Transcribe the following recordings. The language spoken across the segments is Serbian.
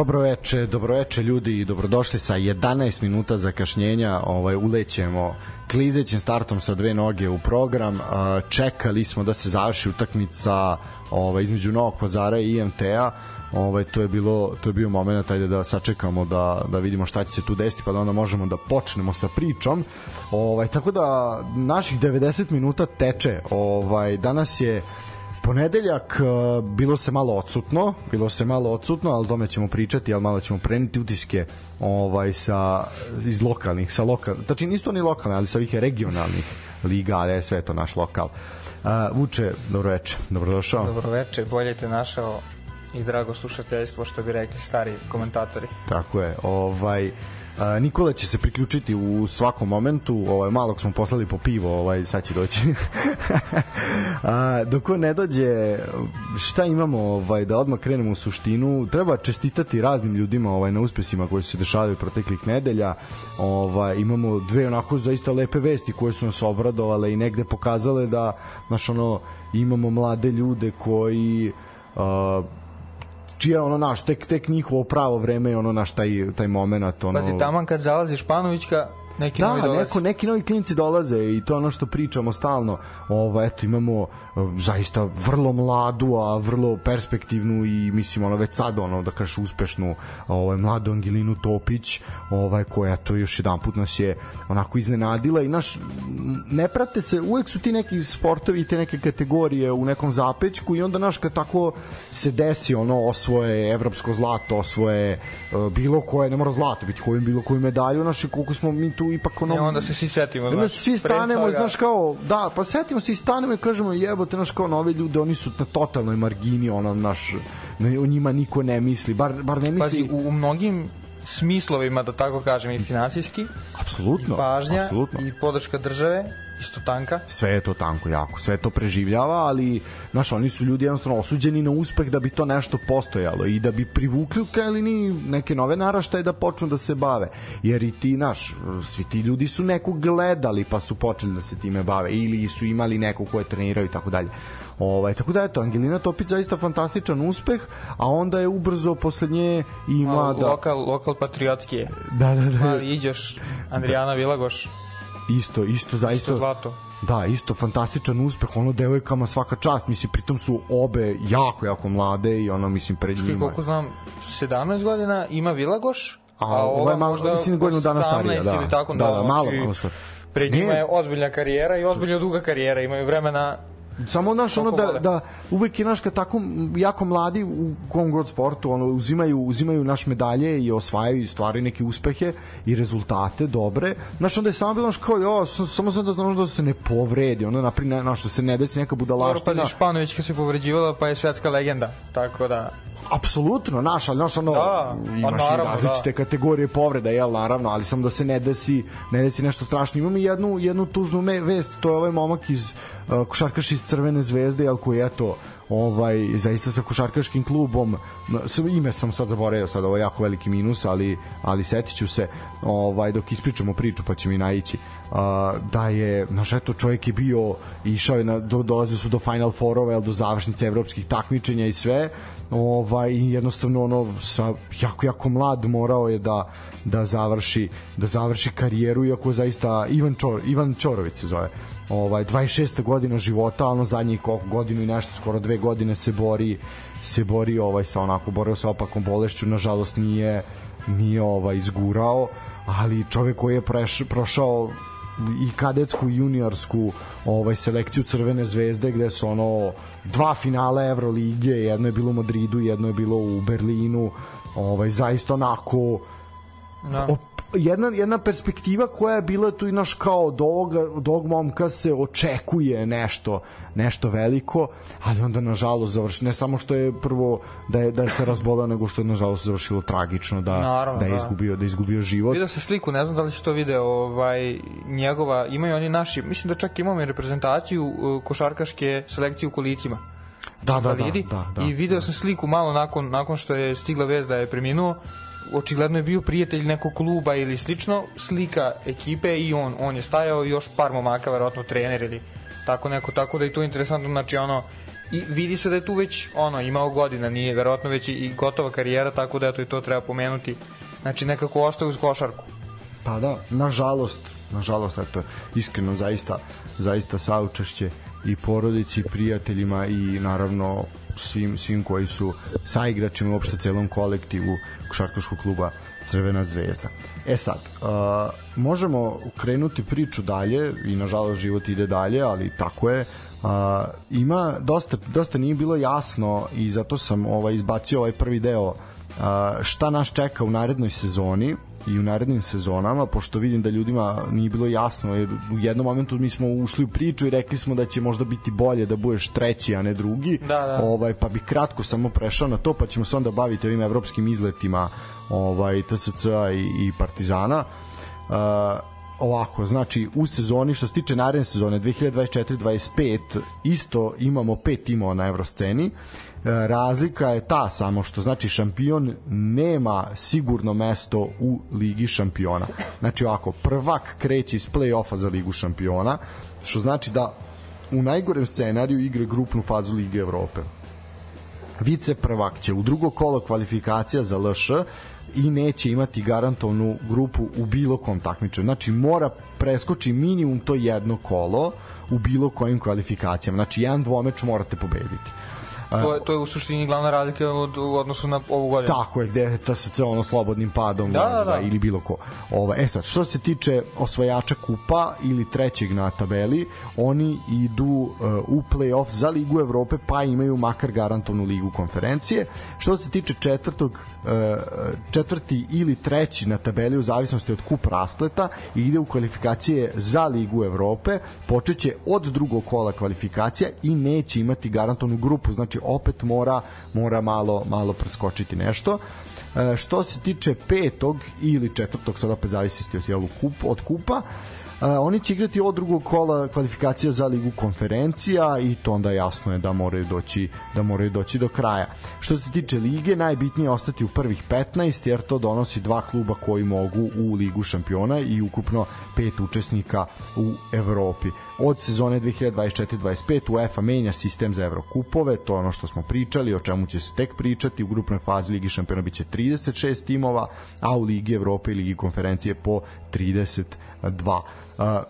Dobro veče, dobro veče ljudi i dobrodošli sa 11 minuta zakašnjenja. Ovaj ulećemo klizećim startom sa dve noge u program. Čekali smo da se završi utakmica ovaj između Novog Pazara i IMT-a. Ovaj to je bilo to je bio momenat ajde da sačekamo da da vidimo šta će se tu desiti pa da onda možemo da počnemo sa pričom. Ovaj tako da naših 90 minuta teče. Ovaj danas je ponedeljak uh, bilo se malo odsutno, bilo se malo odsutno, ali tome ćemo pričati, al malo ćemo preneti utiske ovaj sa iz lokalnih, sa lokal. Znači nisu ni lokalne, ali sa ovih regionalnih liga, ali je sve to naš lokal. Uh, Vuče, dobro veče, dobrodošao. Dobro veče, bolje te našao i drago slušateljstvo što bi rekli stari komentatori. Tako je. Ovaj Nikola će se priključiti u svakom momentu, ovaj malog smo poslali po pivo, ovaj sad će doći. A, dok on ne dođe, šta imamo ovaj da odmah krenemo u suštinu, treba čestitati raznim ljudima ovaj na uspesima koji su se dešavali proteklih nedelja. Ovaj imamo dve onako zaista lepe vesti koje su nas obradovale i negde pokazale da naš ono imamo mlade ljude koji uh, čija ono naš tek tek njihovo pravo vreme ono naš taj taj momenat ono. Pazi taman kad zalazi Španovićka neki da, novi dolazi. neko, neki novi klinci dolaze i to ono što pričamo stalno. Ovo, eto, imamo uh, zaista vrlo mladu, a vrlo perspektivnu i mislim ono već sad ono da kažeš uspešnu ovaj mladu Angelinu Topić, ovaj koja to još jedan put nas je onako iznenadila i naš ne prate se, uvek su ti neki sportovi i te neke kategorije u nekom zapećku i onda naš kad tako se desi ono osvoje evropsko zlato, osvoje uh, bilo koje, ne mora zlato biti koju bilo koju medalju, naši koliko smo mi tu ipak ono... I onda se svi setimo, Onda znaš. svi stanemo, toga- znaš kao, da, pa setimo se i stanemo i kažemo jebote, znaš kao novi ljude, oni su na totalnoj margini, ono, naš, o njima niko ne misli, bar, bar ne misli... Pazi, u, u mnogim smislovima, da tako kažem, i finansijski, apsolutno, i pažnja, apsolutno. i podrška države, isto tanka. sve je to tanko jako, sve to preživljava, ali znaš, oni su ljudi jednostavno osuđeni na uspeh da bi to nešto postojalo i da bi privukli u krajnjoj liniji neke nove naraštaje da počnu da se bave. Jer i ti, naš, svi ti ljudi su nekog gledali pa su počeli da se time bave ili su imali nekog koje treniraju i tako dalje. Ovaj, tako da eto, Angelina Topić zaista fantastičan uspeh, a onda je ubrzo posle nje i mlada... Lokal, lokal patriotski je. Da, da, da. Mali Iđoš, Andrijana Vilagoš, Isto, isto, zaista... isto zlato. Da, isto fantastičan uspeh, ono devojkama svaka čast, mislim pritom su obe jako jako mlade i ono mislim pred njima. koliko znam, 17 godina ima Vilagoš, A, a, ova ova je malo- možda mislim, godinu dana starija, 18 da. ili tako, Da, da, malo- znači, malo. Pred njima je ozbiljna karijera i ozbiljno duga karijera, imaju vremena Samo naš ono da, da uvek je naš kad tako jako mladi u kom god sportu ono uzimaju uzimaju naš medalje i osvajaju i stvaraju neke uspehe i rezultate dobre. Znaš onda je samo bilo naš kao jo, sam- samo sam da znaš da se ne povredi, ono napri ne, naš, da se ne desi neka Dobro, budalaština. pazi, Španovićka se povređivala, pa je svetska legenda, tako da... apsolutno, naš, ali naš ono, Da, imaš pa i naravno, različite da. kategorije povreda, jel, naravno, ali samo da se ne desi, ne desi nešto strašno. Imamo i jednu, jednu tužnu me, vest, to je ovaj momak iz uh, košarkaš iz Crvene zvezde, jel, koji eto, ovaj, zaista sa košarkaškim klubom, ime sam sad zaboravio, sad ovo je jako veliki minus, ali, ali setit ću se, ovaj, dok ispričamo priču, pa će mi naići. Uh, da je, znaš, eto, čovjek je bio, išao je, na, do, dolazio su do Final Fourova, jel, do završnice evropskih takmičenja i sve, ovaj jednostavno ono sa jako jako mlad morao je da da završi da završi karijeru iako zaista Ivan Čor, Ivan Ćorović se zove ovaj 26. godina života ono zadnjih koliko godinu i nešto skoro dve godine se bori se bori ovaj sa onako borio sa opakom bolešću nažalost nije nije ovaj izgurao ali čovjek koji je preš, prošao i kadetsku i juniorsku ovaj selekciju Crvene zvezde gde su ono dva finala Evrolige, jedno je bilo u Madridu, jedno je bilo u Berlinu. Ovaj zaista onako Da. op, jedna, jedna perspektiva koja je bila tu i naš kao od ovoga, od ovog momka se očekuje nešto nešto veliko, ali onda nažalost završi, ne samo što je prvo da je, da je se razbolao, nego što je nažalost završilo tragično da, Naravno, da je da. izgubio, da je izgubio život. Vidio se sliku, ne znam da li si to video, ovaj, njegova, imaju oni naši, mislim da čak imamo i reprezentaciju uh, košarkaške selekcije u kolicima. Da, da, da, vidi. da, da. I video sam sliku malo nakon, nakon što je stigla vez da je preminuo, očigledno je bio prijatelj nekog kluba ili slično, slika ekipe i on, on je stajao još par momaka, verovatno trener ili tako neko, tako da i to je interesantno, znači ono, i vidi se da je tu već ono imao godina, nije verovatno već i gotova karijera, tako da eto i to treba pomenuti. Znači nekako ostao uz košarku. Pa da, nažalost, nažalost, eto, iskreno zaista, zaista saučešće i porodici, i prijateljima i naravno svim, svim koji su sa igračima uopšte celom kolektivu košarkaškog kluba Crvena zvezda. E sad, uh, možemo krenuti priču dalje i nažalost život ide dalje, ali tako je. Uh, ima dosta, dosta nije bilo jasno i zato sam ovaj izbacio ovaj prvi deo uh, šta nas čeka u narednoj sezoni i u narednim sezonama, pošto vidim da ljudima nije bilo jasno, jer u jednom momentu mi smo ušli u priču i rekli smo da će možda biti bolje da budeš treći, a ne drugi, da, da. Ovaj, pa bih kratko samo prešao na to, pa ćemo se onda baviti ovim evropskim izletima ovaj, TSC i, i Partizana. Uh, ovako, znači u sezoni što se tiče naredne sezone 2024-25 isto imamo pet timova na evrosceni uh, razlika je ta samo što znači šampion nema sigurno mesto u Ligi šampiona. Znači ovako, prvak kreće iz play-offa za Ligu šampiona, što znači da u najgorem scenariju igre grupnu fazu Lige Evrope. Vice prvak će u drugo kolo kvalifikacija za LŠ i neće imati garantovanu grupu u bilo kom takmičenju. Znači mora preskoči minimum to jedno kolo u bilo kojim kvalifikacijama. Znači jedan dvomeč morate pobediti To je, to je u suštini glavna razlika od, u odnosu na ovu godinu. Tako je, gde TSC ono slobodnim padom da, da, da. ili bilo ko. Ova, e sad, što se tiče osvajača kupa ili trećeg na tabeli, oni idu uh, u play-off za Ligu Evrope, pa imaju makar garantovnu ligu konferencije. Što se tiče četvrtog četvrti ili treći na tabeli u zavisnosti od kup raspleta i ide u kvalifikacije za Ligu Evrope, počeće od drugog kola kvalifikacija i neće imati garantovanu grupu, znači opet mora mora malo malo preskočiti nešto. E, što se tiče petog ili četvrtog, sada opet zavisi kup, od kupa, oni će igrati od drugog kola kvalifikacija za ligu konferencija i to onda jasno je da moraju doći da moraju doći do kraja. Što se tiče lige, najbitnije je ostati u prvih 15 jer to donosi dva kluba koji mogu u ligu šampiona i ukupno pet učesnika u Evropi. Od sezone 2024-25 UEFA menja sistem za Evrokupove, to je ono što smo pričali, o čemu će se tek pričati. U grupnoj fazi Ligi šampiona biće 36 timova, a u Ligi Evrope i Ligi konferencije po 32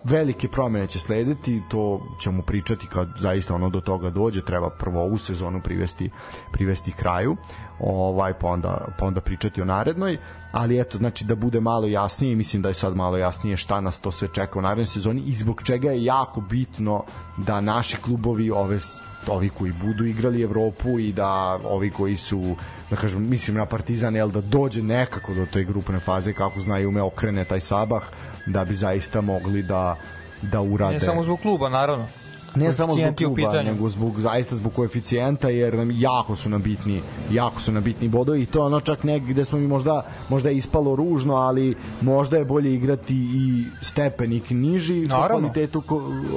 velike promene će slediti, to ćemo pričati kad zaista ono do toga dođe, treba prvo ovu sezonu privesti privesti kraju, ovaj pa onda pa onda pričati o narednoj, ali eto znači da bude malo jasnije, mislim da je sad malo jasnije šta nas to sve čeka u narednoj sezoni i zbog čega je jako bitno da naši klubovi ove ovi koji budu igrali Evropu i da ovi koji su da kažem, mislim na Partizan, jel, da dođe nekako do te grupne faze, kako znaju ume okrene taj Sabah, da bi zaista mogli da da urade. Ne samo zbog kluba, naravno. Ne samo zbog kluba, nego zbog, zaista zbog koeficijenta, jer nam jako su nam bitni, jako su nam bitni bodovi i to ono čak negde gde smo mi možda, možda je ispalo ružno, ali možda je bolje igrati i stepenik niži po kvalitetu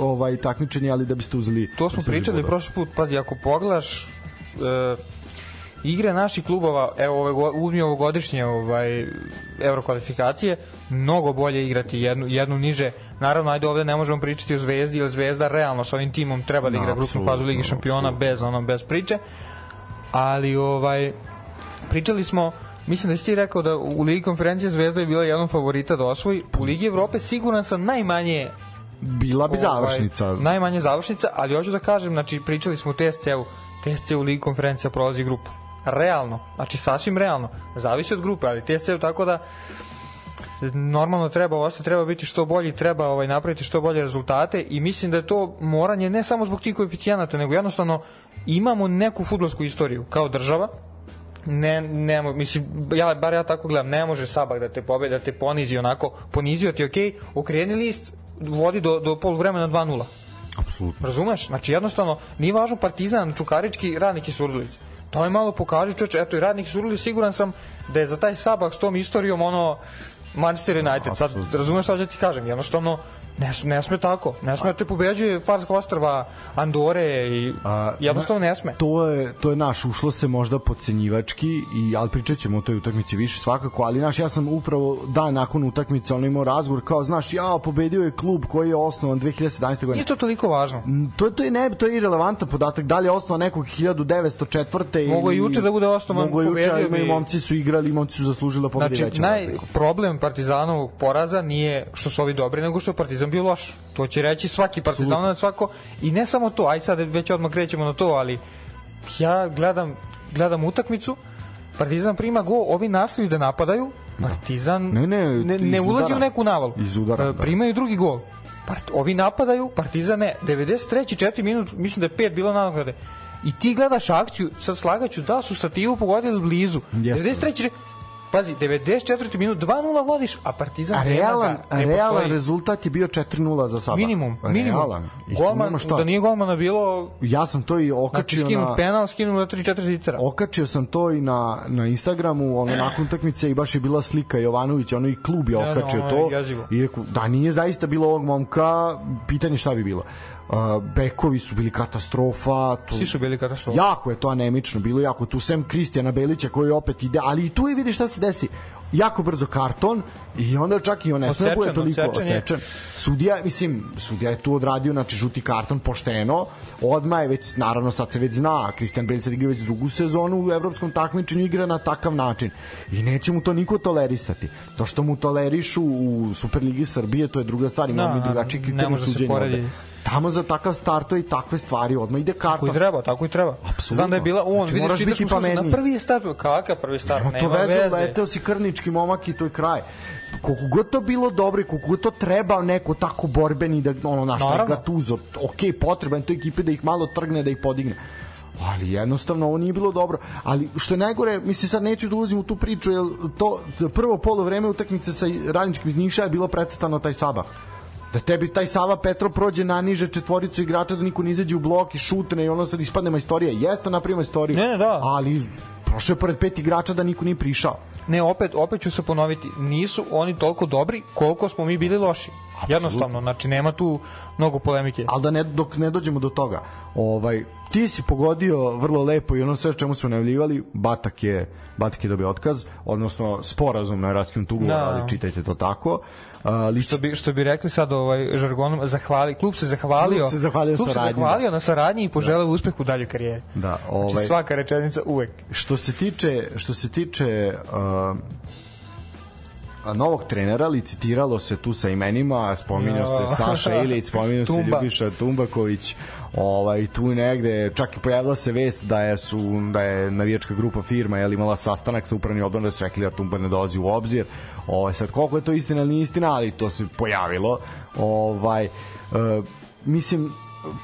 ovaj, takmičenja, ali da biste uzeli... To smo pričali prošli put, pazi, ako pogledaš e, igre naših klubova, evo ove uzmi ovogodišnje ovaj evrokvalifikacije, mnogo bolje igrati jednu jednu niže. Naravno, ajde ovde ne možemo pričati o Zvezdi, jer Zvezda realno sa ovim timom treba da igra no, grupnu fazu Lige šampiona bez ono bez priče. Ali ovaj pričali smo Mislim da si ti rekao da u Ligi konferencije Zvezda je bila jedan favorita da osvoji. U Ligi Evrope siguran sam najmanje bila bi ovaj, završnica. Najmanje završnica, ali hoću da kažem, znači pričali smo u TSC-u, TSC u Ligi konferencija prolazi grupu realno, znači sasvim realno, zavisi od grupe, ali TSC tako da normalno treba ovo treba biti što bolji, treba ovaj napraviti što bolje rezultate i mislim da je to moranje ne samo zbog tih koeficijenata, nego jednostavno imamo neku fudbalsku istoriju kao država, ne, ne, mislim, ja, bar ja tako gledam, ne može Sabak da te pobedi, da te ponizi onako, ponizio ti, ok, okreni list, vodi do, do pol vremena 2-0. Apsolutno. Razumeš? Znači, jednostavno, nije važno Partizan, Čukarički, Radnik i Surdulić je malo pokaže čoče, eto i radnik Surli siguran sam da je za taj Sabah s tom istorijom ono Manchester United. Sad razumeš šta ću ti kažem, jednostavno Ne, ne sme tako. Ne sme da te pobeđuje Farska ostrva, Andore i A, jednostavno ne sme. To je, to je naš, ušlo se možda podcenjivački, i, ali pričat ćemo o toj utakmici više svakako, ali naš, ja sam upravo dan nakon utakmice ono imao razgovor kao, znaš, ja pobedio je klub koji je osnovan 2017. godine. Nije to toliko važno. To, to je ne, to je irelevantan podatak, da li je osnovan nekog 1904. Mogu je juče da bude osnovan, Mogu je juče, ali momci su igrali, momci su zaslužili da pobedi znači, naj, problem Partizanovog poraza nije što su ovi dobri, nego što je Partizan bio loš. To će reći svaki Partizan, na svako i ne samo to, aj sad već odmah krećemo na to, ali ja gledam gledam utakmicu, Partizan prima go, ovi nastavljaju da napadaju, Partizan ne, ne, ne, ne ulazi udara. u neku navalu. Iz udara, e, da. Primaju drugi gol. Part, ovi napadaju, Partizan ne. 93. 4 minut, mislim da je 5 bilo nadoknade. I ti gledaš akciju, sad slagaću da su stativu pogodili blizu. Jeste. 93. Pazi, 94. minut 2-0 vodiš, a Partizan a realan, ne realan rezultat je bio 4-0 za Saba. Minimum, minimum. Realan. Golman, da nije golmana bilo... Ja sam to i okačio znači, skinu na... penal, skinu na 3-4 zicera. Okačio sam to i na, na Instagramu, ono, nakon utakmice i baš je bila slika Jovanović, ono i klub je okačio ja, no, to. Je I rekao, da nije zaista bilo ovog momka, pitanje šta bi bilo bekovi su bili katastrofa. To, Svi su bili katastrofa. Jako je to anemično bilo, jako tu sem Kristijana Belića koji opet ide, ali i tu je vidi šta se desi. Jako brzo karton i onda čak i on ne sme bude toliko odsečen. Sudija, mislim, sudija je tu odradio, znači žuti karton pošteno, odma je već, naravno sad se već zna, Kristijan Belić igra već drugu sezonu u evropskom takmičenju igra na takav način i neće mu to niko tolerisati. To što mu tolerišu u Superligi Srbije, to je druga stvar, imamo da, mi drugačiji kriterijum suđenja tamo za takav starto i takve stvari odmah ide karta. Tako i treba, tako i treba. Apsolutno. Znam da je bila on, znači, vidiš, vidiš biti na prvi je start, kakav prvi start, nema, nema to veze. veze. Leteo si krnički momak i to je kraj koliko god to bilo dobro i koliko to treba neko tako borbeni da ono naš ga tuzo ok, potreban to ekipe da ih malo trgne da ih podigne ali jednostavno ovo nije bilo dobro ali što je najgore, mislim sad neću da ulazim u tu priču jer to prvo polo vreme utakmice sa radničkim iz Niša je bilo predstavno taj Sabah da tebi taj Sava Petro prođe na niže četvoricu igrača da niko ne izađe u blok i šutne i ono sad ispadne majstorija. Jeste napravimo majstoriju. Ne, ne, da. Ali prošao je pored pet igrača da niko nije prišao. Ne, opet, opet ću se ponoviti. Nisu oni toliko dobri koliko smo mi bili loši. Absolutno. Jednostavno, znači nema tu mnogo polemike. Ali da ne, dok ne dođemo do toga, ovaj, ti si pogodio vrlo lepo i ono sve čemu smo najavljivali, Batak je, Batak je dobio otkaz, odnosno sporazum na raskinut ugovor, da. ali čitajte to tako. Uh, lič... što, bi, što bi rekli sad ovaj žargonom, zahvali, klub se zahvalio, klub se zahvalio, klub se zahvalio da. na saradnji i poželeo da. uspeh u daljoj karijeri. Da, znači, ovaj, znači svaka rečenica uvek. Što se tiče, što se tiče uh, novog trenera licitiralo se tu sa imenima, spominjao no. se Saša Ilić, spominjao se Ljubiša Tumbaković, ovaj tu negde čak i pojavila se vest da je su da je navijačka grupa firma je imala sastanak sa upravnim odborom da su rekli da Tumba ne dolazi u obzir. Ovaj sad koliko je to istina ili nije istina, ali to se pojavilo. Ovaj uh, mislim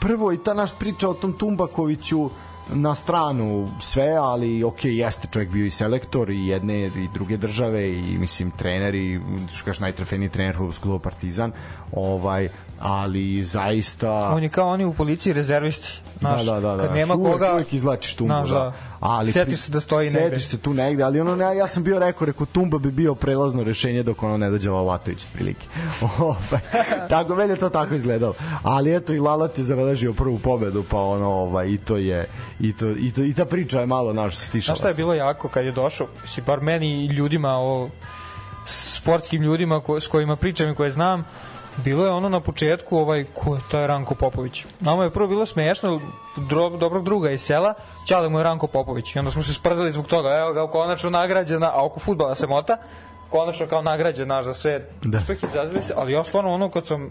prvo i ta naš priča o tom Tumbakoviću na stranu sve, ali ok, jeste čovjek bio i selektor i jedne i druge države i mislim trener i što kažeš trener u klubu Partizan ovaj, ali zaista on je kao oni u policiji rezervisti Znaš, da, da, da, da. Kad nema uvek, koga... Uvek izlačiš tumbu, Znaš, da. da. Ali, setiš se da stoji negde. Setiš se tu negde, ali ono, ne, ja sam bio rekao, rekao, tumba bi bio prelazno rešenje dok ono ne dođe Lalatović, prilike. Ovaj, tako, meni to tako izgledalo. Ali eto, i Lalat je zabeležio prvu pobedu, pa ono, ovaj, i to je, i, to, i, to, i ta priča je malo, naš, stišala Znaš šta je bilo jako kad je došao, si bar meni i ljudima, o, sportskim ljudima ko, s kojima pričam i koje znam, bilo je ono na početku ovaj ko je taj Ranko Popović. Nama je prvo bilo smešno dro, dobrog druga iz sela, ćale mu je Ranko Popović. I onda smo se sprdali zbog toga, evo ga konačno nagrađena, a oko fudbala se mota, konačno kao nagrađen naš za sve da. uspeh izazili se, ali ja stvarno ono kad sam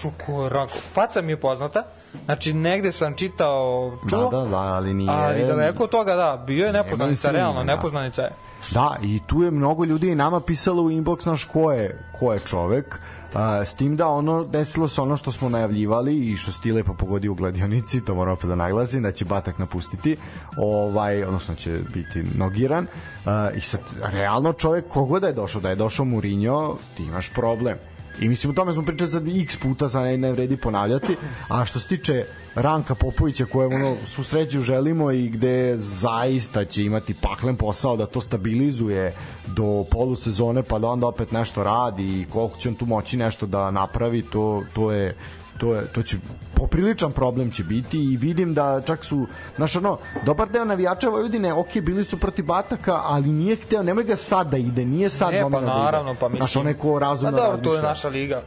čuko Ranko, faca mi je poznata, znači negde sam čitao, čuo, da, da, da, ali nije... Ali daleko od toga, da, bio je nepoznanica, realno, da. nepoznanica je. Da, i tu je mnogo ljudi i nama pisalo u inbox naš ko je, ko je čovek, A, s tim da ono desilo se ono što smo najavljivali i što Stile pa pogodi u gladionici, to moram opet da naglasim, da će Batak napustiti, ovaj, odnosno će biti nogiran. A, I sad, realno čovjek, kogoda da je došao, da je došao Mourinho, ti imaš problem I mislim, o tome smo pričali sad x puta, sad ne, ne vredi ponavljati. A što se tiče Ranka Popovića, koje ono, su sreću želimo i gde zaista će imati paklen posao da to stabilizuje do polusezone, pa da onda opet nešto radi i koliko će on tu moći nešto da napravi, to, to je to je to će popriličan problem će biti i vidim da čak su znaš ono dobar deo navijača Vojvodine ok bili su protiv Bataka ali nije hteo nemoj ga sad da ide nije sad Ne, pa da naravno, pa mislim- znaš onaj ko razumno A dobro, to je naša liga.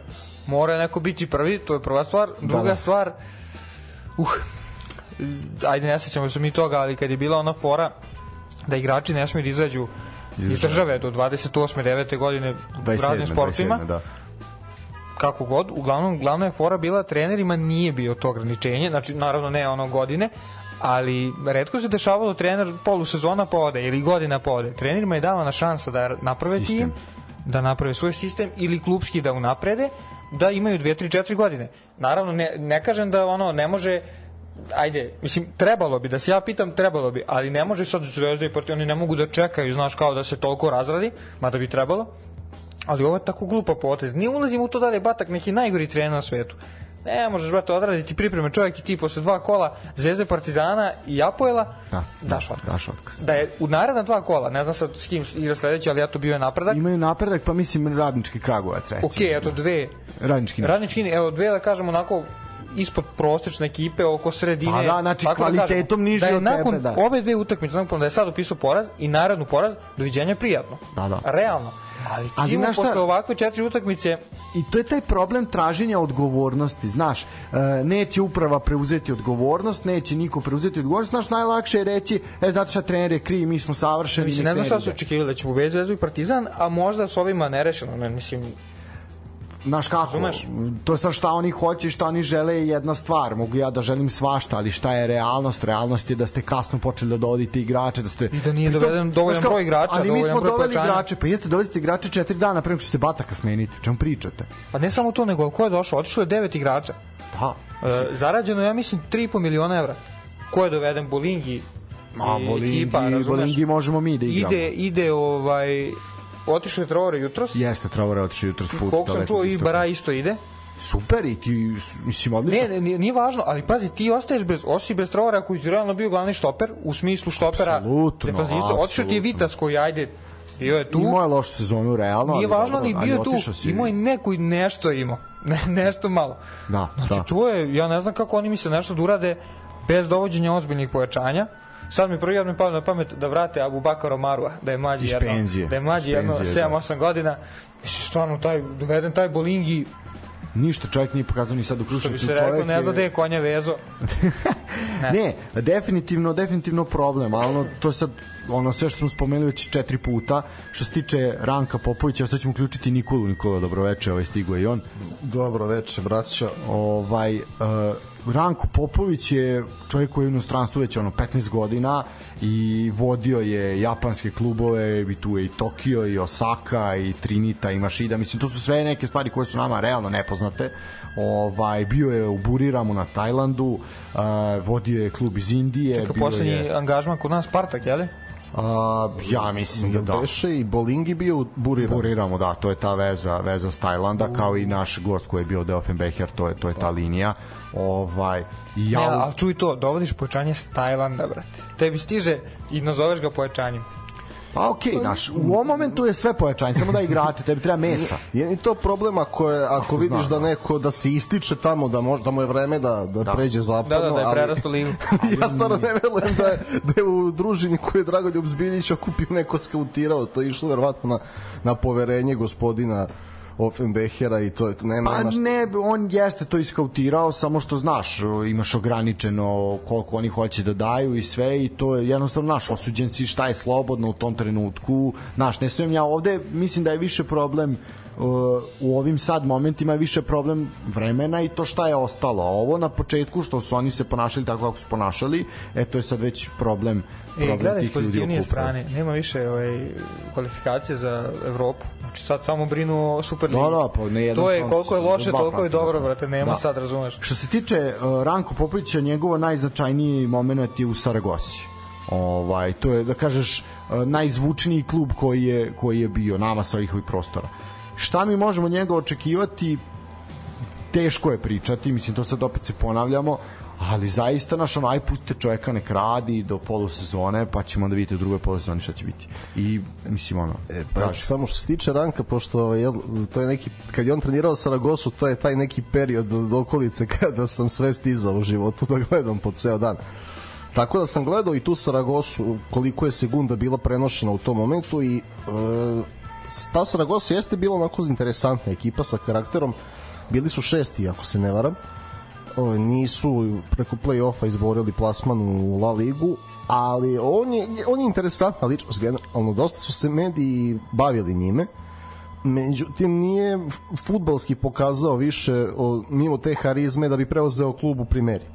Mora neko biti prvi, to je prva stvar. Druga da. stvar, uh, ajde ne sećamo se mi toga, ali kad je bila ona fora da igrači ne smiju da izađu iz države do 28. 9. godine u 27, raznim sportovima, 27, da. Kako god, uglavnom glavna je fora bila trenerima nije bio to ograničenje, znači naravno ne ono godine, ali redko se dešavalo da trener polusezona pa ode ili godina pa ode. Trenerima je davana šansa da naprave Sistem. tim, da naprave svoj sistem ili klubski da unaprede, da imaju 2 3 4 godine. Naravno ne ne kažem da ono ne može ajde, mislim, trebalo bi, da se ja pitam, trebalo bi, ali ne može sad Zvezda i Partizan, oni ne mogu da čekaju, znaš, kao da se toliko razradi, mada bi trebalo, ali ovo je tako glupa potez. Nije ulazim u to da li je Batak neki najgori trener na svetu. Ne možeš, brate, odraditi pripreme čovjek i ti posle dva kola Zvezde Partizana i Apoela, Da, daš da, otkaz. daš otkaz. Da je u naredna dva kola, ne znam sad s kim igra sledeći, ali ja to bio je napredak. imaju napredak pa mislim radnički Kragujevac recimo Ok, eto dve. radnički ne. Radnički, evo dve da kažemo onako ispod prosečne ekipe oko sredine. Pa da, znači, Tako kažem, kvalitetom niži da je od tebe, nakon da. ove dve utakmice, nakon da je sad upisao poraz i narednu poraz, doviđenja prijatno. Da, da. Realno. Ali Ali šta? posle ovakve četiri utakmice I to je taj problem traženja odgovornosti, znaš, e, neće uprava preuzeti odgovornost, neće niko preuzeti odgovornost, znaš, najlakše je reći, e, znate šta, trener je kriv, mi smo savršeni, Mislim, ne znam šta su očekivali da će pobediti Zvezdu i Partizan, a možda s ovima nerešeno, ne, mislim, Znaš kako, Razumeš? to sad šta oni hoće i šta oni žele je jedna stvar. Mogu ja da želim svašta, ali šta je realnost? Realnost je da ste kasno počeli da dovodite igrače, da ste... I da nije Pritom, doveden dovoljan kao, broj igrača, Ali mi smo doveli pojačanja. igrače, pa jeste, doveli ste igrače četiri dana pre nego što ste Bataka smeniti. Čemu pričate? pa ne samo to, nego ko je došao, otišlo je devet igrača. Da. E, zarađeno ja mislim, 3,5 miliona evra. Ko je doveden? Bolingi, Ma, Bolingi, ekipa, razumeš? Bolingi možemo mi da igramo. Ide, ide ovaj, otišao je Traore jutros, Jeste, Traore otišao jutro s put. koliko sam čuo i Bara isto ide. Super i ti, mislim, odlično. Ne, ne, nije, nije važno, ali pazi, ti ostaješ bez, osi bez Traora koji je realno bio glavni štoper, u smislu štopera, defanzivca. Otišao ti je. Vitas koji, ajde, bio je tu. Imao je lošu sezonu, realno. Nije ali važno, dobro, ali bio je tu. si. Imao je neku i nešto imao. Ne, nešto malo. Da, Znači, da. to je, ja ne znam kako oni misle nešto da urade bez dovođenja ozbiljnih pojačanja. Sad mi prvi javno palo na pamet da vrate Abu Bakar Omarua, da je mlađi jedno, penzije. da je mlađi jedno penzije, da. 7-8 godina. Mislim, stvarno, taj, doveden taj Bolingi, Ništa čovjek nije pokazao ni sad u što bi Kruševcu. se rekao, čovjek ne zna da je konja vezo. Ne, definitivno, definitivno problem, ali ono, to je sad ono sve što smo spomenuli već četiri puta, što se tiče Ranka Popovića, sad ćemo uključiti Nikolu, Nikola, dobroveče, ovaj stigo i on. Dobro veče, braća. Ovaj, uh, Ranko Popović je čovjek koji je u inostranstvu već ono 15 godina i vodio je japanske klubove i tu je i Tokio i Osaka i Trinita i Mašida mislim to su sve neke stvari koje su nama realno nepoznate ovaj bio je u Buriramu na Tajlandu uh, vodio je klub iz Indije Čeka, bio poslednji je, angažman kod nas Spartak, jel? Uh, ja mislim da da Beše i Bolingi bio u Buriram. Buriramo, da, to je ta veza, veza s Tajlanda, kao i naš gost koji je bio de Offenbecher, to je, to je ta linija. Ovaj, i ja, Ne, ali čuj to, dovodiš pojačanje s Tajlanda, brate. Tebi stiže i nazoveš ga pojačanjem. Pa okej, okay, naš, u ovom momentu je sve pojačanje, samo da igrate, tebi treba mesa. Je ni to problem ako, je, ako vidiš da neko da se ističe tamo, da, može, da mu je vreme da, da, da. pređe zapadno. Da, da, da je ali- prerasto ligu. ja stvarno ne verujem da je, da je u družini koju je Dragoljub Zbiljić okupio neko skautirao, to je išlo verovatno na, na poverenje gospodina Offenbechera i to je to nema, Pa nema šta. ne, on jeste to iskautirao, samo što znaš, imaš ograničeno koliko oni hoće da daju i sve i to je jednostavno naš osuđen si šta je slobodno u tom trenutku. Naš, ne sumnjam ja ovde, mislim da je više problem uh, u ovim sad momentima je više problem vremena i to šta je ostalo. A ovo na početku što su oni se ponašali tako kako su ponašali, e to je sad već problem E, problem gledaj tih ljudi uprave. strane, nema više ovaj, kvalifikacije za Evropu. Znači sad samo brinu o Superligi. Da, da, pa ne jedan To je koliko je loše, toliko je dobro, da. brate, nema Da. sad, razumeš. Što se tiče uh, Ranko Popovića, njegovo najznačajniji moment je u Saragosi. Ovaj, to je, da kažeš, uh, najzvučniji klub koji je, koji je bio nama sa ovih ovih prostora. šta mi možemo njega očekivati teško je pričati, mislim to sad opet se ponavljamo, ali zaista naš onaj puste čoveka nek radi do polusezone, pa ćemo da vidite u drugoj polusezoni šta će biti. I mislim ono, E, pa kaži. samo što se tiče Ranka, pošto ovaj, jel, to je neki, kad je on trenirao Saragosu, to je taj neki period od okolice kada sam sve stizao u životu da gledam po ceo dan. Tako da sam gledao i tu Saragosu koliko je segunda bila prenošena u tom momentu i e, ta Saragosa jeste bila onako interesantna ekipa sa karakterom. Bili su šesti, ako se ne varam. Nisu preko play-offa izborili plasman u La Ligu, ali on je, on je interesantna ličnost generalno, dosta su se mediji bavili njime. Međutim nije futbalski pokazao više o, mimo te harizme da bi preuzeo klub u primeri.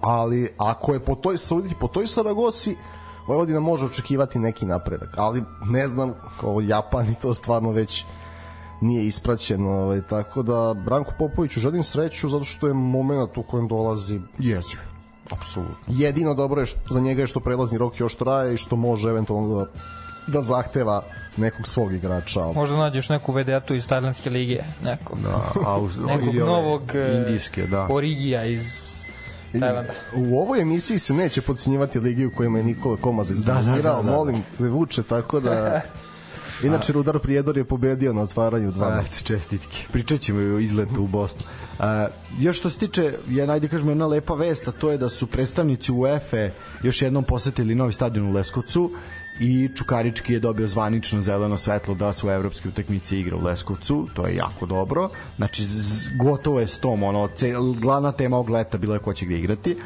Ali ako je po toj suditi po toj Saragosi Vojvodina može očekivati neki napredak ali ne znam kao Japan i to stvarno već nije ispraćeno ovaj, tako da Branko Popoviću želim sreću zato što je moment u kojem dolazi Jeziv. Apsolutno. jedino dobro je što, za njega je što prelazni rok još traje i što može eventualno da, da zahteva nekog svog igrača. Možda nađeš neku vedetu iz Tajlandske lige, nekog, Da, a uz, nekog novog e, indijske, da. Origija iz Tajlanda. U ovoj emisiji se neće podcenjivati ligi u kojima je Nikola Komaza izdominirao, da, da, da. molim te vuče, tako da... Inače, Rudar Prijedor je pobedio na otvaranju 2 Eto, čestitke. Pričat ćemo o izletu u Bosnu. Uh, još što se tiče, je najde kažemo jedna lepa vest, a to je da su predstavnici UEFA još jednom posetili novi stadion u Leskovcu i Čukarički je dobio zvanično zeleno svetlo da svoje evropske utakmice igra u Leskovcu, to je jako dobro. Znači, gotovo je s tom, ono, ce, glavna tema ovog leta bila je ko će gde igrati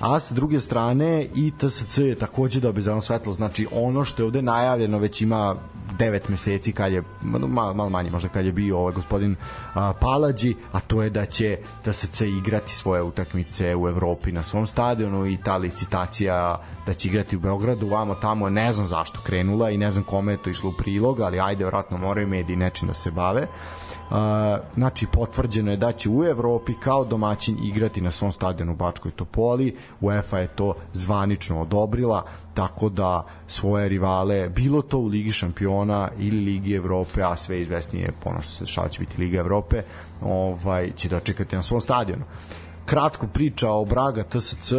a sa druge strane i TSC je takođe dobio zeleno svetlo, znači ono što je ovde najavljeno već ima 9 meseci kad je malo, malo manje možda kad je bio ovaj gospodin a, Palađi, a to je da će TSC igrati svoje utakmice u Evropi na svom stadionu i ta licitacija da će igrati u Beogradu, vamo tamo ne znam zašto krenula i ne znam kome je to išlo u prilog, ali ajde, vratno moraju mediji nečim da se bave. Znači potvrđeno je da će u Evropi kao domaćin igrati na svom stadionu u Bačkoj Topoli. UEFA je to zvanično odobrila tako da svoje rivale bilo to u Ligi šampiona ili Ligi Evrope a sve izvesnije pono što se dešava će biti Liga Evrope ovaj, će dočekati na svom stadionu. Kratko priča o Braga TSC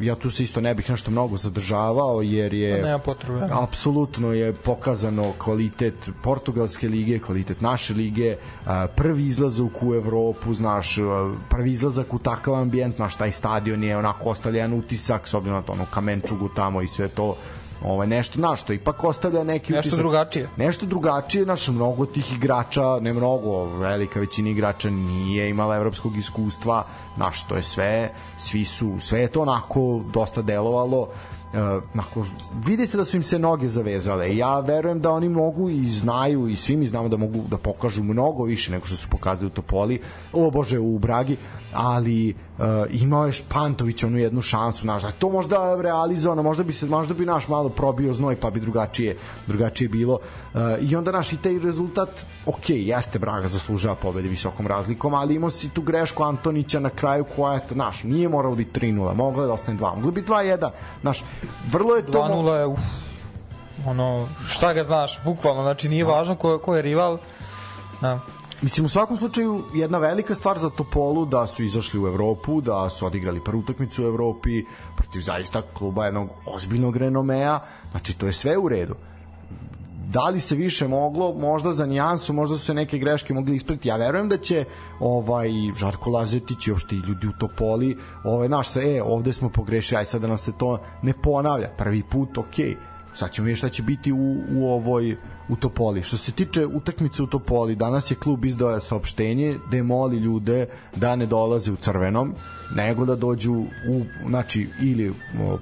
ja tu se isto ne bih nešto mnogo zadržavao jer je Pa nema potrebe. apsolutno je pokazano kvalitet portugalske lige, kvalitet naše lige, a, prvi izlazak u Evropu, znaš, a, prvi izlazak u takav ambijent, naš taj stadion je onako ostavlja jedan utisak, s obzirom na to ono kamenčugu tamo i sve to, ovaj nešto znaš što ipak ostavlja neki Nešto utisak drugačije. nešto drugačije naš mnogo tih igrača ne mnogo velika većina igrača nije imala evropskog iskustva naš to je sve svi su sve je to onako dosta delovalo onako, vidi se da su im se noge zavezale. Ja verujem da oni mogu i znaju i svi mi znamo da mogu da pokažu mnogo više nego što su pokazali u Topoli. O bože u Bragi. Ali uh, imao je Špantović onu jednu šansu znaš, a to možda realizovano možda bi se možda bi naš malo probio znoj pa bi drugačije drugačije bilo. uh, i onda naš i taj rezultat ok, jeste Braga zaslužava pobede visokom razlikom, ali imao si tu grešku Antonića na kraju koja je to, naš, nije moralo biti 3-0, moglo je da ostane 2, moglo je biti 2-1, naš, vrlo je to... 2-0 je, uf, ono, šta ga znaš, bukvalno, znači nije važno ko, ko je rival, da. Mislim, u svakom slučaju, jedna velika stvar za Topolu da su izašli u Evropu, da su odigrali prvu utakmicu u Evropi protiv zaista kluba jednog ozbiljnog renomea, znači to je sve u redu. Da li se više moglo, možda za nijansu, možda su se neke greške mogli ispraviti. Ja verujem da će ovaj Žarko Lazetić i uopšte i ljudi u Topoli, ovaj naš se, e, ovde smo pogrešili, aj sad da nam se to ne ponavlja. Prvi put, okej. Okay sad ćemo vidjeti šta će biti u, u ovoj u Topoli. Što se tiče utakmice u Topoli, danas je klub izdao saopštenje gde moli ljude da ne dolaze u crvenom, nego da dođu u, znači, ili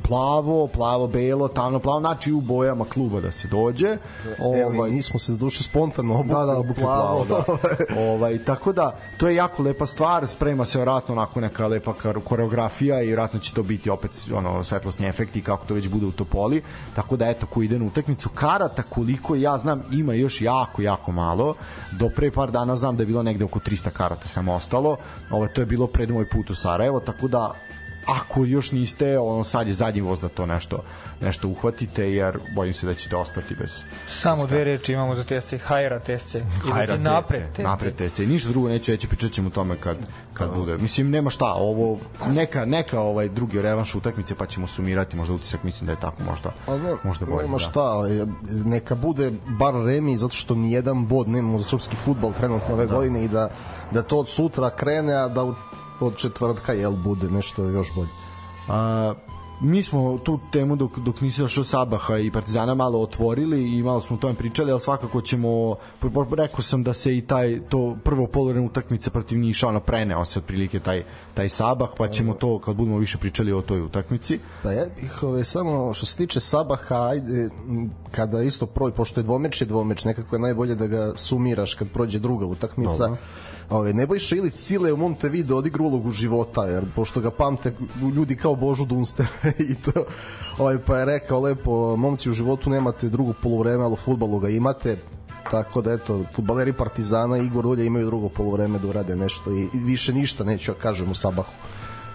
plavo, plavo-belo, tamno-plavo, znači u bojama kluba da se dođe. Ovaj, mi smo se do duše spontano obukli, da, da, obukli plavo, da. ovaj, tako da, to je jako lepa stvar, sprema se vratno onako neka lepa koreografija i vratno će to biti opet ono, svetlosni efekti kako to već bude u Topoli, tako da eto, ko ide na utakmicu karata, koliko ja znam, ima još jako, jako malo, do pre par dana znam da je bilo negde oko 300 karata samo ostalo, ovo, to je bilo pred moj put u Sarajevo, tako da ako još niste, ono sad je zadnji voz da to nešto nešto uhvatite, jer bojim se da ćete ostati bez... Samo dve reči imamo za TSC, hajra TSC. Hajra Idete napred TSC, napred TSC. Ništa drugo neću reći, pričat ćemo o tome kad, kad bude. Mislim, nema šta, ovo, neka, neka ovaj drugi revanš utakmice, pa ćemo sumirati, možda utisak, mislim da je tako, možda, A ne, možda bolje. nema da. šta, ovaj, neka bude bar remi, zato što ni jedan bod nemamo za srpski futbol trenutno ove da. godine i da, da to od sutra krene, a da od, od četvrtka jel bude nešto još bolje. A, mi smo tu temu dok, dok nisi došao Sabaha i Partizana malo otvorili i malo smo o tome pričali, ali svakako ćemo rekao sam da se i taj to prvo poluvreme utakmice protiv Niša ono preneo se otprilike taj taj Sabah, pa ćemo to kad budemo više pričali o toj utakmici. Pa ja bih ove, samo što se tiče Sabaha, ajde, kada isto proj, pošto je dvomeč je dvomeč, nekako je najbolje da ga sumiraš kad prođe druga utakmica. Dobro. Ove, Nebojša Ilić Sile u Montevideo odigra ulogu života, jer pošto ga pamte ljudi kao Božu Dunster i to, ovaj, pa je rekao lepo, momci u životu nemate drugo polovreme, ali u futbalu ga imate, tako da eto, futbaleri Partizana i Igor Ulja imaju drugo polovreme da urade nešto i, više ništa neću ja kažem u Sabahu.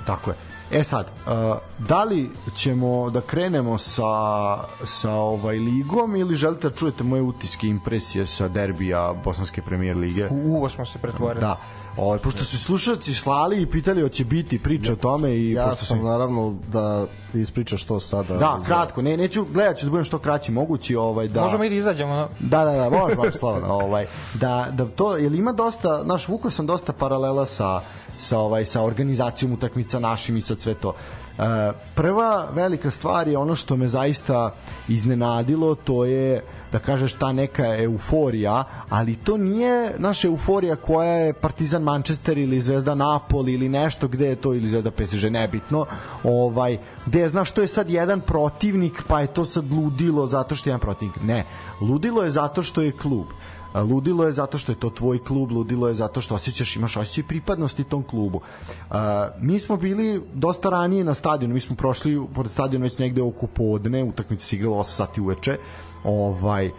Tako je. E sad, uh, da li ćemo da krenemo sa, sa ovaj ligom ili želite da čujete moje utiske i impresije sa derbija Bosanske premijer lige? U uvo smo se pretvorili. Da. Ovaj, pošto su slušalci slali i pitali hoće biti priča o tome i ja pošto sam naravno da ispričaš to sada. Da, kratko, ne neću gledat ću da budem što kraći mogući, ovaj da Možemo i da izađemo. No? Da, da, da, možeš baš slobodno, ovaj da da to jel ima dosta, naš vukao sam dosta paralela sa sa ovaj sa organizacijom utakmica našim i sa sve to. Uh, prva velika stvar je ono što me zaista iznenadilo, to je da kažeš ta neka euforija, ali to nije naša euforija koja je Partizan Manchester ili Zvezda Napoli ili nešto gde je to ili Zvezda PSG nebitno, ovaj gde znaš što je sad jedan protivnik, pa je to sad ludilo zato što je jedan protivnik. Ne, ludilo je zato što je klub ludilo je zato što je to tvoj klub, ludilo je zato što osjećaš, imaš osjećaj pripadnosti tom klubu. Uh, mi smo bili dosta ranije na stadionu, mi smo prošli pored stadiona već negde oko podne, utakmica se igrala 8 sati uveče, ovaj uh,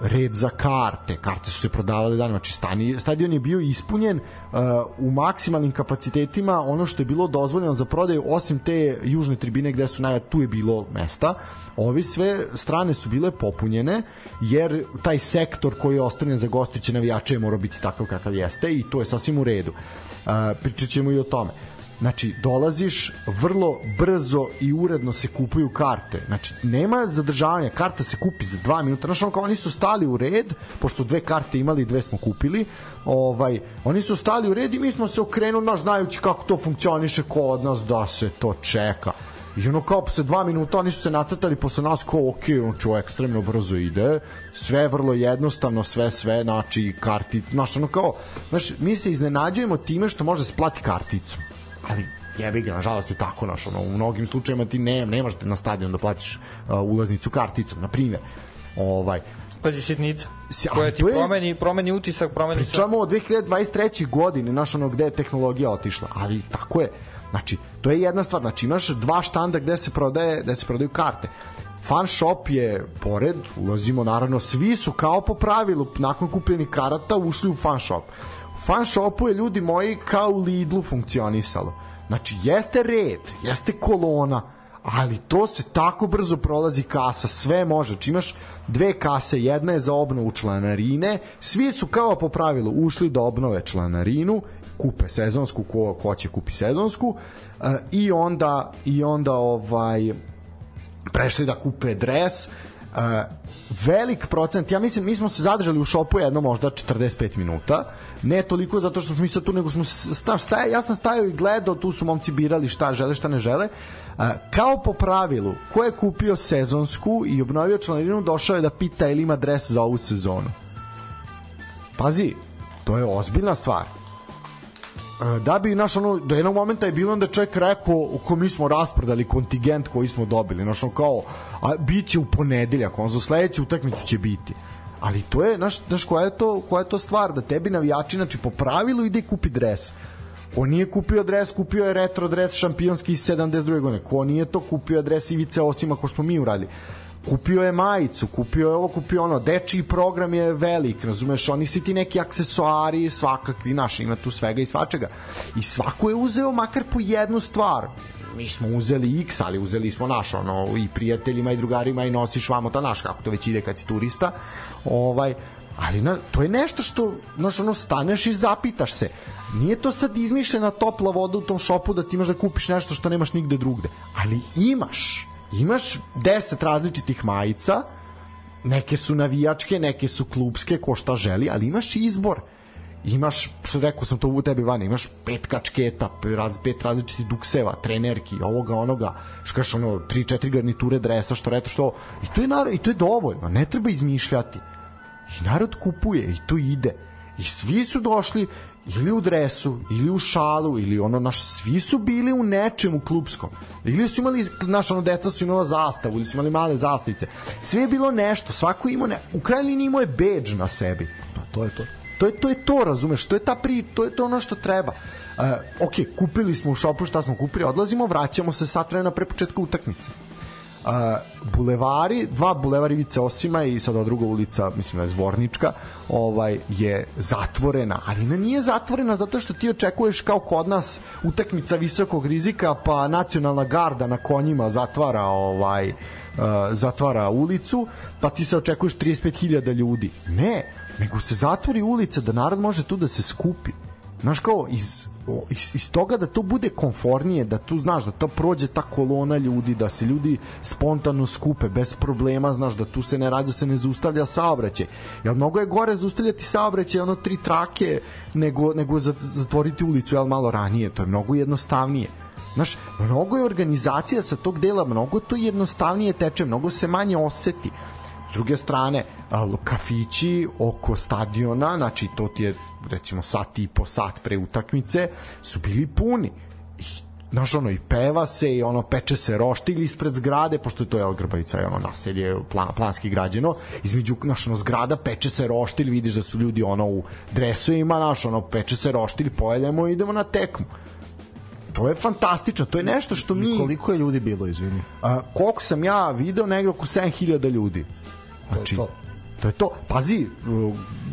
red za karte, karte su se prodavale dan, znači stani, stadion je bio ispunjen uh, u maksimalnim kapacitetima, ono što je bilo dozvoljeno za prodaju, osim te južne tribine gde su najva, tu je bilo mesta, ovi sve strane su bile popunjene, jer taj sektor koji je ostavljen za gostujuće navijače je morao biti takav kakav jeste i to je sasvim u redu. Uh, pričat ćemo i o tome. Znači, dolaziš vrlo brzo i uredno se kupuju karte. Znači, nema zadržavanja, karta se kupi za dva minuta. Znači, ono kao oni su stali u red, pošto dve karte imali, dve smo kupili, ovaj, oni su stali u red i mi smo se okrenuli, naš znajući kako to funkcioniše kod nas, da se to čeka. I ono kao posle dva minuta oni su se nacrtali posle nas kao ok, on čo ekstremno brzo ide, sve vrlo jednostavno, sve sve, znači karti, znaš ono kao, znaš, mi se iznenađujemo time što može se plati karticu ali jebi ga, nažalost je tako, naš, ono, u mnogim slučajevima ti ne, ne možete na stadion da platiš uh, ulaznicu karticom, na primjer. Ovaj, Pazi, sitnica. Koja ti je, promeni, promeni utisak, promeni sve. Pričamo o 2023. godine, naš ono, gde je tehnologija otišla, ali tako je. Znači, to je jedna stvar, znači imaš dva štanda gde se prodaje, gde se prodaju karte. Fan shop je pored, ulazimo naravno, svi su kao po pravilu nakon kupljenih karata ušli u fan shop fan shopu je ljudi moji kao u Lidlu funkcionisalo. Znači, jeste red, jeste kolona, ali to se tako brzo prolazi kasa, sve može. Znači imaš dve kase, jedna je za obnovu članarine, svi su kao po pravilu ušli da obnove članarinu, kupe sezonsku, ko, ko će kupi sezonsku, uh, i onda i onda ovaj prešli da kupe dres, uh, velik procent, ja mislim, mi smo se zadržali u šopu jedno možda 45 minuta, ne toliko zato što smo mi sad tu, nego smo sta, staja, ja sam stajao i gledao, tu su momci birali šta žele, šta ne žele, uh, kao po pravilu, ko je kupio sezonsku i obnovio članarinu, došao je da pita ili ima dres za ovu sezonu. Pazi, to je ozbiljna stvar. Da bi naš ono do jednog momenta je bilo onda čovjek rekao ko mi smo rasprodali kontingent koji smo dobili naš ono kao a biće u ponedeljak on za sledeću utakmicu će biti ali to je naš naš koja je to koja je to stvar da tebi navijači znači po pravilu ide i kupi dres Ko nije kupio dres, kupio je retro dres šampionski iz 72. godine. Ko nije to kupio dres Ivice osim ako smo mi uradili. kupio je majicu, kupio je ovo, kupio ono, dečiji program je velik, razumeš, oni svi ti neki aksesuari, svakakvi, naš, ima tu svega i svačega. I svako je uzeo makar po jednu stvar, mi smo uzeli X, ali uzeli smo naš, ono, i prijateljima i drugarima i nosiš vamo ta naš, kako to već ide kad si turista, ovaj, ali na, to je nešto što, znaš, ono, staneš i zapitaš se, nije to sad izmišljena topla voda u tom šopu da ti imaš da kupiš nešto što nemaš nigde drugde, ali imaš, imaš 10 različitih majica, neke su navijačke, neke su klubske, ko šta želi, ali imaš izbor imaš, što rekao sam to u tebi vani, imaš pet kačketa, raz, pet različitih dukseva, trenerki, ovoga, onoga, što kažeš, ono, tri, četiri garniture dresa, što reto, što, i to je, nar, i to je dovoljno, ne treba izmišljati. I narod kupuje, i to ide. I svi su došli ili u dresu, ili u šalu, ili ono, naš, svi su bili u nečemu klubskom. Ili su imali, naš, ono, deca su imala zastavu, ili su imali male zastavice. Sve je bilo nešto, svako imao, ne, u krajnji liniji imao je beđ na sebi. Pa to je to. To je to je to, razumeš, to je ta pri, to je to ono što treba. Uh, ok, kupili smo u šopu šta smo kupili, odlazimo, vraćamo se sat vremena pre početka utakmice. Uh, bulevari, dva bulevari Ivice Osima i sada druga ulica, mislim da je Zvornička, ovaj je zatvorena, ali ne nije zatvorena zato što ti očekuješ kao kod nas utakmica visokog rizika, pa nacionalna garda na konjima zatvara ovaj uh, zatvara ulicu, pa ti se očekuješ 35.000 ljudi. Ne, nego se zatvori ulica da narod može tu da se skupi. Znaš kao, iz, iz, iz toga da to bude konfornije, da tu znaš da to prođe ta kolona ljudi, da se ljudi spontano skupe bez problema, znaš da tu se ne rađa, se ne zaustavlja saobraćaj. Jel mnogo je gore zaustavljati saobraćaj ono tri trake nego, nego zatvoriti ulicu jel malo ranije, to je mnogo jednostavnije. Znaš, mnogo je organizacija sa tog dela, mnogo to jednostavnije teče, mnogo se manje oseti. S druge strane, kafići oko stadiona, znači to ti je recimo sat i po sat pre utakmice, su bili puni. I znaš ono i peva se i ono peče se roštilj ispred zgrade pošto je to je Grbavica je ono naselje plan, planski građeno između naš ono zgrada peče se roštilj vidiš da su ljudi ono u dresovima naš ono peče se roštilj pojedemo i idemo na tekmu to je fantastično, to je nešto što mi... I koliko je ljudi bilo, izvini? A, koliko sam ja video, negde oko 7000 ljudi. Znači, to je to. to je to. Pazi,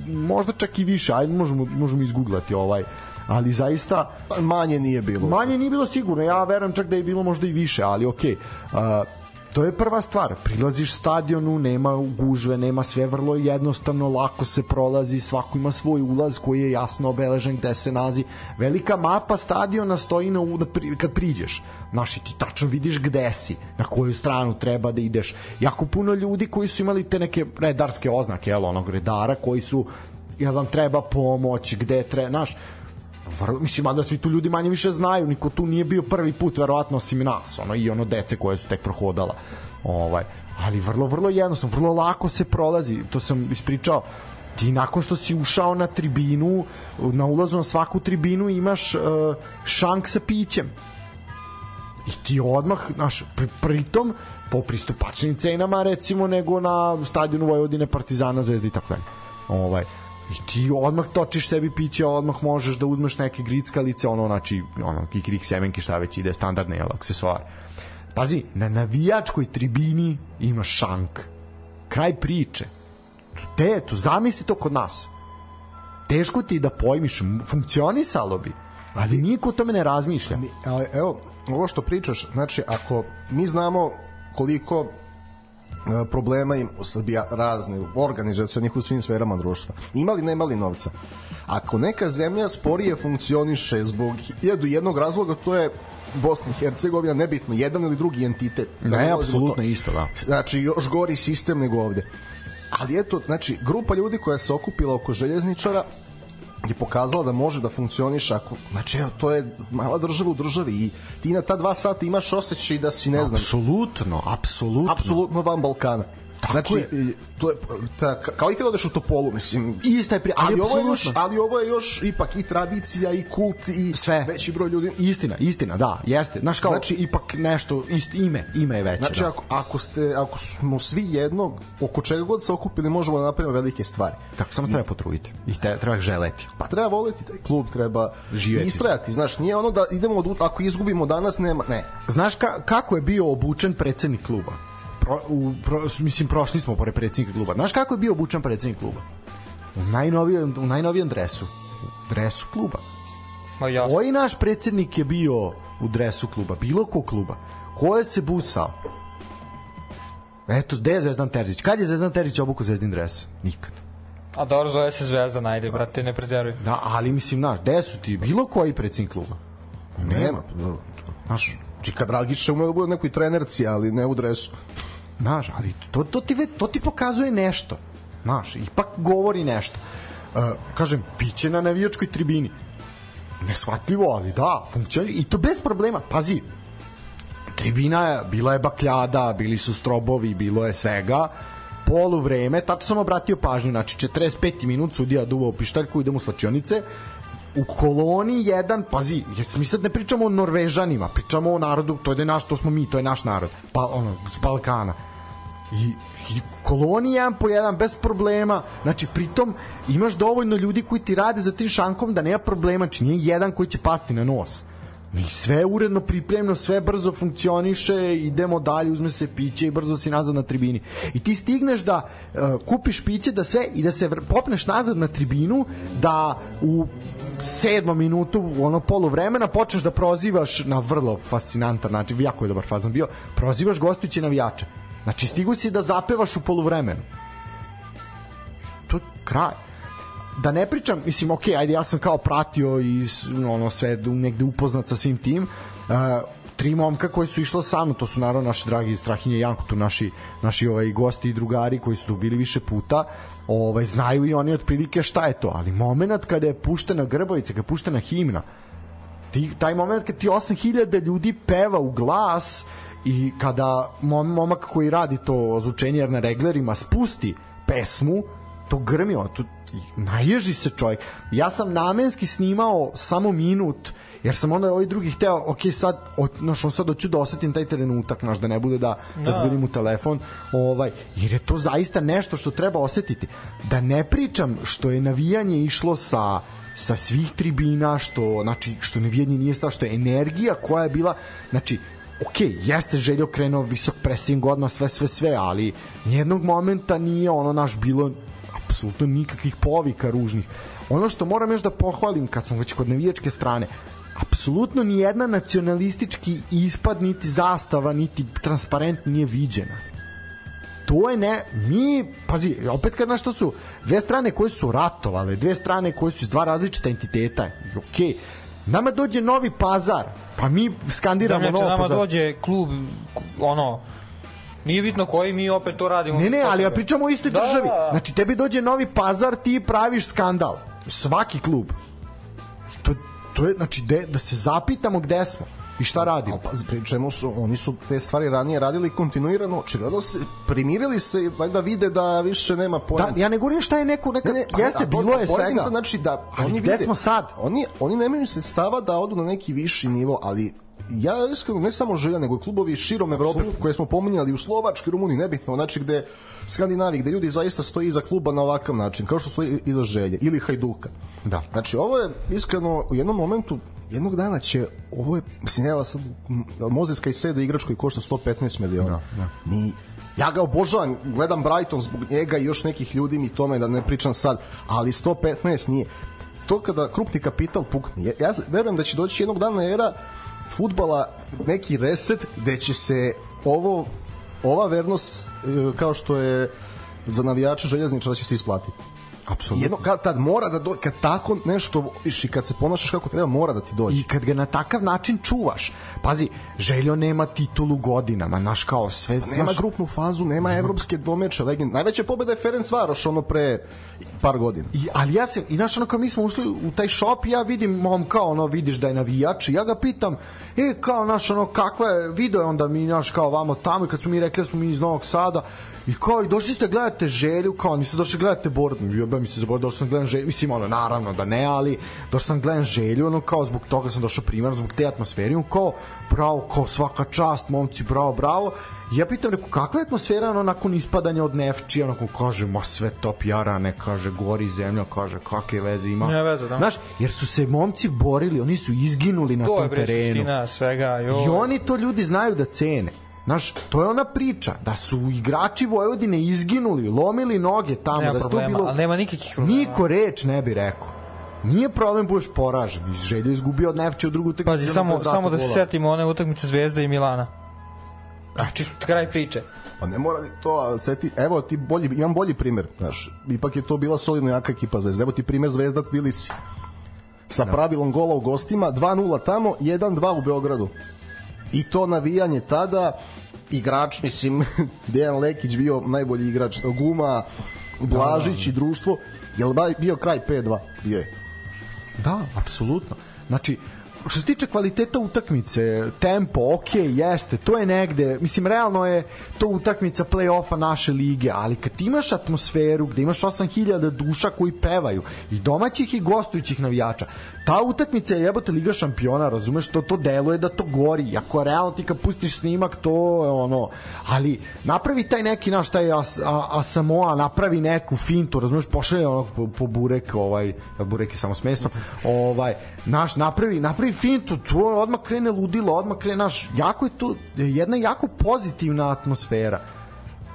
možda čak i više, ajde možemo, možemo izgooglati ovaj, ali zaista manje nije bilo. Manje nije bilo sigurno. Ja verujem čak da je bilo možda i više, ali okej. Okay. Uh, to je prva stvar. Prilaziš stadionu, nema gužve, nema sve vrlo jednostavno, lako se prolazi, svako ima svoj ulaz koji je jasno obeležen gde se nalazi. Velika mapa stadiona stoji na, kad priđeš. Znaš, ti tačno vidiš gde si, na koju stranu treba da ideš. Jako puno ljudi koji su imali te neke redarske oznake, jel, onog redara, koji su jel vam treba pomoć, gde treba, znaš, vrlo, mislim, da svi tu ljudi manje više znaju, niko tu nije bio prvi put, verovatno, osim nas, ono, i ono dece koje su tek prohodala. Ovaj, ali vrlo, vrlo jednostavno, vrlo lako se prolazi, to sam ispričao, ti nakon što si ušao na tribinu, na ulazu na svaku tribinu imaš uh, šank sa pićem. I ti odmah, znaš, pri, pritom, po pristupačnim cenama recimo nego na stadionu Vojvodine Partizana Zvezda i tako dalje. Ovaj i ti odmah točiš sebi piće, odmah možeš da uzmeš neke grickalice, ono, znači, ono, kikrik semenke, šta već ide, standardne, jel, aksesuar. Pazi, na navijačkoj tribini ima šank. Kraj priče. Te, tu, zamisli to kod nas. Teško ti da pojmiš, funkcionisalo bi, ali niko o tome ne razmišlja. Evo, ovo što pričaš, znači, ako mi znamo koliko problema im u Srbiji razne organizacionih u svim sferama društva. Imali nemali novca. Ako neka zemlja sporije funkcioniše zbog jedu jednog razloga, to je Bosna i Hercegovina, nebitno, jedan ili drugi entitet. Da ne, apsolutno isto, da. Znači, još gori sistem nego ovde. Ali eto, znači, grupa ljudi koja se okupila oko željezničara je pokazala da može da funkcioniše ako, znači evo, to je mala država u državi i ti na ta dva sata imaš osjećaj da si ne znam. Apsolutno, apsolutno. Apsolutno van Balkana Tako znači, je. to je ta, kao i kad odeš u Topolu, mislim. Ista je pri, ali, ali ovo je još, ali ovo je još ipak i tradicija i kult i sve veći broj ljudi. Istina, istina, da, jeste. Znaš kao znači, ipak nešto ist ime, ime je veće. Znači da. ako, ako ste ako smo svi jedno, oko čega god se okupili, možemo da napravimo velike stvari. Tako samo se treba potruditi. I te, treba želeti. Pa treba voleti taj klub, treba živeti. Istrajati, znaš, nije ono da idemo od ako izgubimo danas nema, ne. Znaš ka, kako je bio obučen predsednik kluba? Pro, u, pro, mislim, prošli smo pored predsjednika kluba. Znaš kako je bio obučan predsjednik kluba? U najnovijem, u najnovijem dresu. U dresu kluba. Ma jasno. Koji naš predsjednik je bio u dresu kluba? Bilo ko kluba? Ko je se busao? Eto, gde je Zvezdan Terzić? Kad je Zvezdan Terzić obuku Zvezdin dres? Nikad. A dobro, zove se Zvezda, najde, brate, ne pretjeruj. Da, ali mislim, znaš, gde su ti? Bilo koji predsjednik kluba? Nema. Znaš, Čika Dragić ume da bude nekoj trenerci, ali ne u dresu. Znaš, ali to, to, ti, to ti pokazuje nešto. Znaš, ipak govori nešto. Uh, kažem, piće na navijačkoj tribini. Nesvatljivo, ali da, funkcionira. I to bez problema. Pazi, tribina je, bila je bakljada, bili su strobovi, bilo je svega polu vreme, tačno sam obratio pažnju, znači 45. minut sudija duvao pištaljku, idemo u slačionice, u koloni jedan, pazi, jer mi sad ne pričamo o Norvežanima, pričamo o narodu, to je naš, to smo mi, to je naš narod, pa ono, s Balkana. I, i koloni jedan po jedan bez problema znači pritom imaš dovoljno ljudi koji ti rade za tri šankom da nema problema znači nije jedan koji će pasti na nos Mi sve je uredno pripremno, sve brzo funkcioniše, idemo dalje, uzme se piće i brzo si nazad na tribini. I ti stigneš da uh, kupiš piće da sve i da se popneš nazad na tribinu, da u sedmom minutu ono polu vremena počneš da prozivaš na vrlo fascinantan način, jako je dobar fazon bio, prozivaš gostujuće navijače. Znači stigu si da zapevaš u poluvremenu. To je kraj da ne pričam, mislim, ok, ajde, ja sam kao pratio i ono sve negde upoznat sa svim tim. Uh, tri momka koji su išla sa mnom, to su naravno naši dragi Strahinje Janko, tu naši, naši ovaj, gosti i drugari koji su tu bili više puta, ovaj, znaju i oni otprilike šta je to, ali moment kada je puštena Grbovica, kada je puštena himna, ti, taj moment kad ti 8000 ljudi peva u glas i kada mom, momak koji radi to ozvučenje na reglerima spusti pesmu, to grmi, ono, to, naježi se čovjek. Ja sam namenski snimao samo minut, jer sam onda ovaj drugi hteo, ok, sad, od, znaš, on sad hoću da osetim taj trenutak, znaš, da ne bude da, da, Da. vidim u telefon, ovaj, jer je to zaista nešto što treba osetiti. Da ne pričam što je navijanje išlo sa sa svih tribina, što, znači, što navijanje nije stao, što je energija koja je bila, znači, ok, jeste Željo krenuo visok pressing odmah, sve, sve, sve, ali nijednog momenta nije ono naš bilo apsolutno nikakvih povika ružnih. Ono što moram još da pohvalim kad smo već kod navijačke strane, apsolutno ni jedna nacionalistički ispad, niti zastava, niti transparent nije viđena to je ne, mi, pazi, opet kad znaš to su dve strane koje su ratovale, dve strane koje su iz dva različita entiteta, okej, nama dođe novi pazar, pa mi skandiramo Znači, novo nama pazar. dođe klub, ono, nije bitno koji mi opet to radimo. Ne, ne, ali ja pričamo o istoj Da, državi. da, da. Znači, tebi dođe novi pazar, ti praviš skandal. Svaki klub. To, to je, znači, de, da se zapitamo gde smo i šta radimo. Pa pri čemu su, oni su te stvari ranije radili kontinuirano, očigledno se primirili se valjda vide da više nema Da, poenta. ja ne govorim šta je neko, neka, Ne, ne, jeste, a bilo je svega. Znači da Ali oni gde vide, smo sad? Oni, oni nemaju sredstava da odu na neki viši nivo, ali ja iskreno ne samo želja, nego i klubovi širom Evrope koje smo pominjali u Slovačkoj, Rumuniji, nebitno, znači gde Skandinavi, gde ljudi zaista stoji iza kluba na ovakav način, kao što stoji iza želje ili Hajduka. Da. Znači, ovo je iskreno u jednom momentu jednog dana će ovo je mislim evo sad Mozes Caicedo igrač koji košta 115 miliona. Da, da. Ni ja ga obožavam, gledam Brighton zbog njega i još nekih ljudi mi tome da ne pričam sad, ali 115 nije. To kada krupni kapital pukne. Ja, ja verujem da će doći jednog dana era futbala neki reset gde će se ovo ova vernost e, kao što je za navijače željezničara da će se isplatiti. Apsolutno. Jedno, kad, tad mora da do, kad tako nešto voliš i kad se ponašaš kako treba, mora da ti dođe. I kad ga na takav način čuvaš. Pazi, Željo nema titulu godinama, naš kao sve... Pa nema znaš, grupnu fazu, nema evropske dvomeče legend. Najveća pobeda je Ferenc Varoš ono pre par godina. I, ali ja se, i znaš ono kao mi smo ušli u taj shop i ja vidim mom kao ono vidiš da je navijač i ja ga pitam e kao naš ono kakva je video je onda mi naš kao vamo tamo i kad smo mi rekli da smo mi iz Novog Sada i kao i došli ste gledate želju kao niste došli gledate Bordu jebe mi se za Bordu došao sam gledam želju mislim ono naravno da ne ali došao sam gledam želju ono kao zbog toga sam došao primjer zbog te atmosfere i on kao bravo kao svaka čast momci bravo bravo I ja pitam neko kakva je atmosfera ono nakon ispadanja od Nefči onako kaže ma sve top jarane kaže gori zemlja kaže kakve veze ima Nema veze, da. Znaš, jer su se momci borili oni su izginuli na To je tom terenu suština svega. Jo. i oni to ljudi znaju da cene Znaš, to je ona priča da su igrači Vojvodine izginuli, lomili noge tamo, Nema da problema, bilo... ali nema nikakvih problema. Niko reč ne bi rekao. Nije problem budeš poražen. Iz želje izgubio od Nefče u drugu utakmicu. Pazi, samo, samo da se setimo one utakmice Zvezde i Milana. Znači, kraj priče. Pa ne mora to, a seti, evo ti bolji, imam bolji primer, znaš, ipak je to bila solidno jaka ekipa Zvezda. Evo ti primer Zvezda Tbilisi. Sa Da. pravilom gola u gostima, 2-0 tamo, 1-2 u Beogradu. I to navijanje tada, igrač, mislim, Dejan Lekić bio najbolji igrač, Guma, Blažić i društvo, jel ba- bio kraj 5-2? Bio je. Da, apsolutno. Znači, što se tiče kvaliteta utakmice, tempo, ok, jeste, to je negde, mislim, realno je to utakmica play-offa naše lige, ali kad imaš atmosferu gde imaš 8000 duša koji pevaju, i domaćih i gostujućih navijača, ta utakmica je jebote Liga šampiona, razumeš, to, to deluje da to gori, ako realno ti kad pustiš snimak, to je ono, ali napravi taj neki naš, taj As, a, Asamoa, napravi neku fintu, razumeš, pošalje ono po, po burek, ovaj, burek je samo s mesom, ovaj, naš, napravi, napravi fintu, to odmah krene ludilo, odmah krene, naš, jako je to jedna jako pozitivna atmosfera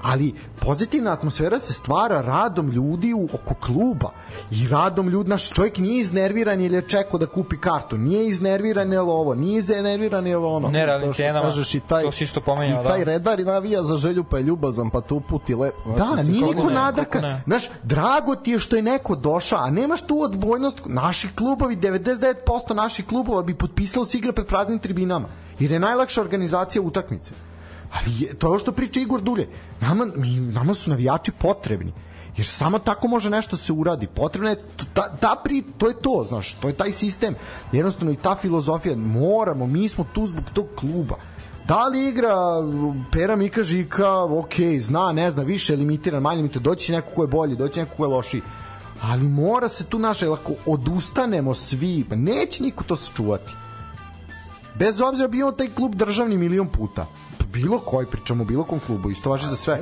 ali pozitivna atmosfera se stvara radom ljudi u, oko kluba i radom ljudi, naš čovjek nije iznerviran jer je čekao da kupi kartu, nije iznerviran jer ovo, nije iznerviran jer ono. Ne, To što cenama, kažeš i taj, to si isto pomenjao, i taj da. redar i navija za želju pa je ljubazan pa te uputi lep Da, se nije niko ne, nadrka. Znaš, drago ti je što je neko došao, a nemaš tu odbojnost. Naši klubovi, 99% naših klubova bi potpisalo se igra pred praznim tribinama. Jer je najlakša organizacija utakmice. Ali je, to je ovo što priča Igor Dulje. Nama, mi, nama su navijači potrebni. Jer samo tako može nešto se uradi. Potrebno je ta, ta pri, to je to, znaš, to je taj sistem. Jednostavno i ta filozofija, moramo, mi smo tu zbog tog kluba. Da li igra Pera Mika Žika, ok, zna, ne zna, više limitiran, manje limitiran, doći neko ko je bolji, doći neko ko je lošiji. Ali mora se tu naše, ako odustanemo svi, pa neće niko to sačuvati. Bez obzira bio taj klub državni milion puta. Bilo koji, pričamo o bilo kom klubu, isto važi za sve.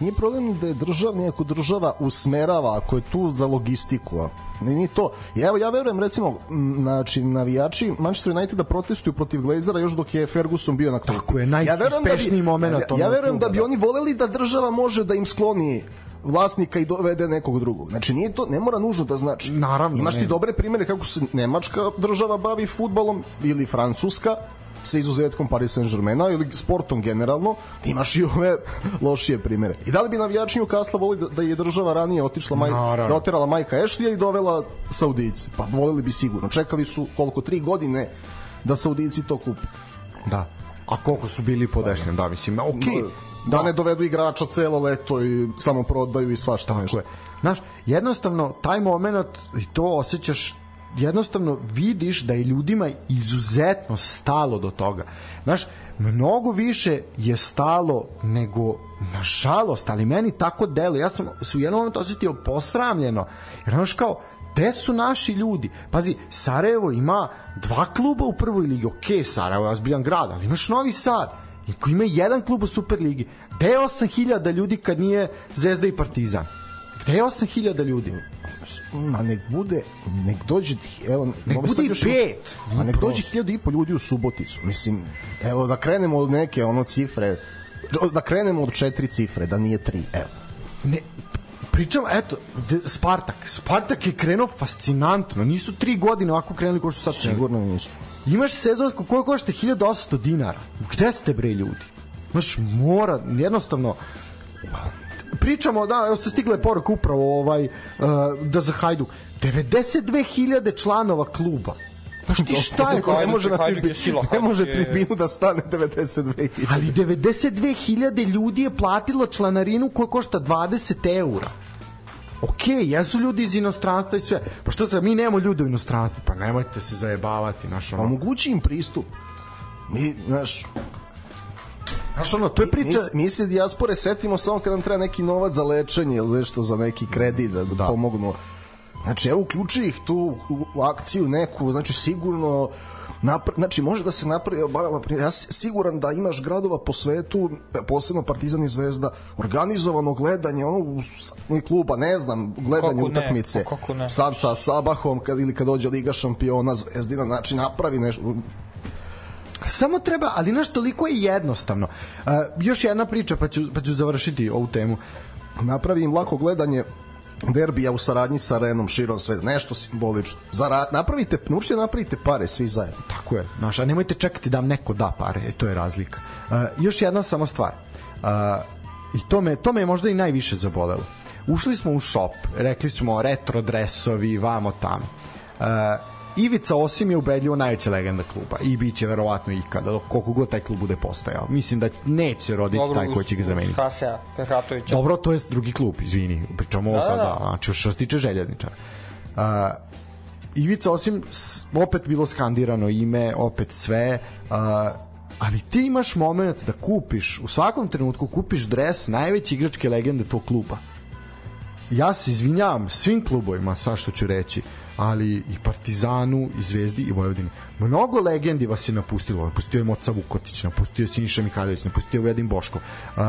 Nije problem da je državni ako država usmerava, ako je tu za logistiku. a. Nije, nije to. Evo, ja verujem, recimo, znači, navijači Manchester Uniteda protestuju protiv Glazera još dok je Ferguson bio na klubu. Tako je, verujem da bi- najuspešniji moment Ja, ja onog verujem da bi da. oni voleli da država može da im skloni vlasnika i dovede nekog drugog. Znači nije to ne mora nužno da znači. Naravno, Imaš ti ne. dobre primere kako se nemačka država bavi fudbalom ili francuska sa izuzetkom Paris Saint-Germaina ili sportom generalno, imaš i ove lošije primere. I da li bi navijači Newcastle volili da, da je država ranije otišla maj, Naravno. da oterala Majka Ashley i dovela Saudijice? Pa volili bi sigurno. Čekali su koliko tri godine da Saudijici to kupe. Da. A koliko su bili podešljeni, da, mislim, ok. Da, ne dovedu igrača celo leto i samo prodaju i svašta nešto. Je. Znaš, jednostavno, taj moment, i to osjećaš, jednostavno vidiš da je ljudima izuzetno stalo do toga. Znaš, mnogo više je stalo nego nažalost, ali meni tako delo. Ja sam se u jednom momentu osetio posramljeno. Jer znaš kao, gde su naši ljudi? Pazi, Sarajevo ima dva kluba u prvoj ligi. Ok, Sarajevo je ozbiljan grad, ali imaš Novi Sad i koji ima jedan klub u Superligi. Gde je 8000 ljudi kad nije Zvezda i Partizan? Gde je 8000 ljudi? Ma nek bude, nek dođe, evo, Nek bude i pet. ima- A nek dođe hiljadu i po ljudi u Suboticu. Mislim, evo, da krenemo od neke ono cifre, da krenemo od četiri cifre, da nije tri, evo. Ne, pričam, eto, de, Spartak. Spartak je krenuo fascinantno. Nisu tri godine ovako krenuli kao što sad. Sigurno nisu. Imaš sezonsku koja košta 1800 dinara. Gde ste bre ljudi? Znaš, mora, jednostavno, pričamo, da, evo se stigle poruka upravo ovaj, uh, da za Hajduk. 92.000 članova kluba. Znaš ti šta je to? ne može na tribinu, ne može tribinu da stane 92 Ali 92.000 ljudi je platilo članarinu koja košta 20 eura. Ok, jesu ljudi iz inostranstva i sve. Pa što sad, mi nemamo ljude u inostranstvu. Pa nemojte se zajebavati, naš ono. Omogući im pristup. Mi, znaš, Znaš ono, to je mi, priča... mi se dijaspore setimo samo kad nam treba neki novac za lečenje ili nešto za neki kredit da, da, pomognu. Znači, evo, uključi ih tu u, u akciju neku, znači sigurno napr znači može da se napravi ja siguran da imaš gradova po svetu posebno Partizan i Zvezda organizovano gledanje ono kluba ne znam gledanje Kako ne, utakmice pa kako ne. sad sa Sabahom kad ili kad dođe Liga šampiona Zvezdina znači napravi nešto Samo treba, ali naš toliko je jednostavno. Uh, još jedna priča, pa ću, pa ću završiti ovu temu. napravi im lako gledanje derbija u saradnji sa Renom širom sveta, nešto simbolično. Zara, napravite, naučite napravite pare svi zajedno. Tako je, znaš, a nemojte čekati da vam neko da pare, e, to je razlika. Uh, još jedna samo stvar. Uh, I to me, to me je možda i najviše zabolelo. Ušli smo u shop, rekli smo retro dresovi, vamo tamo. Uh, Ivica Osim je ubedljivo najveća legenda kluba i bit će verovatno ikada, koliko god taj klub bude postojao. Mislim da neće roditi Dobro, taj koji će ga zameniti. Hasea, Ferhatovića. Dobro, to je drugi klub, izvini. Pričamo ovo Da, sada, da. znači što se tiče željezničara. Uh, Ivica osim opet bilo skandirano ime, opet sve, uh, ali ti imaš moment da kupiš, u svakom trenutku kupiš dres najveće igračke legende tog kluba. Ja se izvinjavam svim klubovima, sa što ću reći, ali i Partizanu, i Zvezdi, i Vojvodini. Mnogo legendi vas je napustilo. Napustio je Moca Vukotić, napustio je Siniša Mihajlović, napustio je Ujedin Boško. Uh,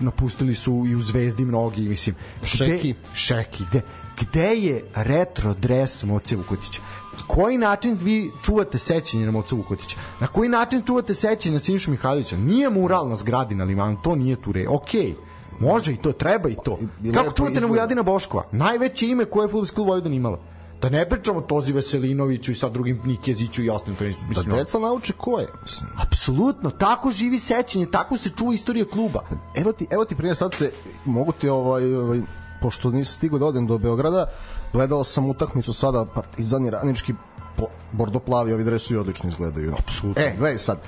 napustili su i u Zvezdi mnogi, mislim. Šeki. Gde, Šeki, gde, gde je retro dres Moce Vukotića? koji način vi čuvate sećanje na Mocu Vukotića? Na koji način čuvate sećanje na Sinišu Mihajlovića? Nije mural na zgradi na Limanu, to nije tu re. Okej, može i to, treba i to. I Kako čuvate. Vujadina Boškova? Najveće ime koje je Futbolski klub Vojvodina imala. Da ne pričamo Tozi Veselinoviću i sa drugim Nikeziću i ostalim. Nisu, Da mislim, deca nauče ko je. Mislim, Apsolutno, tako živi sećanje, tako se čuva istorija kluba. evo ti, evo ti primjer, sad se, mogu ti ovaj, ovaj pošto nisam stigao da odem do Beograda, gledao sam utakmicu sada Partizan i Radnički pl- bordo-plavi, ovi dresovi odlično izgledaju. Apsolutno. E, gledaj sad,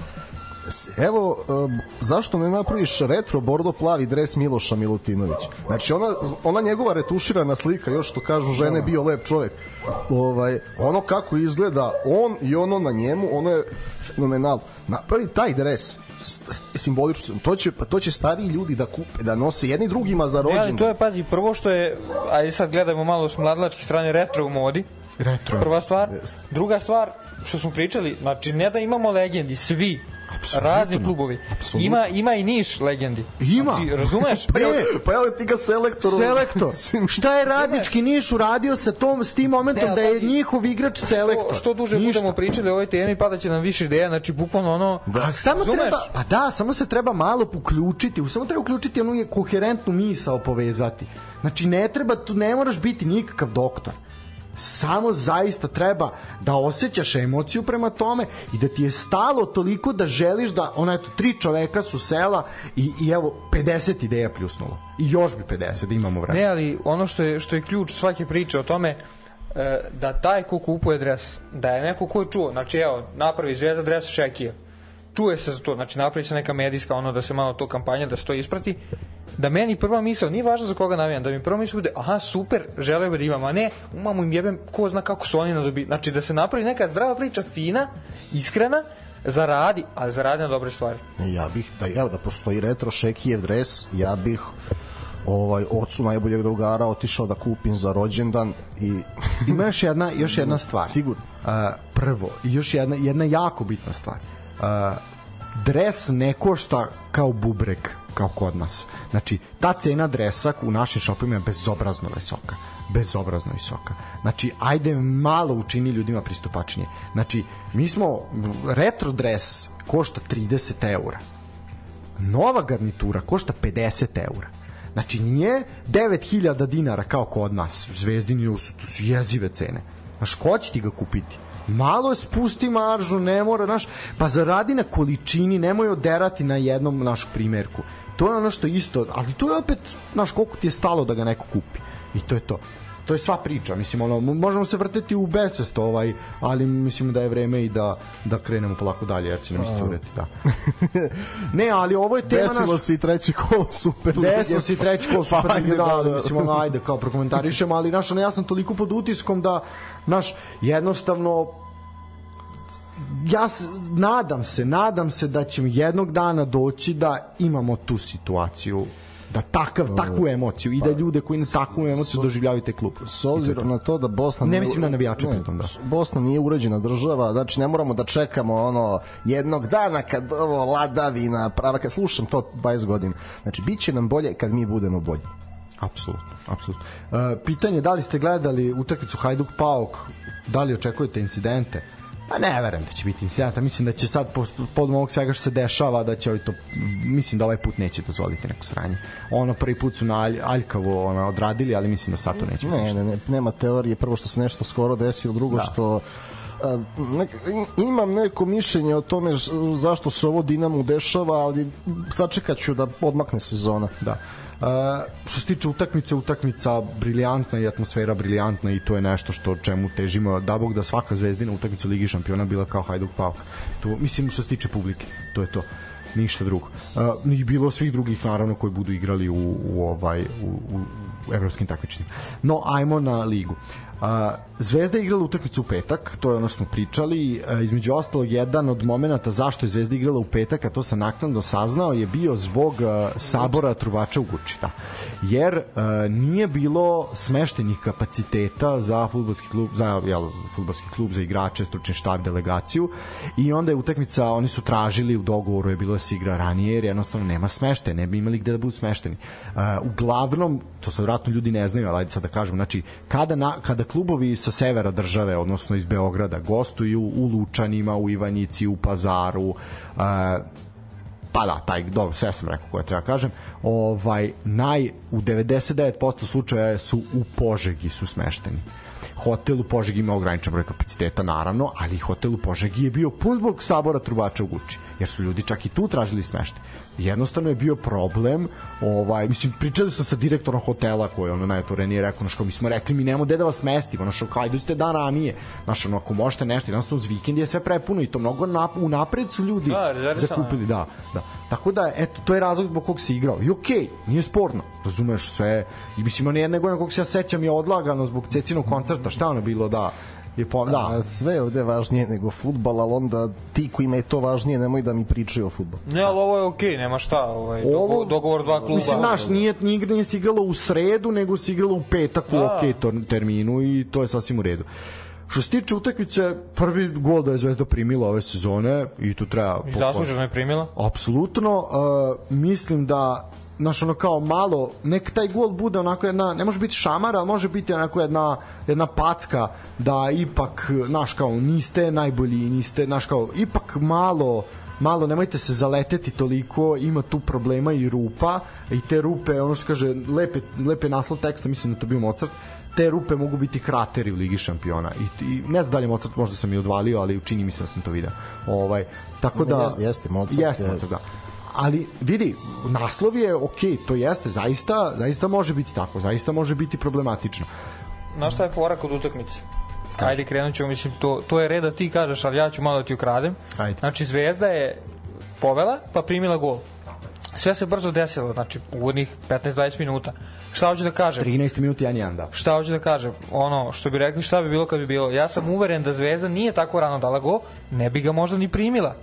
Evo, um, zašto ne napraviš retro bordo plavi dres Miloša Milutinovića? Znači, ona, ona njegova retuširana slika, još što kažu žene, bio lep čovjek. Ovaj, ono kako izgleda on i ono na njemu, ono je fenomenal. Napravi taj dres, simbolično, to će, to će stariji ljudi da kupe, da nose jedni drugima za Ne, ali rođendan. to je, pazi, prvo što je, ajde sad gledajmo malo s mladalačke strane, retro u modi. Retro. Prva stvar. Druga stvar, što smo pričali, znači ne da imamo legendi, svi, Apsolutno. razni klubovi. Apsolutno. Ima, ima i Niš legendi. Ima. Znači, razumeš? Pa evo, E, pa evo ti ga selektor. Selektor. Šta je radnički Niš uradio sa tom s tim momentom Ne, da je njihov igrač selektor? Što, što duže Ništa. budemo pričali o ovoj temi, pada će nam više ideja, znači bukvalno ono... Da, samo razumeš? treba, pa da, samo se treba malo uključiti, samo treba uključiti onu je koherentnu misao povezati. Znači ne treba, tu ne moraš biti nikakav doktor. Samo zaista treba da osjećaš emociju prema tome i da ti je stalo toliko da želiš da, ona eto, tri čoveka su sela i, i evo, 50 ideja pljusnulo. I još bi 50, da imamo vremena. Ne, ali ono što je, što je ključ svake priče o tome, e, da taj ko kupuje dres, da je neko ko je čuo, znači evo, napravi zvezda dres Šekija, čuje se za to, znači napravi se neka medijska ono da se malo to kampanja, da se to isprati, da meni prva misao, nije važno za koga navijam, da mi prva misao bude, aha, super, želeo bi da imam, a ne, umamo im jebem, ko zna kako su oni nadobi, znači da se napravi neka zdrava priča, fina, iskrena, zaradi, ali zaradi na dobre stvari. Ja bih, da, evo, da postoji retro Šekijev dres, ja bih ovaj ocu najboljeg drugara otišao da kupim za rođendan i Ima još jedna, još jedna stvar. Sigurno. Uh, prvo, još jedna, jedna jako bitna stvar. Dres ne košta kao bubreg, kao kod nas. Znači, ta cena dresa u našim šopima je bezobrazno visoka. Bezobrazno visoka. Znači, ajde malo učini ljudima pristupačnije. Znači, mi smo, retro dres košta 30 eura nova garnitura košta 50 eura. Znači nije 9000 dinara kao kod nas. Zvezdini su, su jezive cene. Znaš, ko će ti ga kupiti? Malo spusti maržu, ne mora, znaš, pa zaradi na količini, nemoj oderati na jednom našu primjerku. To je ono što je isto, ali to je opet, znaš, koliko ti je stalo da ga neko kupi. I to je to to je sva priča, mislim ono mo- možemo se vrteti u besvest ovaj, ali mislim da je vreme i da da krenemo polako dalje jer će nam iscureti, da. ne, ali ovo je tema desilo naš se i treći kolo super lige. Desno si treći kol Pa, super ajde, lige, da, da, da. mislim, ono, ajde, kao prokomentarišem, ali, znaš, ono, ja sam toliko pod utiskom da, znaš, jednostavno, ja nadam se, nadam se da ćemo jednog dana doći da imamo tu situaciju da takav, takvu emociju i da ljude koji na takvu emociju doživljavaju taj klub. s obzirom na to da Bosna Ne mislim na navijače pritom, da. Bosna nije uređena država, znači ne moramo da čekamo ono jednog dana kad ovo ladavina prava kad slušam to 20 godina. Znači biće nam bolje kad mi budemo bolji. Apsolutno, apsolutno. Uh, pitanje da li ste gledali utakmicu Hajduk Paok, da li očekujete incidente? Pa ne verujem da će biti incidenta, mislim da će sad pod ovog svega što se dešava da će ovaj to mislim da ovaj put neće dozvoliti neko sranje. Ono prvi put su na alj, aljkavo ono odradili, ali mislim da sad to neće. Ne, ne, ne, nema teorije, prvo što se nešto skoro desilo, drugo da. što nek, imam neko mišljenje o tome zašto se ovo Dinamo dešava, ali sačekat ću da odmakne sezona. Da. Uh, što se tiče utakmice, utakmica briljantna i atmosfera briljantna i to je nešto što čemu težimo. Da bog da svaka zvezdina utakmica Ligi šampiona bila kao Hajduk Pauk. To, mislim što se tiče publike, to je to ništa drugo. Uh, I bilo svih drugih naravno koji budu igrali u, u ovaj u, u, u evropskim takmičenjima. No ajmo na ligu. A, Zvezda je igrala utakmicu u petak, to je ono što smo pričali. A, između ostalog, jedan od momenata zašto je Zvezda igrala u petak, a to sam naknadno saznao, je bio zbog a, sabora trubača u Guči. Da. Jer a, nije bilo smeštenih kapaciteta za futbolski klub, za jel, futbolski klub, za igrače, stručni štab, delegaciju i onda je utakmica, oni su tražili u dogovoru je bilo da se igra ranije jer jednostavno nema smešte, ne bi imali gde da budu smešteni. A, uglavnom, to sad vratno ljudi ne znaju, ali ajde sad da kažem, znači, kada, na, kada klubovi sa severa države, odnosno iz Beograda, gostuju u Lučanima, u Ivanjici, u Pazaru, uh, pa da, taj, dobro, sve sam rekao koje treba kažem, ovaj, naj, u 99% slučaja su u Požegi su smešteni. Hotel u Požegi ima ograničen broj kapaciteta, naravno, ali hotel u Požegi je bio pun zbog sabora trubača u Guči, jer su ljudi čak i tu tražili smeštaj jednostavno je bio problem ovaj mislim pričali su sa direktorom hotela koji je ono najotvorenije rekao što mi smo rekli mi nemamo gde da vas mestimo znači kao idete dan ranije znači ono ako možete nešto jednostavno uz vikend je sve prepuno i to mnogo nap, unapred su ljudi da, zakupili da da. Tako da eto to je razlog zbog kog se igrao. I okej okay, nije sporno razumeš sve. I mislim on je nego kog se ja sećam je odlagano zbog Cecinog koncerta šta ono bilo da je po, da. A, sve je ovde važnije nego futbal, ali onda ti koji ima je to važnije nemoj da mi pričaju o futbolu. Ne, ali ovo je okej, okay, nema šta. Ovaj, ovo, dogovor dva kluba. Mislim, naš, nije, nije, nije se igralo u sredu, nego se igralo u petak u da. okej okay terminu i to je sasvim u redu. Što se tiče utakmice, prvi gol da je Zvezda primila ove sezone i tu treba... I zasluženo je primila? Apsolutno. Uh, mislim da znaš, ono kao malo, nek taj gol bude onako jedna, ne može biti šamara, ali može biti onako jedna, jedna packa da ipak, znaš, kao niste najbolji, niste, znaš, kao ipak malo malo nemojte se zaleteti toliko, ima tu problema i rupa i te rupe, ono što kaže, lepe, lepe naslov teksta, mislim da to bio Mozart, te rupe mogu biti krateri u Ligi šampiona i, i ne znam da li je Mozart možda sam i odvalio ali učini mi se da sam to video. Ovaj, tako da jeste, jeste Mozart, jeste Mozart da ali vidi, naslov je ok, to jeste, zaista, zaista može biti tako, zaista može biti problematično. Znaš šta je fora kod utakmice? Ajde, krenut ćemo, mislim, to, to je red da ti kažeš, ali ja ću malo da ti ukradem. Ajde. Znači, Zvezda je povela, pa primila gol. Sve se brzo desilo, znači, uvodnih 15-20 minuta. Šta hoću da kažem? 13 minuta 1-1, da. Šta hoću da kažem? Ono, što bi rekli, šta bi bilo kad bi bilo? Ja sam uveren da Zvezda nije tako rano dala gol, ne bi ga možda ni primila.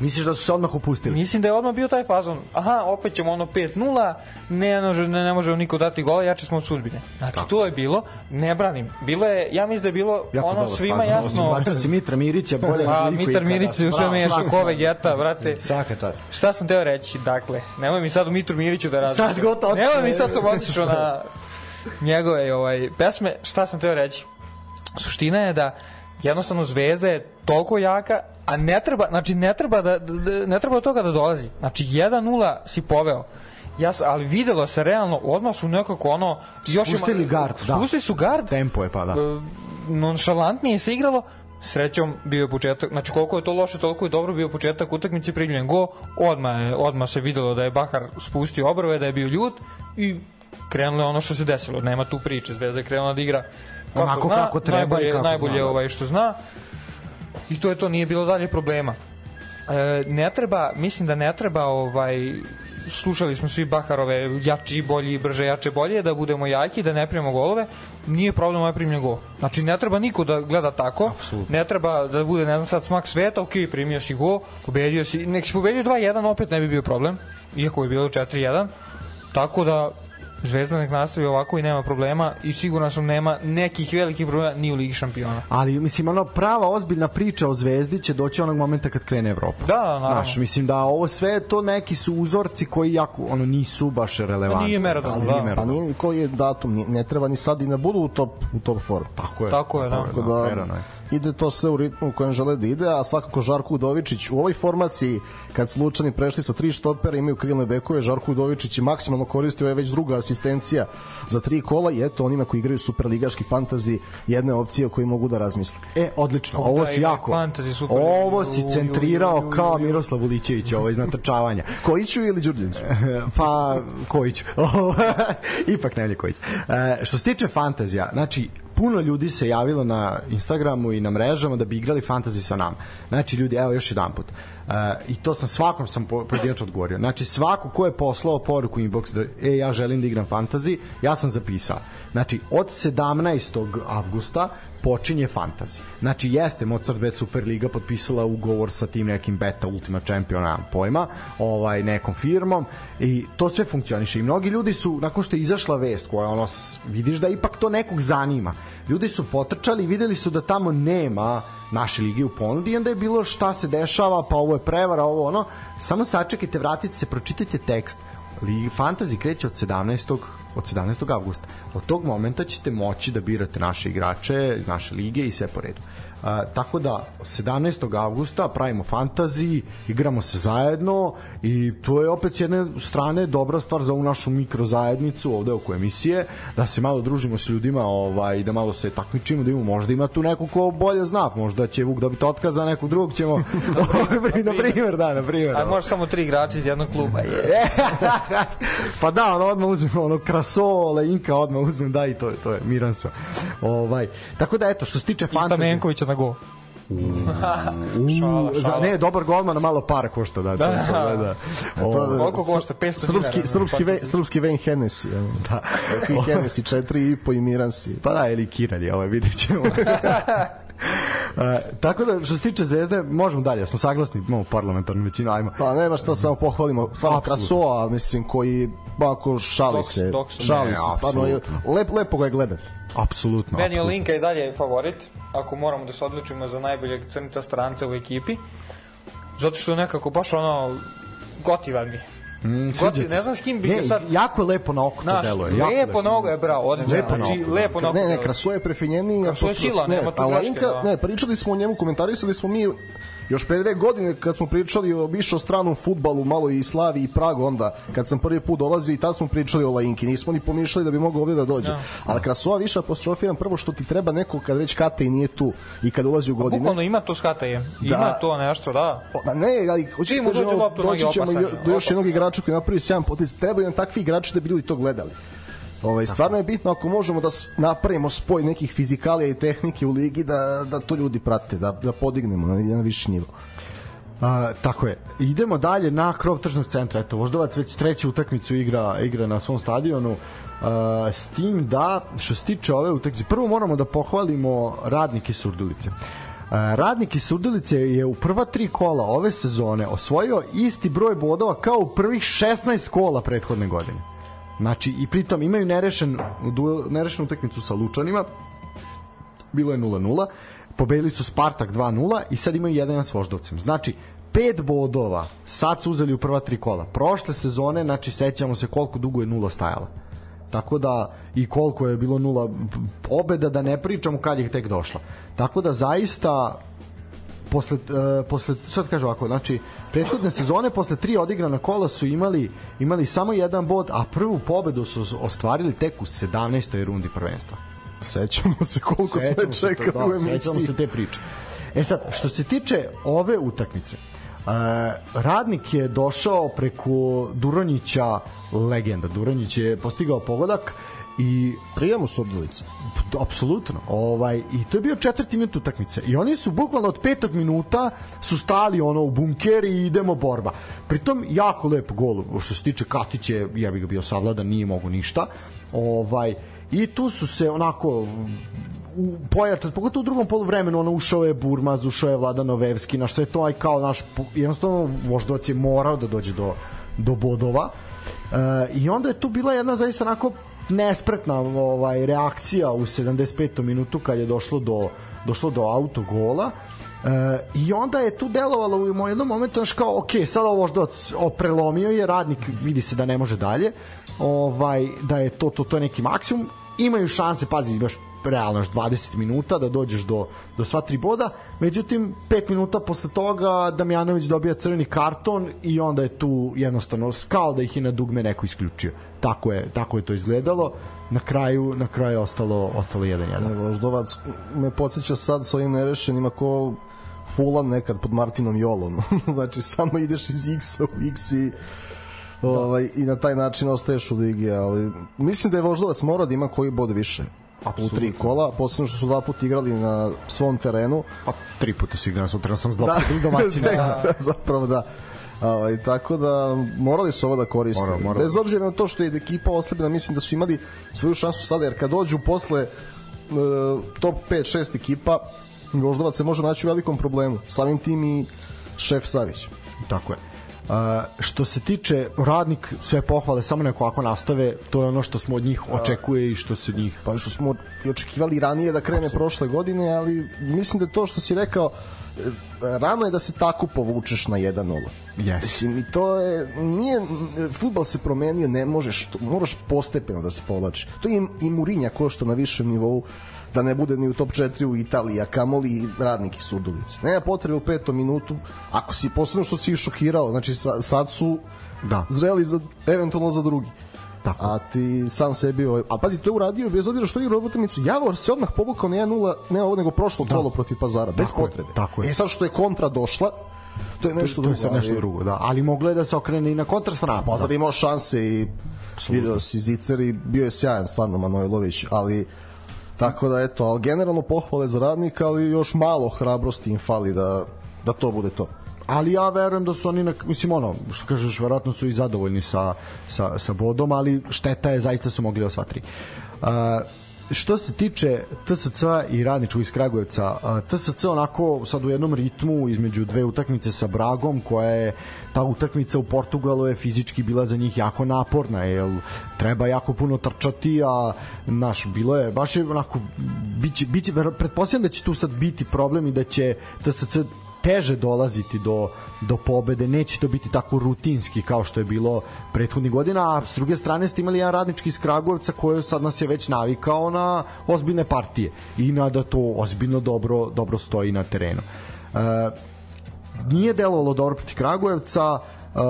Misliš da su se odmah upustili? Mislim da je odmah bio taj fazon. Aha, opet ćemo ono 5-0, ne, može, ne, ne može niko dati gola, jači smo od sudbine. Znači, Tako. to je bilo, ne branim. Bilo je, ja mislim da je bilo jako ono dobro, svima fazon, jasno... Bačao si Mitra Mirića, bolje Pa, Mitar Mirić se sve meša, kove geta, brate. Svaka čast. Šta sam teo reći, dakle, nemoj mi sad u Mitru Miriću da različam. Sad gotovo. Nemoj mi sad sam otišao na njegove ovaj, pesme. Šta sam teo reći? Suština je da jednostavno Zvezda je toliko jaka, a ne treba, znači ne treba da, da ne treba do toga da dolazi. Znači 1:0 si poveo. Ja, ali videlo se realno, odmah su nekako ono... Još spustili ima, gard, da. Spustili su gard. Tempo je pa da. E, nonšalantnije se igralo, srećom bio je početak, znači koliko je to loše, toliko je dobro bio početak utakmice primljen go, odmah, je, odmah se videlo da je Bahar spustio obrove, da je bio ljut i krenulo je ono što se desilo, nema tu priče, Zvezda je krenula da igra kako onako zna, kako treba najbolje, i kako najbolje zna, da. ovaj što zna i to je to nije bilo dalje problema e, ne treba mislim da ne treba ovaj slušali smo svi Baharove jači, bolji, brže, jače, bolje, da budemo jaki, da ne primamo golove, nije problem ovaj primljen gol. Znači, ne treba niko da gleda tako, Absolutno. ne treba da bude, ne znam sad, smak sveta, ok, primio si gol, pobedio si, nek si pobedio 2-1, opet ne bi bio problem, iako je bilo 4-1, tako da Zvezda nek nastavi ovako i nema problema i sigurno sam nema nekih velikih problema ni u Ligi šampiona. Ali mislim ono prava ozbiljna priča o Zvezdi će doći onog momenta kad krene Evropa. Da, naravno. Znaš, mislim da ovo sve to neki su uzorci koji jako ono nisu baš relevantni. Nije merodavno, Ali da. nije Pa nije koji je datum, ne treba ni sad i da budu u top, u top formu. Tako je. Tako je, da. Tako da verano je. Ide to sve u ritmu u kojem žele da ide, a svakako Žarko Udovičić u ovoj formaciji kad su Lučani prešli sa tri štopera imaju krilne bekove, Žarko Udovičić je maksimalno koristio, je već druga asistencija za tri kola i eto onima koji igraju superligaški fantazi jedne opcije o kojoj mogu da razmisle. E, odlično. Ovo Da, si jako. fantasy super. Ovo si centrirao ju, ju, kao ju. Miroslav Vulićević ovo iz natrčavanja. Kojiću ili Đurđević? pa Kojić. Ipak Nevlje Kojić. E, što se tiče fantazija, znači puno ljudi se javilo na Instagramu i na mrežama da bi igrali fantasy sa nama. Znači ljudi, evo još jedan put. E, I to sam svakom sam po- pojedinačno odgovorio. Znači svako ko je poslao poruku inbox da e, ja želim da igram fantasy, ja sam zapisao. Znači od 17. avgusta počinje fantasy. Znači, jeste Mozart Bet Superliga potpisala ugovor sa tim nekim beta Ultima nemam pojma, ovaj, nekom firmom i to sve funkcioniše. I mnogi ljudi su, nakon što je izašla vest koja ono, vidiš da ipak to nekog zanima, ljudi su potrčali i videli su da tamo nema naše lige u ponudi i onda je bilo šta se dešava, pa ovo je prevara, ovo ono. Samo sačekajte, vratite se, pročitajte tekst. Ligi Fantasy kreće od 17 od 17. avgusta. Od tog momenta ćete moći da birate naše igrače iz naše lige i sve po redu. Uh, tako da 17. avgusta pravimo fantazi, igramo se zajedno i to je opet s jedne strane dobra stvar za ovu našu mikrozajednicu ovde oko emisije, da se malo družimo s ljudima, ovaj, da malo se takmičimo, da imamo, možda ima tu neko ko bolje zna, možda će Vuk dobiti otkaz, a nekog drugog ćemo, na primjer, da, na primjer. A može samo tri igrača iz jednog kluba. Je. pa da, ono, odmah uzmem ono kraso, leinka, odmah uzmem, da i to je, to je, miran sam. Ovaj, tako da, eto, što se tiče I fantasy... Stamenkovića na go. šala, Za, šala. ne, dobar golman, malo para košta, da, Da. to, da, da. O, To- Koliko košta? 500 Srpski, dinara. srpski, ve, srpski Wayne Hennessy. da. Wayne Hennessy, četiri i po i Miran si. Pa da, ili Kiralj, ovaj, vidjet ćemo. Uh, tako da, što se tiče Zvezde, možemo dalje, smo saglasni, imamo parlamentarnu većinu, ajmo. Pa nema šta samo pohvalimo. Stvarno. Krasoa, mislim, koji ovako šali Dok- se. dok se- šali Ne, se, stvarno je, lep, lepo ga je gledati. Apsolutno. Meni je apsolutno. Linka i dalje favorit, ako moramo da se odlučimo za najboljeg crnica stranca u ekipi. Zato što nekako baš ono gotivan mi. je. Mm, Goti, ne znam s kim bi ne, sad... jako lepo na oko to Znaš, deluje. jako lepo na oga je bravo, odlično. Lepo na znači, oko, da. lepo na oko. Ne, ne. Krasoa je prefinjeniji. Kraso je sila, nema tu greške, da. Ne, pričali smo o njemu, komentarisali smo mi još pre dve godine kad smo pričali o više o stranom futbalu, malo i Slavi i Pragu onda, kad sam prvi put dolazio i tad smo pričali o Lainki, nismo ni pomišljali da bi mogao ovde da dođe. Da. Ali Krasova više apostrofiram prvo što ti treba neko kad već kate i nije tu i kad ulazi u godine. Bukvalno ima to skata je. Ima Da. to nešto, da. Ma ne, ali hoću Čim ti mu kažem, dođe ovo, lopta, noge doći ćemo do još jednog igrača koji napravi sjajan potez. Trebaju nam takvi igrači da bi ljudi to gledali. Ovaj stvarno je bitno ako možemo da napravimo spoj nekih fizikalija i tehnike u ligi da da to ljudi prate, da da podignemo na jedan viši nivo. A, tako je. Idemo dalje na krov tržnog centra. Eto, Voždovac već treću utakmicu igra, igra na svom stadionu. Uh, s tim da, što se tiče ove utakmice, prvo moramo da pohvalimo radnike Surdulice. Uh, radnik iz Surdulice je u prva tri kola ove sezone osvojio isti broj bodova kao u prvih 16 kola prethodne godine. Znači, i pritom imaju nerešen, duel, nerešenu utakmicu sa Lučanima, bilo je 0-0, pobedili su Spartak 2-0 i sad imaju 1-1 s Voždovcem. Znači, pet bodova sad su uzeli u prva tri kola. Prošle sezone, znači, sećamo se koliko dugo je nula stajala. Tako da, i koliko je bilo nula pobeda, da ne pričamo kad je tek došla. Tako da, zaista, posle, uh, posle šta da kažem ovako, znači prethodne sezone posle tri odigrana kola su imali imali samo jedan bod, a prvu pobedu su ostvarili tek u 17. rundi prvenstva. Sećamo se koliko smo Sećamo to, čekali da, u Sećamo emisiji. se te priče. E sad, što se tiče ove utakmice, Uh, radnik je došao preko Duronjića legenda Duronjić je postigao pogodak i Prijemu Surdulice. P- apsolutno. Ovaj i to je bio četvrti minut utakmice. I oni su bukvalno od petog minuta su stali ono u bunker i idemo borba. Pritom jako lep gol što se tiče Katiće, ja bih ga bio savladan, nije mogu ništa. Ovaj i tu su se onako u pojačat, pogotovo u drugom poluvremenu, ono ušao je Burmaz, ušao je Vladan Novevski, na što je to aj kao naš, jednostavno Voždovac je morao da dođe do, do bodova I onda je tu bila jedna zaista onako nespretna ovaj reakcija u 75. minutu kad je došlo do došlo do autogola. E, I onda je tu delovalo u jednom momentu znaš kao, ok, sad ovo što prelomio je, radnik vidi se da ne može dalje, ovaj, da je to, to, to je neki maksimum, imaju šanse, pazi, imaš realno još 20 minuta da dođeš do, do sva tri boda, međutim 5 minuta posle toga Damjanović dobija crveni karton i onda je tu jednostavno kao da ih je na dugme neko isključio. Tako je, tako je to izgledalo na kraju na kraju ostalo ostalo 1-1. Voždovac me podseća sad sa ovim nerešenim ako Fulham nekad pod Martinom Jolom. znači samo ideš iz X u X i ovaj, i na taj način ostaješ u ligi, ali mislim da je Voždovac mora da ima koji bod više. Absolutno. u tri kola, posebno što su dva puta igrali na svom terenu. Pa tri puta su igrali na svom terenu, sam dva da, puta domaćina. da, zapravo da. Ovaj, tako da morali su ovo da koriste. Mora, mora. Bez obzira na to što je ekipa oslabljena, mislim da su imali svoju šansu sada, jer kad dođu posle uh, top 5-6 ekipa, Voždovac se može naći u velikom problemu. Samim tim i šef Savić. Tako je. Uh, što se tiče radnik sve pohvale samo neko ako nastave to je ono što smo od njih očekuje i što se od njih pa što smo i očekivali ranije da krene Absolut. prošle godine ali mislim da to što si rekao rano je da se tako povučeš na 1-0. Yes. Mislim, i to je, nije, futbal se promenio, ne možeš, moraš postepeno da se povlači. To je i Murinja ko što na višem nivou da ne bude ni u top 4 u Italiji, a kamoli i radniki Surdulice. Nema potrebe u petom minutu, ako si posebno što si šokirao, znači sad su da. zreli za, eventualno za drugi. Tako. A ti sam sebi ovaj, a pazi to je uradio bez obzira što igra utakmicu. Javor se odmah povukao na 1:0, ne ovo nego prošlo da. kolo protiv Pazara, bez tako potrebe. Je, tako je. E sad što je kontra došla, to je nešto to, drugo. To je nešto drugo, da. Ali moglo je da se okrene i na kontrastranu. Pazar da. imao šanse i Absolutno. video si Zicer i bio je sjajan stvarno Manojlović, ali tako da eto, ali generalno pohvale za radnika, ali još malo hrabrosti im fali da, da to bude to ali ja verujem da su oni na, mislim ono što kažeš verovatno su i zadovoljni sa, sa, sa bodom ali šteta je zaista su mogli osva tri. Uh, što se tiče TSC i Radničkog iz Kragujevca, TSC onako sad u jednom ritmu između dve utakmice sa Bragom, koja je ta utakmica u Portugalu je fizički bila za njih jako naporna, jer treba jako puno trčati, a naš, bilo je, baš je onako, biće, biće, pretpostavljam da će tu sad biti problem i da će TSC teže dolaziti do, do pobede, neće to biti tako rutinski kao što je bilo prethodnih godina, a s druge strane ste imali jedan radnički iz Kragujevca koji sad nas je već navikao na ozbiljne partije i na da to ozbiljno dobro, dobro stoji na terenu. E, nije delovalo dobro protiv Kragujevca, Uh,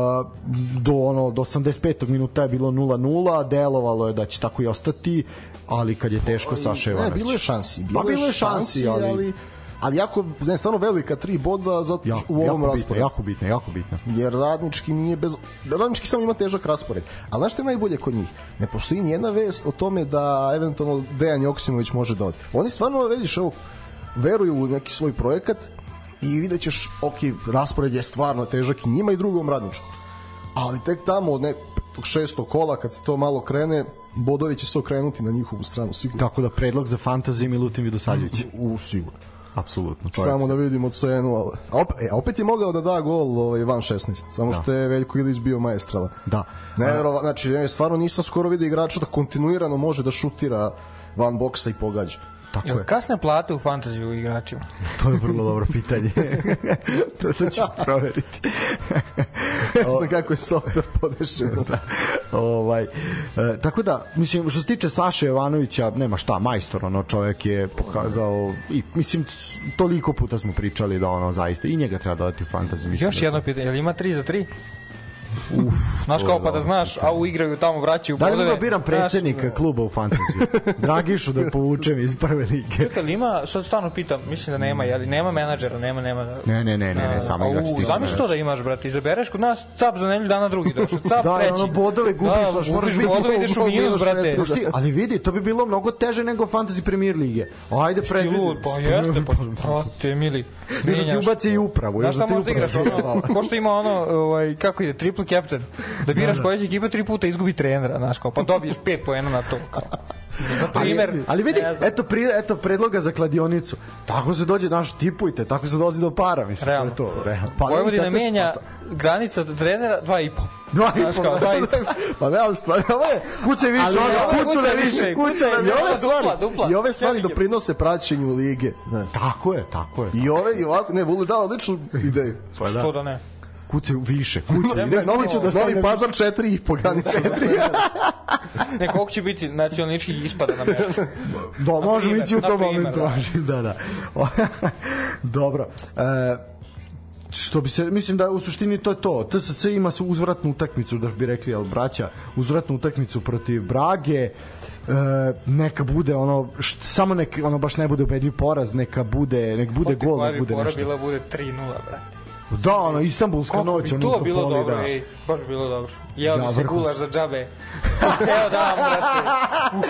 do ono do 85. minuta je bilo 0-0, delovalo je da će tako i ostati, ali kad je teško Saša Ivanović. Ne, bilo je šansi, bilo, pa, bilo je šansi, ali, ali ali jako, ne, stvarno velika tri boda za, ja, u ovom jako rasporedu. jako bitno, jako bitno. Jer radnički nije bez... Radnički samo ima težak raspored. A znaš što je najbolje kod njih? Ne postoji ni jedna vest o tome da eventualno Dejan Joksimović može da ode. Oni stvarno, vidiš, evo, veruju u neki svoj projekat i vidjet ćeš, ok, raspored je stvarno težak i njima i drugom radničkom. Ali tek tamo od nekog šestog kola, kad se to malo krene, bodovi će se okrenuti na njihovu stranu, sigurno. Tako da predlog za fantaziju Milutin Vidosavljević. U, sigurno. Apsolutno. Samo da vidimo cenu, ali a opet, e, opet je mogao da da gol ovaj van 16, samo da. što je Veljko Ilić bio maestrala. Da. Ne, a... znači ja stvarno nisam skoro video igrača da kontinuirano može da šutira van boksa i pogađa. Tako je. Kasne plate u fantaziju igračima? to je vrlo dobro pitanje. to, to ću proveriti. ne znam kako je software podešeno. da. ovaj, e, tako da, mislim, što se tiče Saše Jovanovića, nema šta, majstor, ono, čovjek je pokazao, i, mislim, toliko puta smo pričali da ono, zaista, i njega treba dodati u fantaziju. Još da... jedno pitanje, je li ima 3 za 3? Uf, znaš kao pa da znaš, a u igraju tamo vraćaju bodove. Da li da biram predsednika znaš, kluba u fantaziju? Dragišu da povučem iz prve lige. Čekaj, ima, sad stvarno pitam, mislim da nema, jeli, nema menadžera, nema, nema. Ne, ne, ne, ne, ne samo igrač ti. Zamisli to da imaš, brate, izabereš kod nas cap za nedelju dana drugi došao, cap da, treći. Da, ono bodove gubiš, da, gubiš bodove, ideš u minus, brate. Šti, ali vidi, to bi bilo mnogo teže nego fantasy premier lige. Ajde, predvidi. Pa jeste, pa, brate, mili. Nešto ti ubaci i upravo. Znaš šta možda igraš, ono, ko što ima ono, ovaj, kako ide, triple dupli captain. Da biraš koja će ekipa tri puta izgubi trenera, znaš, kao, pa dobiješ pet poena na to. Kao. Na primer, Ali vidi, ne znam. eto, pri, eto predloga za kladionicu. Tako se dođe, naš tipujte, tako se dolazi do para, mislim. Realno. To je to, realno. Pa, Vojvodina tako- menja granica trenera dva i po. Dva i Znaš po, kao, dva i po. pa ne, ali stvari, ovo je... Kuće više, Ali ono, kuću na više, kuću na I ove stvari, Dupla, dupla. i ove stvari doprinose praćenju lige. Znaš. Tako je, tako je. I ove, i ovako, ne, Vuli dao odličnu ideju. Pa da. Što da ne? Kuće više, kuće. Ne, novi ću da Novi stavim pazar četiri i po granica. Ne, koliko će biti nacionaličkih ispada na meču? Do, možemo ići u tom momentu. da. može, Da, da. Dobro. E, što bi se, mislim da u suštini to je to. TSC ima su uzvratnu utakmicu, da bi rekli, jel braća, uzvratnu utakmicu protiv Brage, e, neka bude ono št, samo nek ono baš ne bude ubedljiv poraz neka bude nek bude gol nek bude nešto bila bude 3:0, brate. Da ono istambulska Koliko noć bi ono to u bilo dobro, da. ej, baš bi bilo dobro. Jeo Ja, bi se gulaš za džabe. Evo da, brate.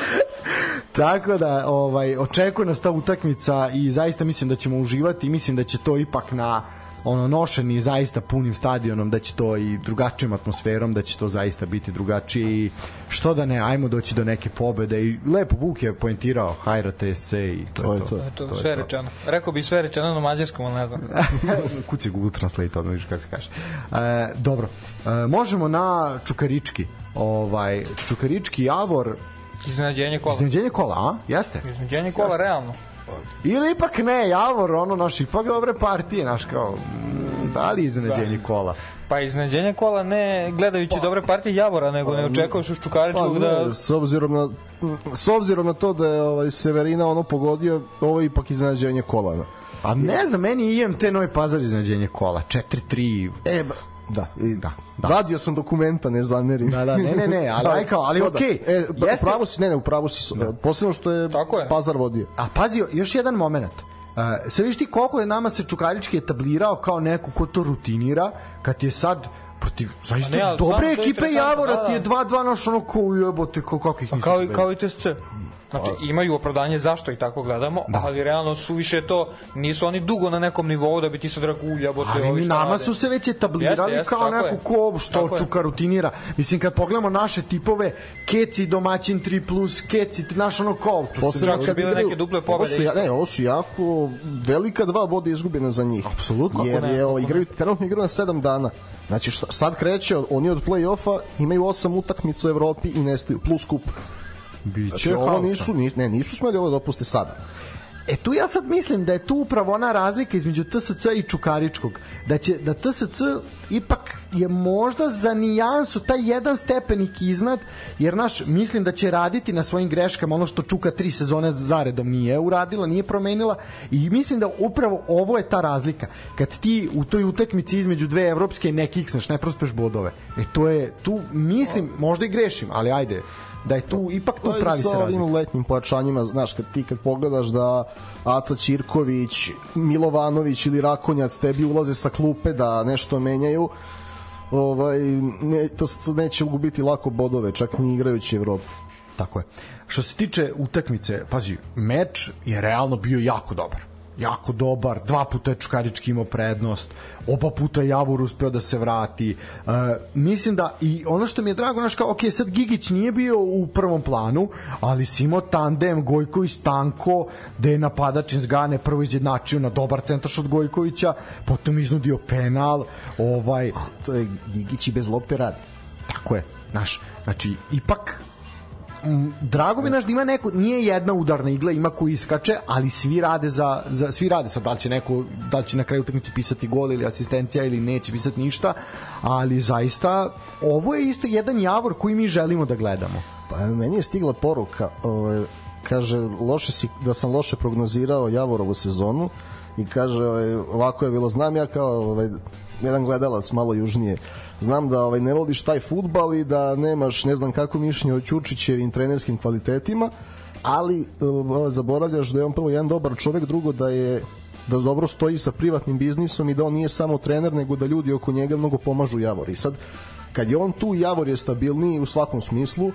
Tako da ovaj očekuje nas ta utakmica i zaista mislim da ćemo uživati i mislim da će to ipak na ono nošeni zaista punim stadionom da će to i drugačijom atmosferom da će to zaista biti drugačije i što da ne ajmo doći do neke pobede i lepo Vuk je poentirao Hajra TSC i to, To je je to. to. Eto, sve rečeno. Rekao bi sve rečeno na mađarskom, ali ne znam. Kuci Google Translate, odmah vidiš kako se kaže. E, dobro, e, možemo na Čukarički. Ovaj, Čukarički Javor, Iznenađenje kola. iznenađenje kola, a? Jeste? Iznenađenje kola, realno. Ili ipak ne, Javor, ono, naš, ipak dobre partije, naš, kao, mm, da li iznenađenje Da. kola? Pa iznenađenje kola ne gledajući dobre partije Javora, nego ne očekuješ uz Čukaričkog Pa, da... ne, s obzirom na s obzirom na to da je ovaj Severina ono pogodio, ovo je ipak iznenađenje kolana. A ne znam, meni IMT Novi Pazar iznenađenje kola, 4-3, E, ba, da, i, Da, da. Radio sam dokumenta, ne zamerim. Da, da, ne, ne, ne, ali aj kao, ali da. okej. E, Jeste- Jeste... pravo si, ne, ne, upravo si, da. posebno što je, Tako je. Pazar vodio. A pazi, još jedan moment. Uh, sad vidiš ti koliko je nama se Čukarički etablirao kao neko ko to rutinira, kad je sad protiv zaista Pa ne, ali dobre ekipe Javora da, ti je da. 2-2 naš ono ko jebote ko kako ih Pa nisu kao, i, kao i TSC. Znači, imaju opravdanje zašto i tako gledamo, da. ali realno su više to, nisu oni dugo na nekom nivou da bi ti sad rekao, ulja, bote, Ali ovi mi šta nama rade. su se već etablirali Jeste, jeste, kao neko je. ko što Tako je. čuka rutinira. Mislim kad pogledamo naše tipove Keci domaćin 3 plus, Keci naš ono kao to čak su kad bile igraju- neke duple ovo pobede su, ja- isto. ne, ovo su jako velika dva boda izgubljena za njih. Apsolutno. Jer je, ovo, igraju, trenutno igraju na 7 dana. Znači sad kreće, oni od play-offa imaju 8 utakmica u Evropi i nestaju, plus kup. Biće Znači, ovo nisu, ni, ne, nisu smeli ovo da dopuste sada. E tu ja sad mislim da je tu upravo ona razlika između TSC i Čukaričkog. Da će da TSC ipak je možda za nijansu taj jedan stepenik iznad, jer naš mislim da će raditi na svojim greškama ono što Čuka tri sezone zaredom nije uradila, nije promenila i mislim da upravo ovo je ta razlika. Kad ti u toj utakmici između dve evropske ne kiksneš, ne prospeš bodove. E to je tu mislim, možda i grešim, ali ajde da je tu ipak tu Pa pravi se sa razlika. ovim letnjim pojačanjima, znaš, kad ti kad pogledaš da Aca Ćirković, Milovanović ili Rakonjac tebi ulaze sa klupe da nešto menjaju, ovaj, ne, to s- neće gubiti lako bodove, čak ni igrajući Evropu. Tako je. Što se tiče utakmice, pazi, meč je realno bio jako dobar. Jako dobar, dva puta je Čukarički imao prednost, oba puta je Javor uspeo da se vrati. E, mislim da i ono što mi je drago, znaš kao, ok, sad Gigić nije bio u prvom planu, ali si imao tandem Gojković Stanko, gde je napadač iz Gane prvo izjednačio na dobar centraš od Gojkovića, potom iznudio penal, ovaj, To je Gigić i bez lopte radi. Tako je, znaš, znači, ipak drago mi naš da ima neko, nije jedna udarna igla, ima ko iskače, ali svi rade za, za svi rade sad, da li će neko, da li će na kraju utakmice pisati gol ili asistencija ili neće pisati ništa, ali zaista ovo je isto jedan javor koji mi želimo da gledamo. Pa meni je stigla poruka, ovaj, kaže loše si, da sam loše prognozirao Javorovu sezonu i kaže ovaj, ovako je bilo, znam ja kao ovaj, jedan gledalac malo južnije, znam da ovaj, ne voliš taj futbal i da nemaš ne znam kako mišljenje o Ćučićevim trenerskim kvalitetima, ali ovaj, zaboravljaš da je on prvo jedan dobar čovek, drugo da je da dobro stoji sa privatnim biznisom i da on nije samo trener, nego da ljudi oko njega mnogo pomažu Javor. I sad, kad je on tu, Javor je stabilniji u svakom smislu,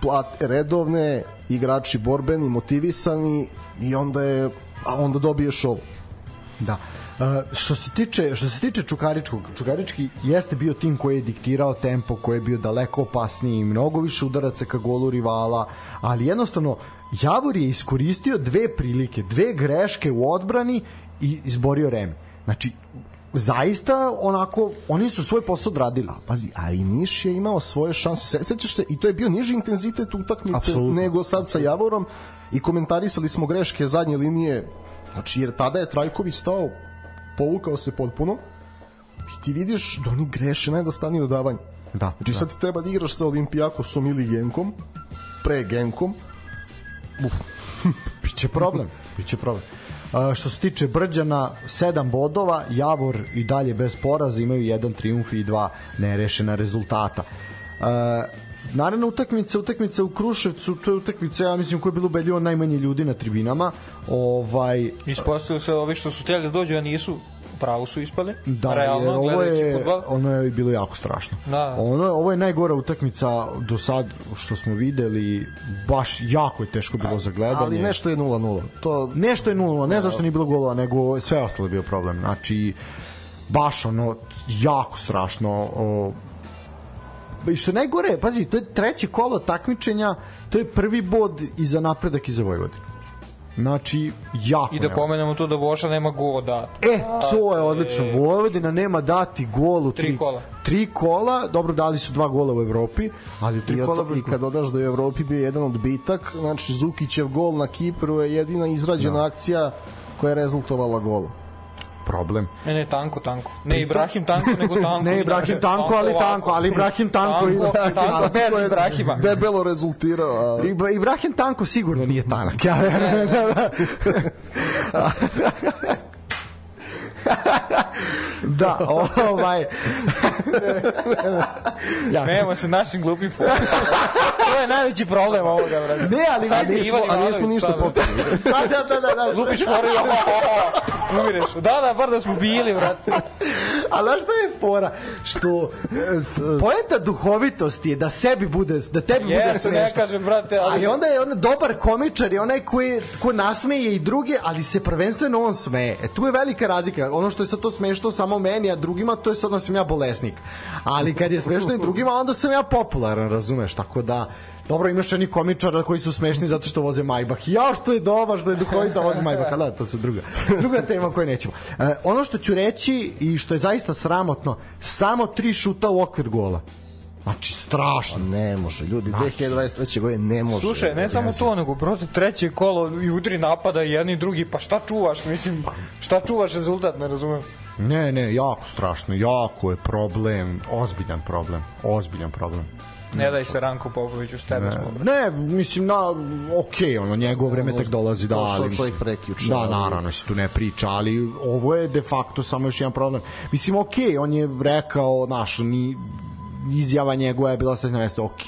plat, redovne, igrači borbeni, motivisani i onda je a onda dobiješ ovo. Da. Što se tiče što se tiče Čukaričkog, Čukarički jeste bio tim koji je diktirao tempo, koji je bio daleko opasniji i mnogo više udaraca ka golu rivala, ali jednostavno Javor je iskoristio dve prilike, dve greške u odbrani i izborio Remi. Znači, zaista onako oni su svoj posao odradili. A, pazi, a i Niš je imao svoje šanse. Se, sećaš se i to je bio niži intenzitet utakmice Apsolutno. nego sad sa Javorom i komentarisali smo greške zadnje linije. Znači jer tada je Trajković stao, povukao se potpuno i ti vidiš da oni greše najjednostavnije dodavanje. Da, Znači da. sad ti treba da igraš sa Olimpijakosom ili Genkom, pre Genkom, Biće problem, biće problem. A, što se tiče Brđana, 7 bodova, Javor i dalje bez poraza, imaju jedan triumf i dva nerešena rezultata. A, naravno utakmica, utakmica u Kruševcu, to je utakmica, ja mislim, koja je bilo ubedljivo najmanje ljudi na tribinama. Ovaj, Ispostavilo se ovi što su htjeli da dođu, a nisu, pravo su ispali. Da, realno, jer ovo je, fudbal. ono je bilo jako strašno. Da. Ono, ovo je najgora utakmica do sad što smo videli, baš jako je teško bilo za gledanje. ali nešto je 0-0. To Nešto je nulno, ne zašto nije bilo golova, nego sve ostalo je bio problem. Znači, baš ono, jako strašno. O, I što najgore, pazi, to je treće kolo takmičenja, to je prvi bod i za napredak i za Vojvodinu. Znači, jako I da jako. pomenemo to da Voša nema go da. E, to je odlično. Vojvodina nema dati gol u tri, Tri kola. Tri kola, dobro dali su dva gola u Evropi, ali tri I, kola bez I kad dodaš da je u Evropi bio jedan odbitak, znači Zukićev gol na Kipru je jedina izrađena Da. akcija koja je rezultovala golom. Problem. Ne, ne, tanko, tanko. Ne Ibrahim tanko, nego tanko. Ne Ibrahim tanko, ali ovako. tanko, ali Ibrahim tanko. Tanko, tanko bez Ibrahima. Debelo rezultirao. A... Ibra- Ibrahim Tanko sigurno nije tanak. Ja verujem da, ovaj... ja, Nemo se našim glupim to je najveći problem ovoga, brate. ne, ali nismo, Ivan a nismo ništa popravili. da, da, da, da, da. Lupiš foru umireš. Da, da, bar da smo bili, brate. A znaš šta je fora? Što e, poenta duhovitosti je da sebi bude, da tebi bude Jesu, smešno. ne kažem, brate, ali... Ali onda je on dobar komičar i onaj koji ko nasmeje i druge, ali se prvenstveno on smeje. E tu je velika razlika. Ono što je sad to smešno samo meni, a drugima to je sad da sam ja bolesnik. Ali kad je smešno i drugima, onda sam ja popularan, razumeš? Tako da Dobro, imaš oni komičara koji su smešni zato što voze Maybach. Ja što je dobar, što je duhovito voze Maybach. Ali Da, to se druga. Druga tema koju nećemo. E, ono što ću reći i što je zaista sramotno, samo tri šuta u okvir gola. Znači, strašno. Ne može, ljudi, 2023. godine ne može. Slušaj, ne samo to, nego protiv treće kolo i udri napada i jedni i drugi, pa šta čuvaš, mislim, šta čuvaš rezultat, ne razumem. Ne, ne, jako strašno, jako je problem, ozbiljan problem, ozbiljan problem. Ne daj se Ranko Popoviću s tebe smo. Ne, mislim, na, okej, ono, njegovo vreme tek dolazi, da, ali... čovjek prekjuče, Da, naravno, se tu ne priča, ali ovo je de facto samo još jedan problem. Mislim, okej, on je rekao, naš, ni, izjava njegova je bila sad na mesto, ok,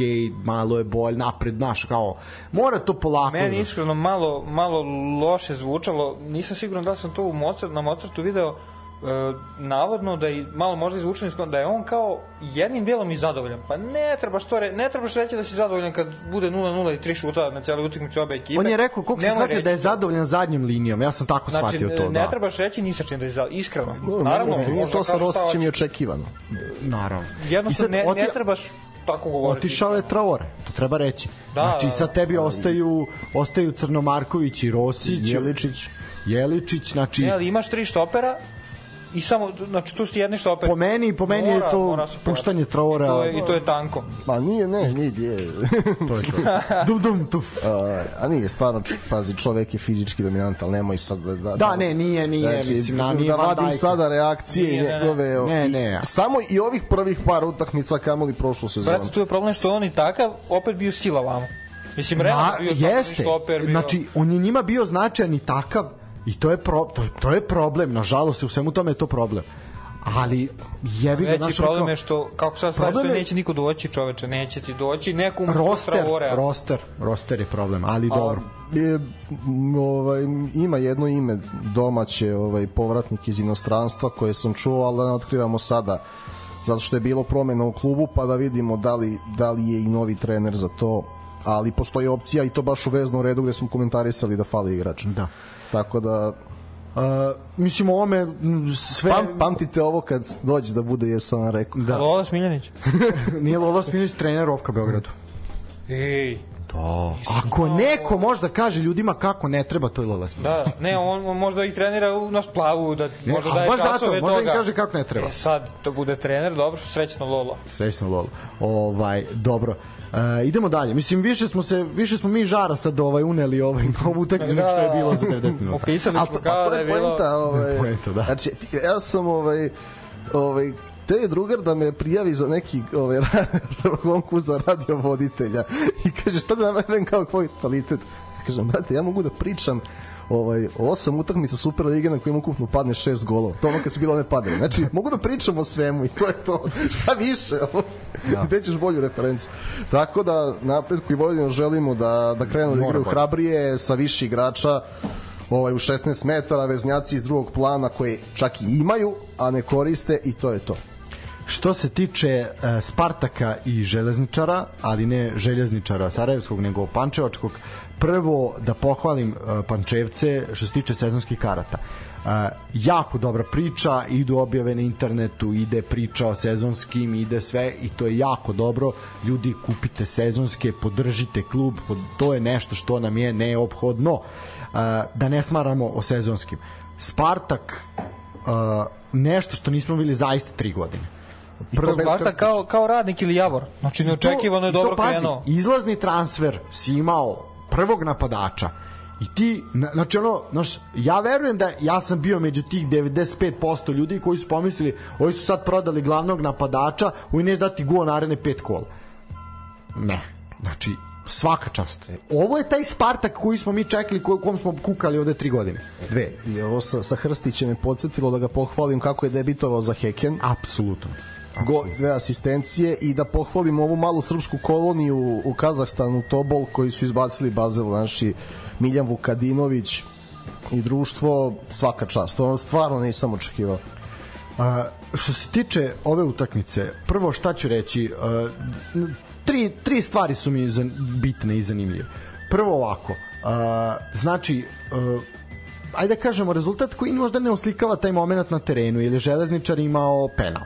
malo je bolj, napred, naš, kao, mora to polako. Meni da- iskreno malo, malo loše zvučalo, nisam siguran da sam to u Mozart, na Mozartu video, navodno da je malo možda izvučeno iz da je on kao jednim delom i zadovoljan. Pa ne trebaš to re, ne trebaš reći da si zadovoljan kad bude 0-0 i 3 šuta na celoj utakmici obe ekipe. On je rekao, koliko se shvatio da je zadovoljan zadnjim linijom, ja sam tako Znači, shvatio to, ne da. trebaš reći ni sa čim da je zadovoljan, iskreno. No, Naravno, ne, možda to sa Rosićem i hoćeš. očekivano. Naravno. Jednostavno, ne, ne trebaš tako govoriti. Otišao je Traore, to treba reći. Da, znači da, sad tebi ostaju ostaju Crnomarković i Rosić, Jeličić. Jeličić, znači Ne, ali imaš tri štopera i samo, znači tu si jedni štoper. po meni, po meni je Mora- to mora se puštanje. Traora. I to je, i to je tanko. Ma nije, ne, nije. to je to. dum dum tuf. A, a nije, stvarno, pazi, čovek je fizički dominant, ali nemoj sad da... Da, Da, ne, nije, nije, mislim, na, nije da vadim sada reakcije Nije, ne, ne. njegove... o- Ne, i- ne. Samo i ovih prvih par utakmica kamoli prošlu sezonu. Brate, tu je problem što on i takav opet bio sila vamo. Mislim, realno bio jeste. štoper, bio... Znači, on je njima bio značajan i takav i to je, pro, to je, to je problem, nažalost, u svemu tome je to problem. Ali jebi ga, Veći znaš, problem ono je što, kako sad stvari, što je- neće niko doći čoveče, neće ti doći nekom roster, roster, roster je problem, ali dobro. je, ovaj, ima jedno ime domaće ovaj povratnik iz inostranstva koje sam čuo, ali da ne otkrivamo sada zato što je bilo promena u klubu pa da vidimo da li, da li je i novi trener za to ali postoji opcija i to baš u veznom redu gde smo komentarisali da fali igrač Da. Tako da Uh, mislim, ovome m, sve... Pam, pamtite ovo kad dođe da bude, jer sam vam rekao. Da. Lola Smiljanić. Nije Lola Smilić trener Ofka Beogradu. Ej. To. Ako neko možda kaže ljudima kako ne treba, to je Lola Smilić. Da, ne, on, on možda ih trenira u naš plavu, da Ne, možda daje baš zato, časove možda im toga. kaže kako ne treba. E sad, to bude trener, dobro, srećno Lolo. Srećno Lola. Ovaj, dobro. E, idemo dalje. Mislim više smo se više smo mi žara sad ovaj uneli ovaj ovu utakmicu nego što je bilo za 90 minuta. Opisali smo kao to da je je bilo... poenta, ovaj, Poenta, da. Znači, ja sam ovaj, ovaj, te je drugar da me prijavi za neki ovaj, konkurs za radiovoditelja i kaže šta da navedem kao tvoj kvalitet kažem brate ja mogu da pričam ovaj osam utakmica Super lige na kojima ukupno padne šest golova. To ono kad su bilo ne padaju. Znači, mogu da pričam o svemu i to je to. Šta više? Ja. Gde ćeš bolju referenciju? Tako da napretku i Vojvodinu želimo da, da krenu da igraju hrabrije sa više igrača ovaj u 16 metara veznjaci iz drugog plana koje čak i imaju, a ne koriste i to je to. Što se tiče e, Spartaka i Železničara, ali ne Željezničara Sarajevskog, nego Pančevačkog, prvo da pohvalim e, Pančevce što se tiče sezonskih karata. E, jako dobra priča, idu objave na internetu, ide priča o sezonskim, ide sve i to je jako dobro. Ljudi kupite sezonske, podržite klub, to je nešto što nam je neophodno. E, da ne smaramo o sezonskim. Spartak uh, nešto što nismo bili zaista tri godine. Prvo, Krstića. kao, kao radnik ili Javor. Znači, neočekivano je I to, dobro pazi, krenuo. Izlazni transfer si imao prvog napadača i ti, na- znači ono, znaš, ja verujem da ja sam bio među tih 95% ljudi koji su pomislili, ovi su sad prodali glavnog napadača, ovi neće dati gol naredne pet kola. Ne. Znači, svaka čast. Ovo je taj Spartak koji smo mi čekali, ko- kom smo kukali ovde tri godine. Dve. I ovo sa, sa Hrstićem je podsjetilo da ga pohvalim kako je debitovao za Heken. Apsolutno. Go, dve asistencije i da pohvalim ovu malu srpsku koloniju u Kazahstanu Tobol koji su izbacili Bazel naši Miljan Vukadinović i društvo svaka čast. To stvarno nisam očekivao. A, što se tiče ove utakmice, prvo šta ću reći, a, tri, tri stvari su mi bitne i zanimljive. Prvo ovako, a, znači, a, ajde da kažemo, rezultat koji možda ne oslikava taj moment na terenu, jer je železničar imao penal.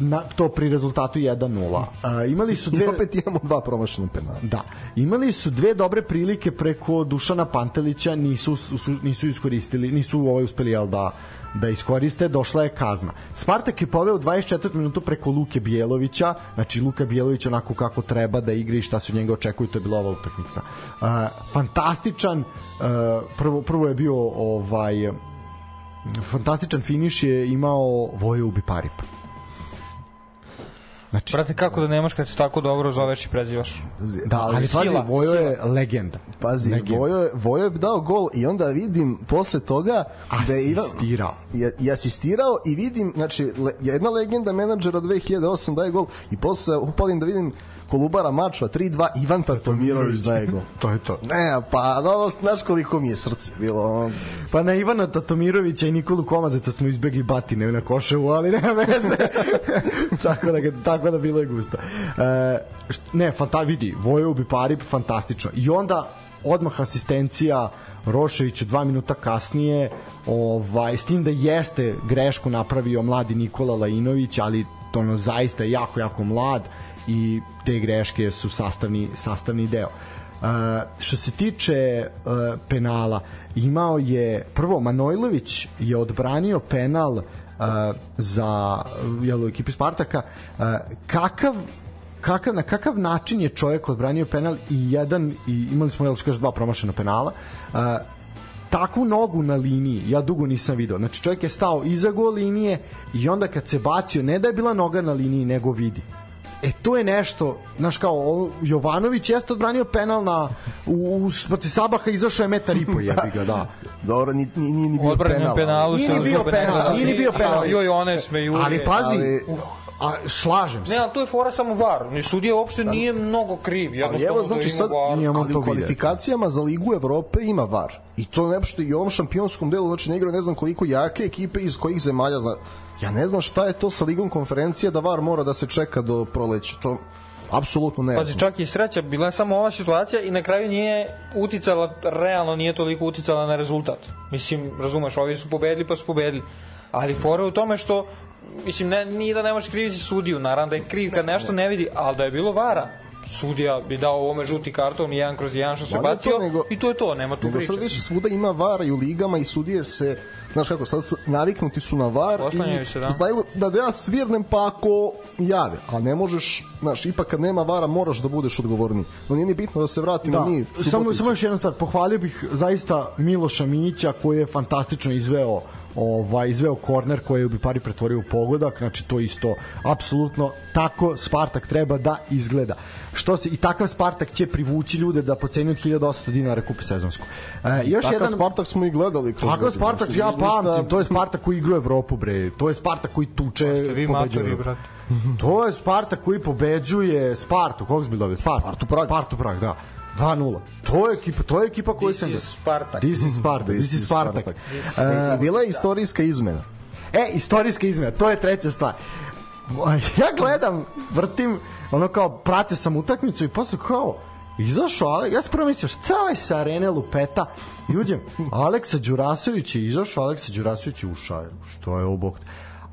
Na, to pri rezultatu 1-0. A, imali su I dve... opet imamo dva promašena penala. Da. Imali su dve dobre prilike preko Dušana Pantelića, nisu su, nisu iskoristili, nisu ovaj uspeli jel da da iskoriste, došla je kazna. Spartak je poveo u 24 minutu preko Luke Bijelovića, znači Luka Bijelović onako kako treba da igra i šta se od njega očekuje, to je bila ova utakmica. Uh, fantastičan, uh, prvo, prvo je bio ovaj fantastičan finiš je imao Vojo Ubiparip. Znači, Brate, kako da nemaš kad se tako dobro zoveš i prezivaš? da, ali pazi, sila, Vojo je legenda. Pazi, Legenda. Vojo, je- Vojo je dao gol i onda vidim posle toga da je Asistirao. je, je asistirao i vidim, znači, le, jedna legenda menadžera 2008 daje gol i posle upalim da vidim Kolubara Mačva 3-2 Ivan Tatomirović daje gol. To je to. Ne, pa, no, znaš koliko mi je srce bilo. ono. Pa na Ivana Tatomirovića i Nikolu Komazeca smo izbegli batine na koševu, ali nema veze. tako, da, tako da bilo je gusto. E, št- ne, fanta, vidi, Vojo ubi Parip, fantastično. I onda odmah asistencija Roševiću dva minuta kasnije ovaj, s tim da jeste grešku napravio mladi Nikola Lajinović ali to ono zaista jako jako mlad i te greške su sastavni, sastavni deo Uh, što se tiče uh, penala, imao je prvo Manojlović je odbranio penal uh, za jel, u ekipi Spartaka. Uh, kakav kakav na kakav način je čovjek odbranio penal i jedan i imali smo jel kaže dva promašena penala. Uh, takvu nogu na liniji ja dugo nisam video. Znači čovjek je stao iza gol linije i onda kad se bacio, ne da je bila noga na liniji, nego vidi. E to je nešto, znaš kao Jovanović jeste odbranio penal na u, u protiv Sabaha izašao je metar i po jebi ga, da. Dobro, ni, ni, ni, ni bio penal. penalu Nije ni bio penal, nije ni bio penal. Joj, one smeju. Ali pazi, ali- a, slažem se. Ne, ali to je fora samo var. Ni sudija uopšte nije mnogo kriv. Ali evo, znači da sad var. On ali to u kvalifikacijama za Ligu Evrope ima VAR. I to nešto i u ovom šampionskom delu, znači ne igraju ne znam koliko jake ekipe iz kojih zemalja. Zna... Ja ne znam šta je to sa Ligom konferencija da VAR mora da se čeka do proleća. To apsolutno ne Pazi, čak i sreća, bila je samo ova situacija i na kraju nije uticala, realno nije toliko uticala na rezultat. Mislim, razumeš, ovi su pobedili pa su pobedili. Ali fora u tome što, mislim, ne, nije da ne možeš kriviti sudiju, naravno da je kriv kad nešto ne vidi, ali da je bilo vara, sudija bi dao ovome žuti karton i jedan kroz jedan što se Ma, nije to, bacio nego- i to je to, nema tu Nego priče. sad više svuda ima vara i u ligama i sudije se znaš kako, sad naviknuti su na var i se, da. znaju da, da ja svirnem pa ako jave, a ne možeš, znaš, ipak kad nema vara moraš da budeš odgovorniji. No nije ni bitno da se vratimo Da, mi samo, samo još jedna stvar, pohvalio bih zaista Miloša Mića koji je fantastično izveo ovaj izveo korner koji bi pari pretvorio u pogodak, znači to isto apsolutno tako Spartak treba da izgleda. Što se i takav Spartak će privući ljude da po ceni od 1800 dinara kupe sezonsku. E, još Takav jedan Spartak smo i gledali. kroz Takav godine. Spartak Ništa- ja pamtim, to je Spartak koji igra u Evropu bre. To je Spartak koji tuče, vi pobeđuje. brate. To je Spartak koji pobeđuje Spartu, kog smo dobili? Spartu. Spartu Prag. Spartu Prag, da. 2-0. To je ekipa, to je ekipa koju This sam is Spartak. This is Spartak, this is Spartak. E, bila je istorijska izmena. E, istorijska izmena, to je treća stvar. Ja gledam, vrtim, ono kao, pratio sam utakmicu i posle kao, izašao, Ale, ja sam prvo mislio, šta ovaj sa arene lupeta? I uđem, Aleksa Đurasović je izašao, Aleksa Đurasović je ušao, što je obok.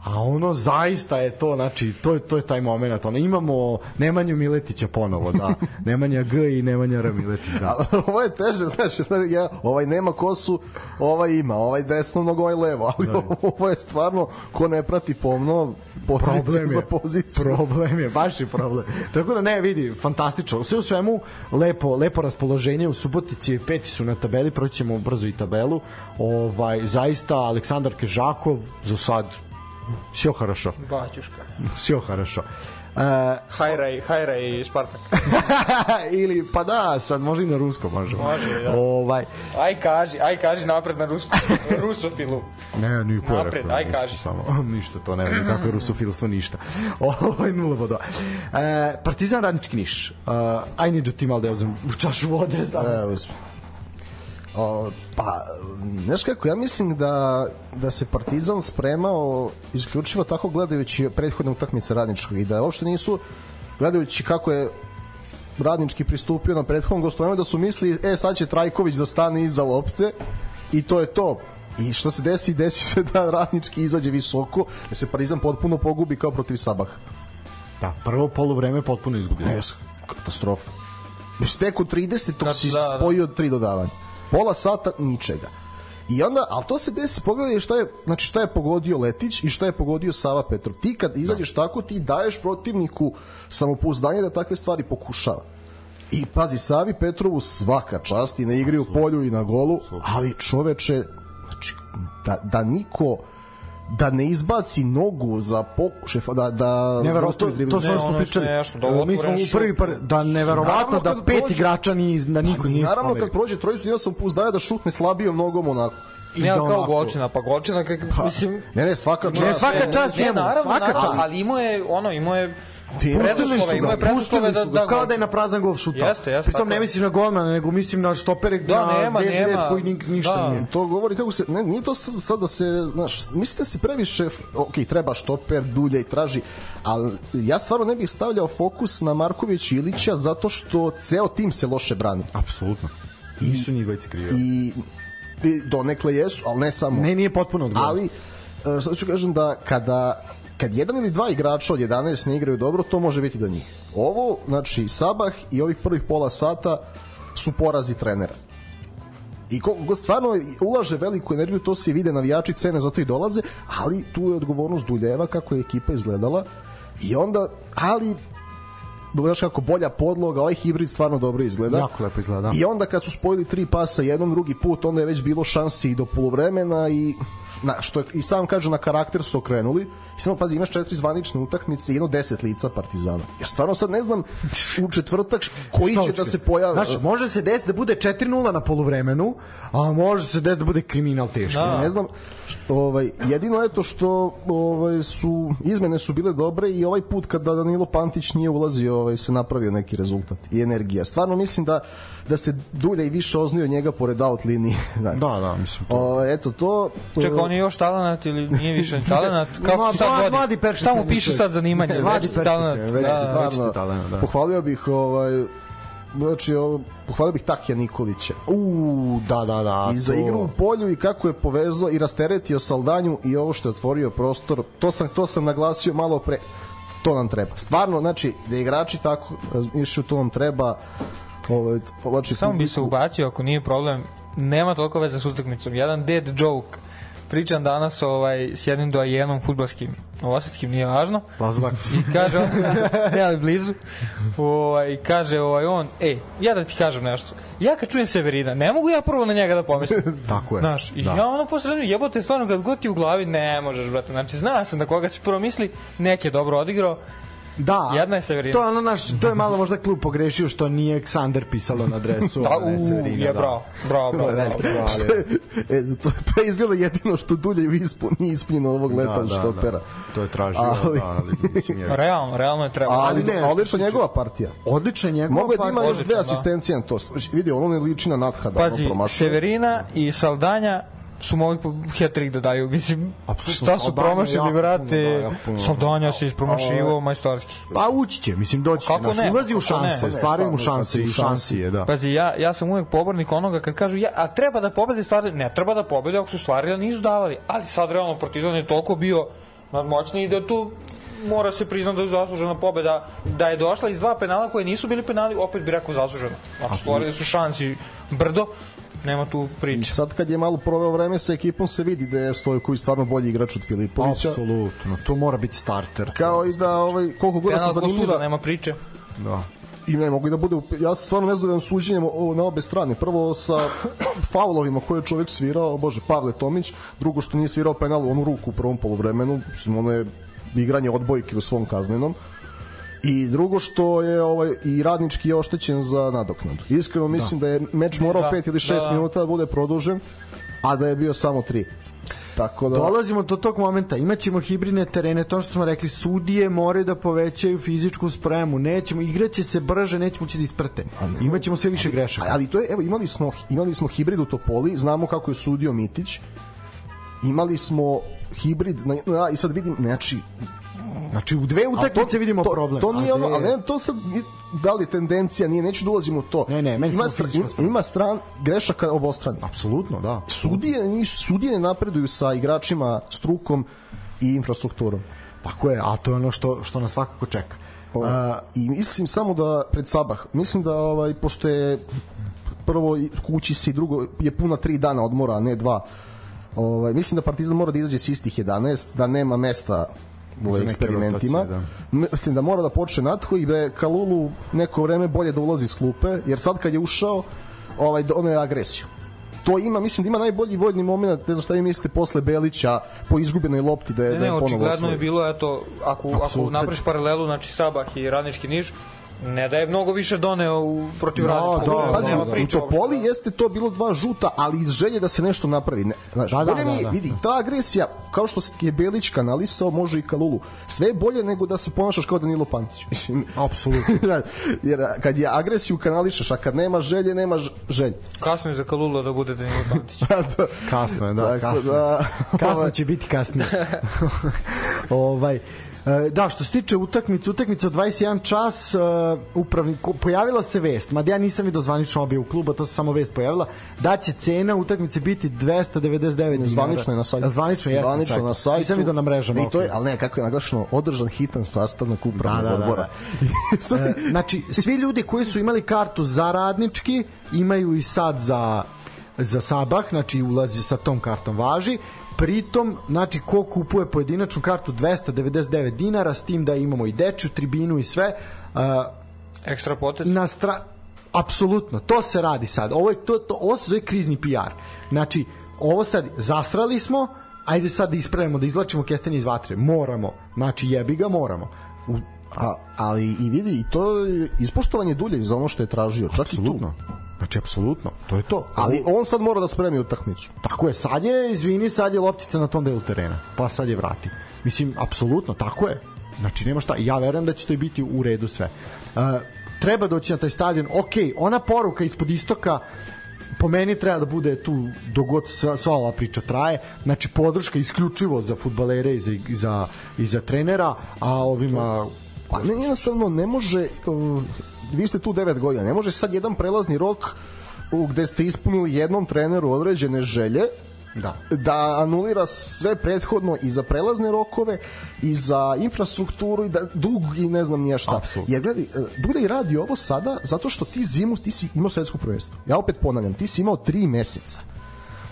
A ono zaista je to, znači, to je, to je taj moment. Ono, imamo Nemanju Miletića ponovo, da. Nemanja G i Nemanja R Miletić, da. Ovo je teže, jer ja, ovaj nema kosu, ovaj ima, ovaj desno nogo, ovaj levo, ali ovo je stvarno, ko ne prati pomno, pozicija problem za je, poziciju. problem je, baš je problem. Tako da ne, vidi, fantastično. Sve u svemu, lepo, lepo raspoloženje u Subotici, peti su na tabeli, proćemo brzo i tabelu. Ovaj, zaista, Aleksandar Kežakov, za sad, sve хорошо. Baćuška. Sve хорошо. Uh, Hajraj, Hajraj Spartak. ili pa da, sad može i na rusko može. Može, da. Ovaj, Aj kaži, aj kaži napred na rusku, rusofilu. Ne, ni je Napred, rekao, aj kaži. Samo, ništa, to ne znam kako je rusofilstvo, ništa. Ovo je nula bodova. E, Partizan Radnički Niš. Uh, aj niđu ti malo da ja uzem u čašu vode. Samo. Evo, O, pa, znaš kako, ja mislim da, da se Partizan spremao isključivo tako gledajući prethodne utakmice radničkog i da uopšte nisu gledajući kako je radnički pristupio na prethodnom gostovanju da su mislili, e sad će Trajković da stane iza lopte i to je to i što se desi, desi se da radnički izađe visoko da se Partizan potpuno pogubi kao protiv Sabaha Da, prvo polovreme potpuno izgubljeno. Ne, katastrofa. Već tek u 30. Da, si da, da. spojio tri dodavanja. Pola sata ničega. I onda, ali to se desi, pogledaj šta je, znači šta je pogodio Letić i šta je pogodio Sava Petrov. Ti kad izađeš tako, ti daješ protivniku samopouzdanje da takve stvari pokušava. I pazi, Savi Petrovu svaka čast i na igri u polju i na golu, ali čoveče, znači, da, da niko da ne izbaci nogu za pokušaj, da, da to, to smo smo je pričali. da Mi smo u prvi par, da neverovatno da pet prođe- igrača ni da niko nije Naravno kad prođe trojicu ja sam pouzdanja da šutne slabijom nogom onako. I Ne, da kao onako- golčina, pa golčina, kak, mislim... Ne, ne, svaka čast. Ne, svaka čast ne, njemu, naravno, svaka naravno, čast. ali imao je, ono, imao je Pustili su imao je preduslove pustili da, su ga, da kao da je na prazan gol šutao. Jeste, jeste, Pritom ne je. mislim na golmana, nego mislim na štopere Da, na nema, Zvezdi nema. red koji ni, ništa Da. nije. To govori kako se ne, nije to s- sad da se, znaš, mislite se previše, ok, treba štoper, dulje i traži, ali ja stvarno ne bih stavljao fokus na Marković i Ilića zato što ceo tim se loše brani. Apsolutno. Nisu njih dvojice krivi. I, i donekle jesu, ali ne samo. Ne, nije potpuno odgovorno. ali e, sad ću kažem da kada kad jedan ili dva igrača od 11 ne igraju dobro, to može biti do njih. Ovo, znači, Sabah i ovih prvih pola sata su porazi trenera. I ko, ko stvarno ulaže veliku energiju, to se vide navijači cene, zato i dolaze, ali tu je odgovornost Duljeva kako je ekipa izgledala i onda, ali znaš kako bolja podloga, ovaj hibrid stvarno dobro izgleda. Jako lepo izgleda, da. I onda kad su spojili tri pasa jednom drugi put, onda je već bilo šansi i do polovremena i na, što je, i sam kaže na karakter su okrenuli. I samo pazi imaš četiri zvanične utakmice i jedno deset lica Partizana. Ja stvarno sad ne znam u četvrtak koji će da se pojavi Znaš, može se desiti da bude 4-0 na poluvremenu, a može se desiti da bude kriminal teški. Ja ne znam ovaj jedino je to što ovaj su izmene su bile dobre i ovaj put kada Danilo Pantić nije ulazio ovaj se napravio neki rezultat i energija stvarno mislim da da se dulje i više oznio njega pored out linije Da, da, mislim to. o, eto to Čekaj, on je još talenat ili nije više talenat? Kako Ma, se sad vodi? mladi perspektivni Šta mu piše sad zanimanje? Mladi talenat. večiti Da, talenat. stvarno, talent, da. pohvalio bih ovaj znači pohvalio bih Takija Nikolića U, da, da, da. i za to- igru u polju i kako je povezao i rasteretio Saldanju i ovo što je otvorio prostor to sam to sam naglasio malo pre to nam treba stvarno znači da igrači tako razmišljaju to nam treba ovaj znači Samo bi se ubacio ako nije problem. Nema toliko veze s utakmicom. Jedan dead joke. Pričam danas ovaj, s jednim doajenom futbalskim, osetskim, nije važno. Lazovak. I kaže on, ne ali blizu, ovaj, kaže ovaj on, ej, ja da ti kažem nešto, ja kad čujem Severina, ne mogu ja prvo na njega da pomislim. Tako je. Znaš, i Da. ja ono posredno, jebote, stvarno kad god ti u glavi, ne možeš, brate, znači zna sam da koga si prvo misli, neki je dobro odigrao, Da. Jedna je Severina. To je ono naš, to je malo možda klub pogrešio što nije Aleksandar pisalo na dresu. da, a ne u, Severina, je da. bravo, bravo, bravo, bravo. hvali. e, to, to je izgleda jedino što dulje ispun, nije ispunjeno ovog leta da, štopera. To je tražio, Ali- da, ali mislim je. Realno, realno je trebalo. Ali, Ali ne, ali što odlična njegova partija. Odlična njegova Mogu je da ima još dve da. asistencije na to. Vidi, ono ne liči na Nathada. ono Pazi. Severina i Saldanja su mogli po hat-trick da daju. Mislim, Apsolutno, šta su promašili, brate? da, puno. Saldanja se ispromašivo majstorski. Pa ući će, mislim doći će. Kako Znaš, ne? ulazi u šanse, Ne, stvaraju mu šanse i šansi je, da. Pazi, ja, ja sam uvek pobornik onoga kad kažu, ja, a treba da pobede stvari, ne treba da pobede ako su stvari da nisu davali. Ali sad realno Partizan je toliko bio nadmoćni i da tu mora se priznati da je zaslužena pobeda. Da je došla iz dva penala koje nisu bili penali, opet bi rekao zaslužena. Znači, stvorili su šansi brdo, nema tu I priče. sad kad je malo proveo vreme sa ekipom se vidi da je Stojković stvarno bolji igrač od Filipovića. Apsolutno, to mora biti starter. Kao i da ovaj, koliko god da se zanimljiva nema priče. Da. i ne mogu i da bude ja sam stvarno nezadovoljan suđenjem o- na obe strane prvo sa faulovima koje je čovjek svirao bože Pavle Tomić drugo što nije svirao penal u onu ruku u prvom poluvremenu mislim ono je igranje odbojke u svom kaznenom i drugo što je ovaj i radnički je oštećen za nadoknadu. Iskreno mislim da, je meč morao Da, 5 ili 6 da, da. minuta da bude produžen, a da je bio samo 3. Tako da Dolazimo do tog momenta, imaćemo hibridne terene, to što smo rekli, sudije moraju da povećaju fizičku spremu, nećemo, igraće se brže, nećemo ući da isprte. Imaćemo sve više grešaka. ali to je evo imali smo imali smo hibrid u Topoli, znamo kako je sudio Mitić. Imali smo hibrid na, na, i sad vidim znači Znači, u dve utakmice vidimo to, problem. To nije ono, ali to sad da li tendencija, nije, neću da ulazim u to. Ne, ne, meni ima, samo stra, fizička ima, stran grešaka obostrane. Apsolutno, da. Sudije, sudije ne napreduju sa igračima, strukom i infrastrukturom. Tako je, a to je ono što, što nas svakako čeka. A, I mislim samo da pred Sabah, mislim da ovaj pošto je prvo kući si, drugo je puna tri dana odmora, a ne dva. Ovaj mislim da Partizan mora da izađe s istih 11, da nema mesta u neke eksperimentima. rotacije, da. Mislim da mora da počne natho i da je Kalulu neko vreme bolje da ulazi iz klupe, jer sad kad je ušao, ovaj ono je agresiju. To ima, mislim da ima najbolji vojni moment, ne znam šta vi mislite posle Belića po izgubljenoj lopti da je Ne, da je ne, ponovo očigledno je bilo, eto, ako, ako Apsolutno. napraviš paralelu, znači Sabah i Radnički Niš, ne da je mnogo više doneo u, protiv Da, Radničkog. da, Pazi, nema u priče uopšte. Topoli jeste to bilo dva žuta, ali iz želje da se nešto napravi. Ne, znaš, Da, da, mi, da, da. vidi, ta agresija, kao što je Belić kanalisao, može i Kalulu. Sve je bolje nego da se ponašaš kao Danilo Pantić. Mislim, Apsolutno. Znaš, jer kad je agresiju kanališeš, a kad nema želje, nema želje. Kasno je za Kalulu da bude Danilo Pantić. Kasno je, da, kasno. da, kasno će biti kasnije. ovaj, da, što se tiče utakmice, utakmica od 21 čas, uh, upravni, ko- pojavila se vest, mada ja nisam vidio zvanično objavu kluba, to se samo vest pojavila, da će cena utakmice biti 299 dinara. Zvanično je na sajtu. Zvanično jeste Zvanično na sajtu. Nisam vidio na mrežama. I to je, ali ne, kako je naglašeno, održan hitan sastanak upravnog Da, da, da, odbora. Sad- E, znači, svi ljudi koji su imali kartu za radnički, imaju i sad za, za Sabah, znači ulazi sa tom kartom važi, pritom, znači, ko kupuje pojedinačnu kartu 299 dinara, s tim da imamo i dečju tribinu i sve, uh, Ekstra potez. na stra... Apsolutno, to se radi sad. Ovo, je, to, to, ovo se zove krizni PR. Znači, ovo sad, zasrali smo, ajde sad da ispravimo, da izlačimo kestenje iz vatre. Moramo. Znači, jebi ga, moramo. U, A, ali i vidi, i to je ispoštovanje dulje za ono što je tražio. Čak apsolutno. Znači, apsolutno. To je to. Ali on sad mora da spremi utakmicu. Tako je, sad je, izvini, sad je loptica na tom delu terena. Pa sad je vrati. Mislim, apsolutno, tako je. Znači, nema šta. Ja verujem da će to i biti u redu sve. Uh, treba doći na taj stadion. Ok, ona poruka ispod istoka po meni treba da bude tu dogod sva, sva ova priča traje znači podrška isključivo za futbalere i za, i za, i za trenera a ovima Pa ne, jednostavno ne može uh, vi ste tu 9 godina, ne može sad jedan prelazni rok u gde ste ispunili jednom treneru određene želje da da anulira sve prethodno i za prelazne rokove i za infrastrukturu i da dug i ne znam nije šta. Apsolutno. Jer gledaj, Duda i radi ovo sada zato što ti zimu ti si imao svetsko prvenstvo. Ja opet ponavljam, ti si imao 3 meseca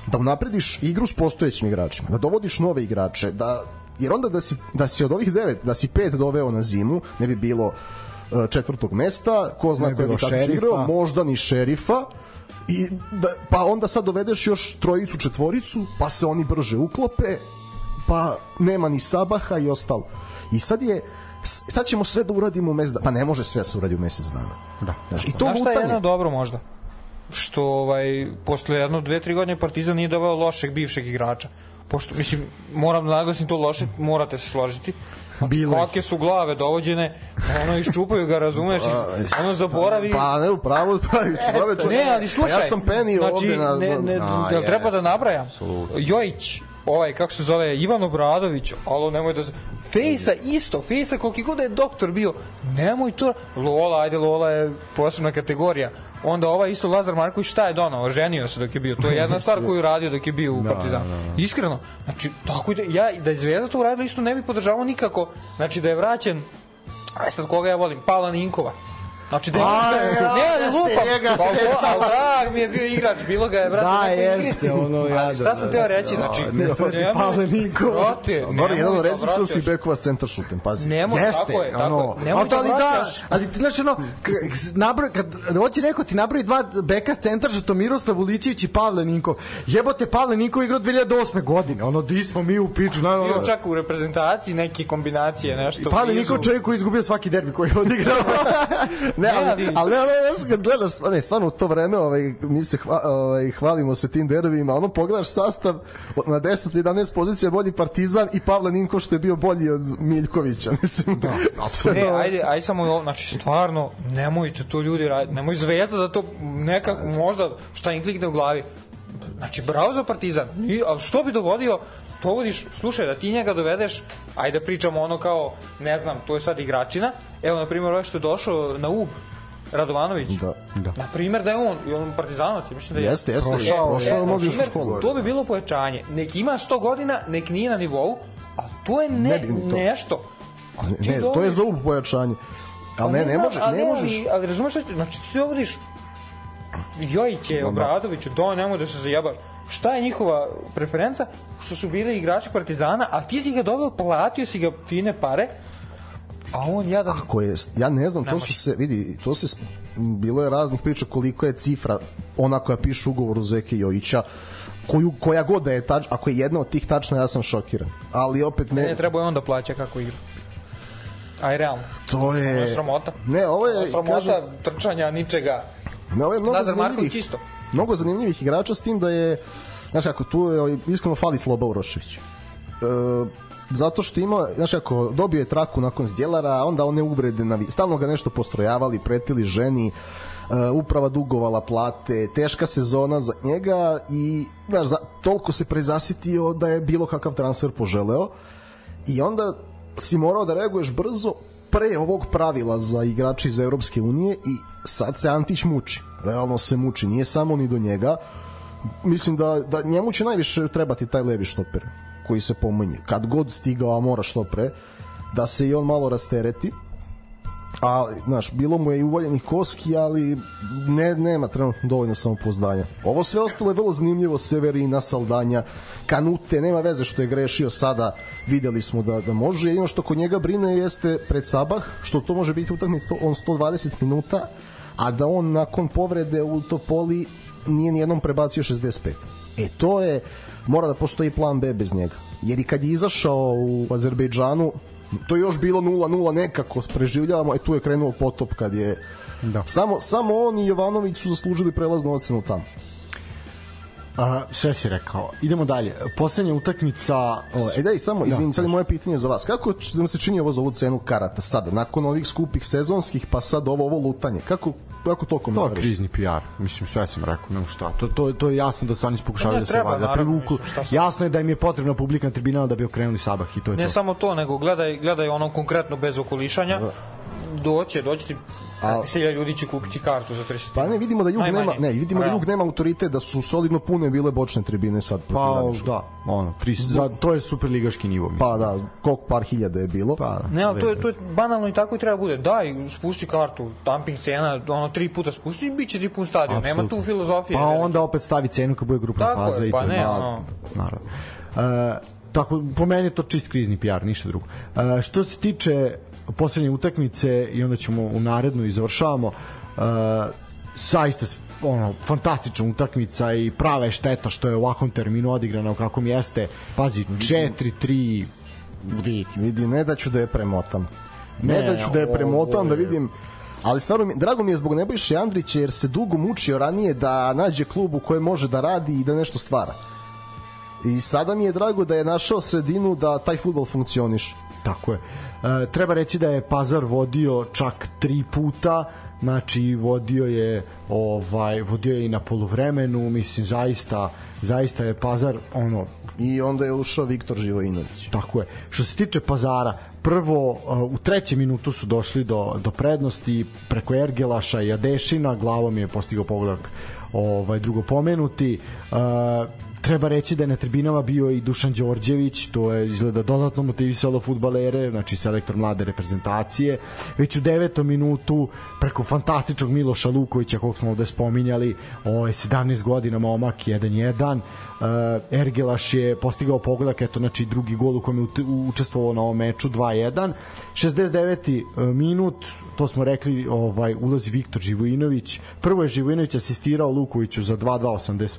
da unaprediš igru s postojećim igračima, da dovodiš nove igrače, da jer onda da si, da si od ovih devet, da si pet doveo na zimu, ne bi bilo četvrtog mesta, ko zna ko bilo tako igrao, možda ni šerifa, i da, pa onda sad dovedeš još trojicu, četvoricu, pa se oni brže uklope, pa nema ni Sabaha i ostalo. I sad je sad ćemo sve da uradimo u mesec dana. Pa ne može sve da se uradi u mesec dana. Da. Znaš, I to Znaš šta je jedno dobro možda? Što ovaj, posle jedno, dve, tri godine Partizan nije doveo lošeg bivšeg igrača. Pošto, mislim, moram da naglasim to loše, morate se složiti. Znači, Bilo ih. kakve su glave dovođene, ono iščupaju ga, razumeš, ono zaboravi. Pa ne, upravo, pa, čoveče. Ne, ali slušaj. Pa ja sam penio znači, ovde na... Ne, ne, A, jel treba da nabrajam? Jojić, ovaj, kako se zove, Ivan Obradović, alo, nemoj da... Fejsa isto, Fejsa koliki god da je doktor bio, nemoj to... Lola, ajde, Lola je posebna kategorija. Onda ovaj isto Lazar Marković šta je donao? Ženio se dok je bio. To je jedna stvar koju je radio dok je bio u Partizanu. Iskreno. Znači, tako da, ja, da je Zvezda to uradila isto ne bi podržavao nikako. Znači, da je vraćen Aj sad koga ja volim, Pavla Ninkova. Znači da je, Aj, ne, ja ne lupam, njega pa, drag mi je bio igrač, bilo ga je, brate, Da, jeste, ono, jadan, Šta sam da, teo reći, znači, nesretni nemoj- Pavle Ninkov. Brate, nemoj jedan od da vraćaš. bekova centar šutem, pazi. Nemoj, Jeste, tako je, tako je. Nemoj ali, da ali da, ti znaš ono, nabroj, kad hoće neko ti napravi dva beka s centar, što Miroslav Ulićević i Pavle Ninkov. Jebote, Pavle Ninkov igrao 2008. godine, ono, di smo mi u piču, na, ono, Bio čak u reprezentaciji neke kombinacije, nešto Pavle. Ninkov čovjek koji je izgubio svaki derbi koji je odigrao. Ne, ali, ali- ali, ne, ne, znaš, kad gledaš, ne, stvarno u to vreme, ovaj, mi se hva, ovaj, hvalimo se tim derbijima, ono pogledaš sastav, na 10-11 pozicija bolji Partizan i Pavle Ninko što je bio bolji od Miljkovića, mislim. Da, Ne, ajde, ajde samo znači stvarno nemojte to ljudi raditi, nemoj zvezda da to nekako možda šta im klikne u glavi. Znači bravo za Partizan. I, ali što bi dovodio? Dovodiš, slušaj, da ti njega dovedeš, ajde da pričamo ono kao, ne znam, to je sad igračina. Evo, na primjer, ovaj što je došao na UB, Radovanović. Da, da. Na primjer da je on, i on partizanovac, mislim da je. Jeste, jeste, Prošao- prošao je mnogo u primjer, školu. To bi bilo pojačanje. Nek ima 100 godina, nek nije na nivou, ali to je ne, Ne to. nešto. Ti Ne, to je za ub pojačanje. Ali ne, ne, znam, može, ne možeš. Ali, ali razumeš znači ti dovodiš Jojiće, Obradoviću, do nemoj da se zajebaš. Šta je njihova preferenca? Što su bili igrači Partizana, a ti si ga doveo, platio si ga fine pare, a on jadan Ako je, ja ne znam, to Ne su se, vidi, to se, bilo je raznih priča koliko je cifra, ona koja piše u ugovoru Zeke Jojića, koju, koja god da je tač, ako je jedna od tih tačna, ja sam šokiran. Ali opet ne, ne treba je onda plaća kako igra. Aj realno. to Ovo je je... sramota. Ne, ovo Ovo je, je sramota kažem, trčanja, ničega. Ovo je mnogo Lazar Marković zanimljivih, isto. mnogo zanimljivih igrača s tim da je, znaš kako, tu je ovaj, iskreno fali Sloba Urošević. E, zato što ima, znaš kako, dobio je traku nakon zdjelara, onda one uvrede, na, stalno ga nešto postrojavali, pretili ženi, e, uprava dugovala plate, teška sezona za njega i znaš, za, toliko se prezasitio da je bilo kakav transfer poželeo i onda si morao da reaguješ brzo pre ovog pravila za igrače iz Evropske unije i sad se Antić muči. Realno se muči, nije samo ni do njega. Mislim da, da njemu će najviše trebati taj levi štoper koji se pominje. Kad god stigao, a mora što pre, da se i on malo rastereti. A, znaš, bilo mu je i uvoljenih koski, ali ne, nema trenutno dovoljno samopouzdanja. Ovo sve ostalo je vrlo zanimljivo, Severina, Saldanja, Kanute, nema veze što je grešio sada, videli smo da, da može. Jedino što kod njega brine jeste pred Sabah, što to može biti utakmica on 120 minuta, a da on nakon povrede u Topoli nije ni jednom prebacio 65. E to je, mora da postoji plan B bez njega. Jer i kad je izašao u Azerbejdžanu, to je još bilo 0-0 nekako preživljavamo, e tu je krenuo potop kad je Da. samo, samo on i Jovanović su zaslužili prelaznu ocenu tamo. A, sve si rekao. Idemo dalje. Poslednja utakmica... O, e daj, samo, izvini, sad je moje pitanje za vas. Kako će vam se čini ovo za ovu cenu karata sada, nakon ovih skupih sezonskih, pa sad ovo, ovo lutanje? Kako, kako to To je komentariš? krizni PR. Mislim, sve sam rekao, nema šta. To, to, to je jasno da se oni pokušavaju Ne, da se treba, naravno, privuku. sad? Jasno je da im je potrebna publika na tribinama da bi okrenuli Sabah i to je Ne to. samo to, nego gledaj, gledaj ono konkretno bez okolišanja. Doće, doće ti A- selja ljudi će kupiti kartu za 300. Pa ne, vidimo da Jug Najmanje. nema, ne, vidimo da. Jug nema autoritet, da su solidno pune bile bočne tribine sad protiv Pa, Radničkog. da, ono, pri, za, to je superligaški nivo, mislim. Pa da, koliko par hiljada je bilo. Pa, da. Ne, ali to je, to je banalno i tako i treba bude. Daj, spusti kartu, dumping cena, ono tri puta spusti i bit će ti pun stadion. Nema Apsolutno. tu filozofije. Pa onda opet stavi cenu kad bude grupna Tako je, faza i pa to ne, ono. naravno. E, tako po meni je to čist krizni PR, ništa drugo. E, što se tiče poslednje utakmice i onda ćemo u narednu i završavamo. E, zaista s- ono fantastična utakmica i prava je šteta što je u ovakvom terminu odigrana u kakvom jeste. Pazi, 4-3 vidi. Vidi, ne da ću da je premotam. Ne, Ne, da ću da je ovo premotam, da je- vidim Ali stvarno, drago mi je zbog Nebojše Andrića jer se dugo mučio ranije da nađe klub u kojem može da radi i da nešto stvara. I sada mi je drago da je našao sredinu da taj futbol funkcioniše. Tako je. E, treba reći da je Pazar vodio čak tri puta, znači vodio je ovaj vodio je i na poluvremenu, mislim zaista zaista je Pazar ono I onda je ušao Viktor Živojinović. Tako je. Što se tiče Pazara, prvo uh, u trećem minutu su došli do, do prednosti preko Ergelaša i Adešina, glavom je postigao pogodak ovaj, drugo pomenuti. Uh, treba reći da je na tribinama bio i Dušan Đorđević, to je izgleda dodatno motivisalo futbalere, znači selektor mlade reprezentacije. Već u devetom minutu preko fantastičnog Miloša Lukovića, kog smo ovde spominjali, ovaj 17 godina momak 1-1. Uh, Ergelaš je postigao pogodak, eto znači drugi gol u kojem je učestvovao na ovom meču 2-1. 69. uh, minut, to smo rekli, ovaj ulazi Viktor Živojinović. Prvo je Živojinović asistirao Lukoviću za 2-2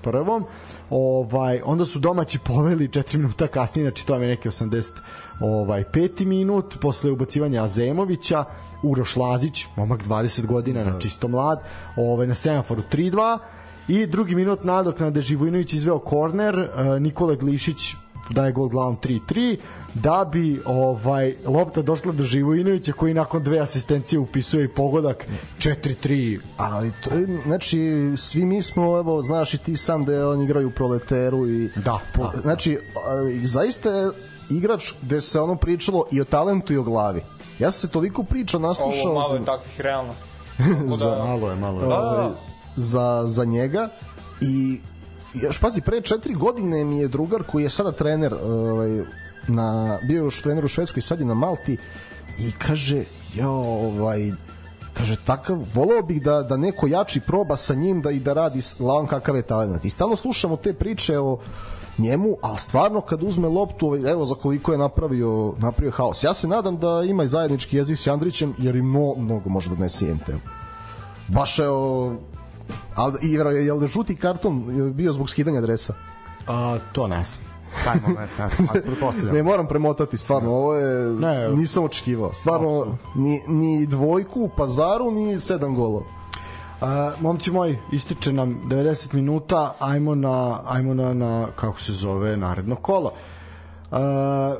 81. Ovaj onda su domaći poveli 4 minuta kasnije, znači to je neki 80 ovaj peti minut posle ubacivanja Azemovića Uroš Lazić, momak 20 godina, na čisto mlad, ovaj na semaforu 3-2 i drugi minut nadoknade Živojinović izveo korner, e, Nikola Glišić daje gol glavom 3-3 da bi ovaj lopta došla do Živojinovića koji nakon dve asistencije upisuje i pogodak 4-3 Ali to je, znači, svi mi smo, evo, znaš i ti sam da je on igraju u proleteru i... Da, po, da. Znači, a, zaista je igrač gde se ono pričalo i o talentu i o glavi. Ja sam se toliko priča naslušao Ovo malo je takvih, realno. za, malo je, malo je. Da, da, da. Za, za njega i još pazi, pre četiri godine mi je drugar koji je sada trener ovaj, na, bio još trener u Švedskoj, sad je na Malti i kaže, jo, ovaj, kaže, takav, voleo bih da, da neko jači proba sa njim da i da radi lavan kakav je talent. I stalno slušamo te priče o njemu, ali stvarno kad uzme loptu, ovaj, evo za koliko je napravio, napravio haos. Ja se nadam da ima i zajednički jezik s Andrićem, jer i mnogo, može da donese IMT. Baš je Ali igrao je, jel da žuti karton bio zbog skidanja dresa? A, to ne znam. Taj moment, ne. Ne moram premotati, stvarno, ovo je, Ne. nisam očekivao. Stvarno, ni, ni dvojku u pazaru, ni sedam golova. A, momci moji, ističe nam 90 minuta, ajmo na, ajmo na, na kako se zove, naredno kolo. A,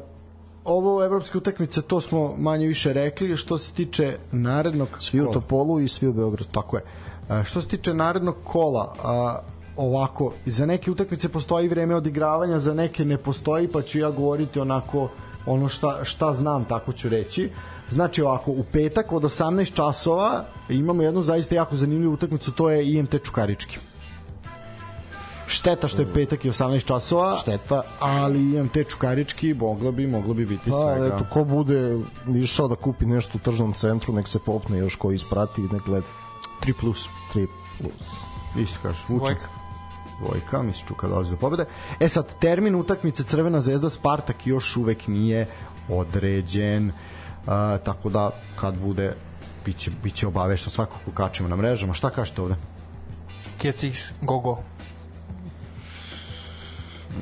ovo evropske utakmice, to smo manje više rekli, što se tiče narednog Svi u. Topolu i svi u Beogradu. Tako je. A, što se tiče narednog kola, a, ovako, za neke utakmice postoji vreme odigravanja, za neke ne postoji, pa ću ja govoriti onako ono šta, šta znam, tako ću reći. Znači ovako, u petak od 18 časova imamo jednu zaista jako zanimljivu utakmicu, to je IMT Čukarički. Šteta što je petak i 18 časova, Šteta. ali IMT Čukarički moglo bi, moglo bi biti Pa, svega. eto, ko bude išao da kupi nešto u tržnom centru, nek se popne još ko isprati i nek gleda. 3 plus. 3 plus. Isto kaže, Vučak. Dvojka. Dvojka, misli Čuka dolazi do pobede. E sad, termin utakmice Crvena zvezda Spartak još uvek nije određen, uh, tako da kad bude biće, biće obavešno svakako kačemo na mrežama. Šta kažete ovde? Kecix, go go.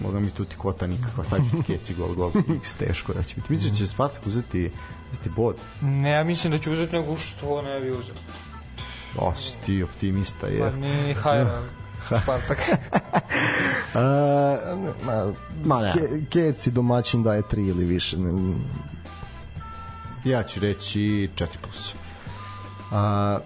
Moga mi tu ti kvota nikakva, sad ću keci gol, gol, x teško da će biti. Misliš da će Spartak uzeti, uzeti bod? Ne, ja mislim da će uzeti nego što ne bi uzeo. O, si ti optimista Pa je. ni Hajra, Spartak. Ne, ma, Ma ne. Ke, Keci domaćin daje 3 ili više. Ne, ja ću reći 4 plus. A,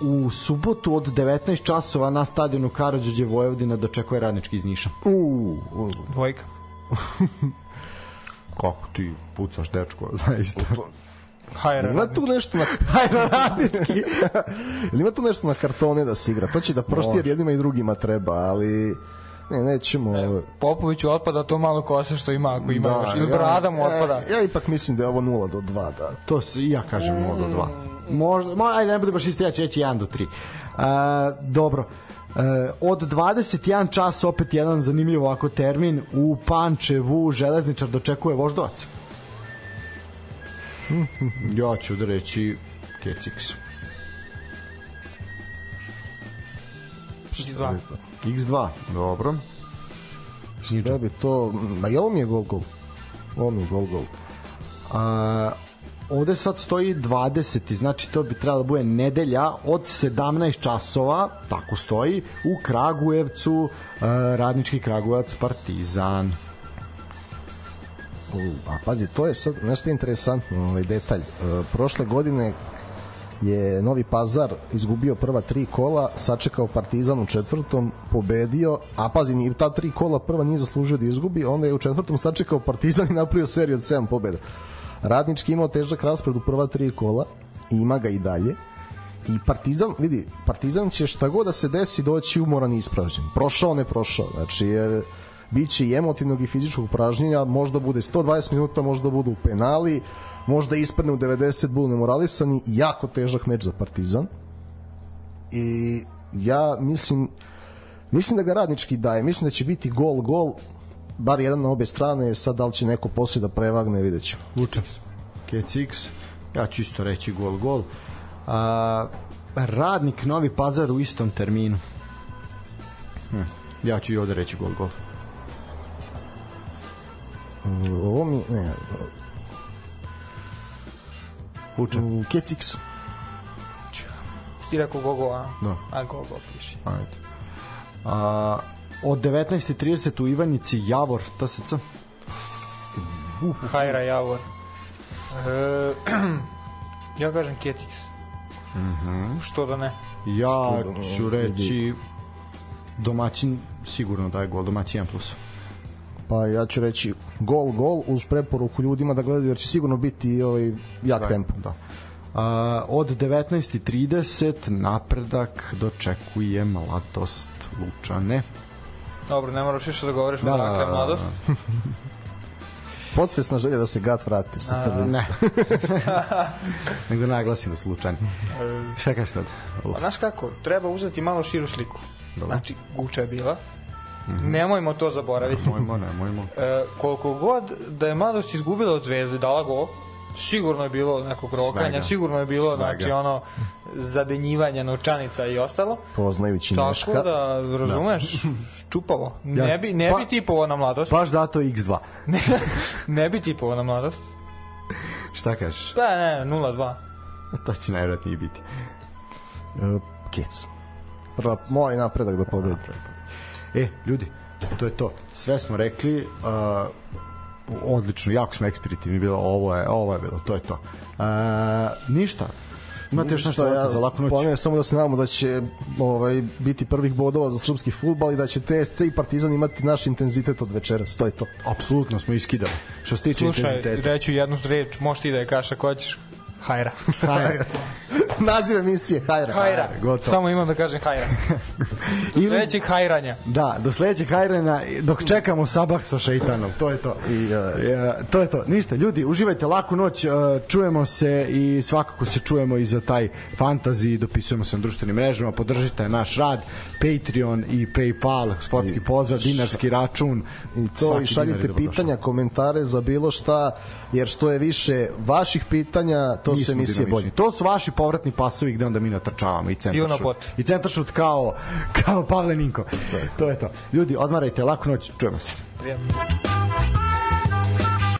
u subotu od 19 časova na stadionu Karadžođe Vojvodina dočekuje radnički iz Niša. u, u, Dvojka. Kako ti pucaš, dečko, zaista. Hajra. Ima tu nešto na Hajde, radnički. Ili ima tu nešto na kartone da se igra? To će da prošti jer jednima i drugima treba, ali ne, nećemo... Popoviću otpada to malo kose što ima ako ima Da, još. Ili ja- brada mu otpada. Ja, ja ipak mislim da je ovo 0 do 2, da. To se, ja kažem 0 do 2. Možda, mo, ajde, ne bude baš isto, ja ću reći 1 do 3. Uh, dobro. Uh, od 21 čas opet jedan zanimljiv ovako termin u Pančevu železničar dočekuje voždovac. Ja ću da reći Kecix. Dva. X2, dobro. Šta bi to... Ma i ovo mi je gol gol. Ovo mi je gol gol. A, ovde sad stoji 20. znači to bi trebalo da bude nedelja od 17 časova, tako stoji, u Kragujevcu, a, radnički Kragujevac Partizan. A pazi, to je sad nešto interesantno, ovaj detalj. E, prošle godine je Novi Pazar izgubio prva tri kola, sačekao Partizan u četvrtom, pobedio, a pazi, ni ta tri kola prva nije zaslužio da izgubi, onda je u četvrtom sačekao Partizan i napravio seriju od 7 pobeda. Radnički imao težak raspored u prva tri kola i ima ga i dalje. I Partizan, vidi, Partizan će šta god da se desi doći umoran i ispražnjen. Prošao, ne prošao. Znači, jer biće i emotivnog i fizičkog pražnjenja, možda bude 120 minuta, možda budu penali, možda ispadne u 90, budu nemoralisani, jako težak meč za Partizan. I ja mislim mislim da ga radnički daje, mislim da će biti gol, gol, bar jedan na obe strane, sad da li će neko poslije da prevagne, vidjet ćemo. Vučev. Kecix. Ja ću isto reći gol, gol. A, radnik Novi Pazar u istom terminu. Hm. Ja ću i ovde reći gol, gol. Ovo mi, ne, Vučev. u Kecix. Ti rekao gogo, a? Da. A gogo piši. Ajde. A, od 19.30 u Ivanjici Javor TSC. Hajra Javor. E, ja kažem Ketix. Mhm. Što da ne? Ja da, ću reći domaćin sigurno daje gol, domaćin 1+. Pa ja ću reći gol, gol uz preporuku ljudima da gledaju jer će sigurno biti ovaj jak tempo. Da. A, od 19.30 napredak dočekuje mladost Lučane. Dobro, ne moraš više da govoriš Da, da, dakle, mladost. Podsvesna želja da se gat vrati. Super. A, Ne. Nego naglasimo slučajno. Šta kažeš tad? Pa, znaš kako, treba uzeti malo širu sliku. Znači, Guča je bila. Nemojmo to zaboraviti. Mojmo, ne, mojmo. E, koliko god da je mladost izgubila od zvezde, dala go, sigurno je bilo nekog rokanja, Svega. sigurno je bilo Svega. znači ono zadenjivanja novčanica i ostalo. Poznajući Tako Neška. da, razumeš, čupavo. Ne Ja- bi, ne pa- bi tipovao na mladost. Baš zato X2. Ne, ne bi tipovao na mladost. Šta kažeš? Pa ne, 0-2. To će najvjerojatnije biti. E, Kec. Prva, i napredak da pobedi. E, ljudi, to je to. Sve smo rekli, uh, odlično, jako smo ekspeditivni bilo, ovo je, ovo je bilo, to je to. Uh, ništa. Imate još nešto ja, za laku noć? Ne, samo da se nadamo da će ovaj, biti prvih bodova za srpski futbal i da će TSC i Partizan imati naš intenzitet od večeras. To je to. Apsolutno smo iskidali. Što se tiče Slušaj, intenziteta. reću jednu reč, možeš ti da je kaša, ko ćeš? Hajra. Hajde. Naziv emisije, hajra. Hajra. gotovo. Samo imam da kažem hajra. Do Ili- sledećeg hajranja. Da, do sledećeg hajrena dok čekamo sabah sa šeitanom. To je to. I, uh, Ja, to je to. Ništa, ljudi, uživajte laku noć, uh, čujemo se i svakako se čujemo i za taj fantasy, dopisujemo se na društvenim mrežama, podržite naš rad, Patreon i Paypal, sportski pozdrav, dinarski račun. I to i šaljite pitanja, komentare za bilo šta, jer što je više vaših pitanja, to Mi su emisije bolje. To su vaši povratni pasovi gde onda mi natrčavamo i centar šut. I centar šut kao, kao Pavle Ninko. To je to. Ljudi, odmarajte, laku noć, čujemo se. Prijatno.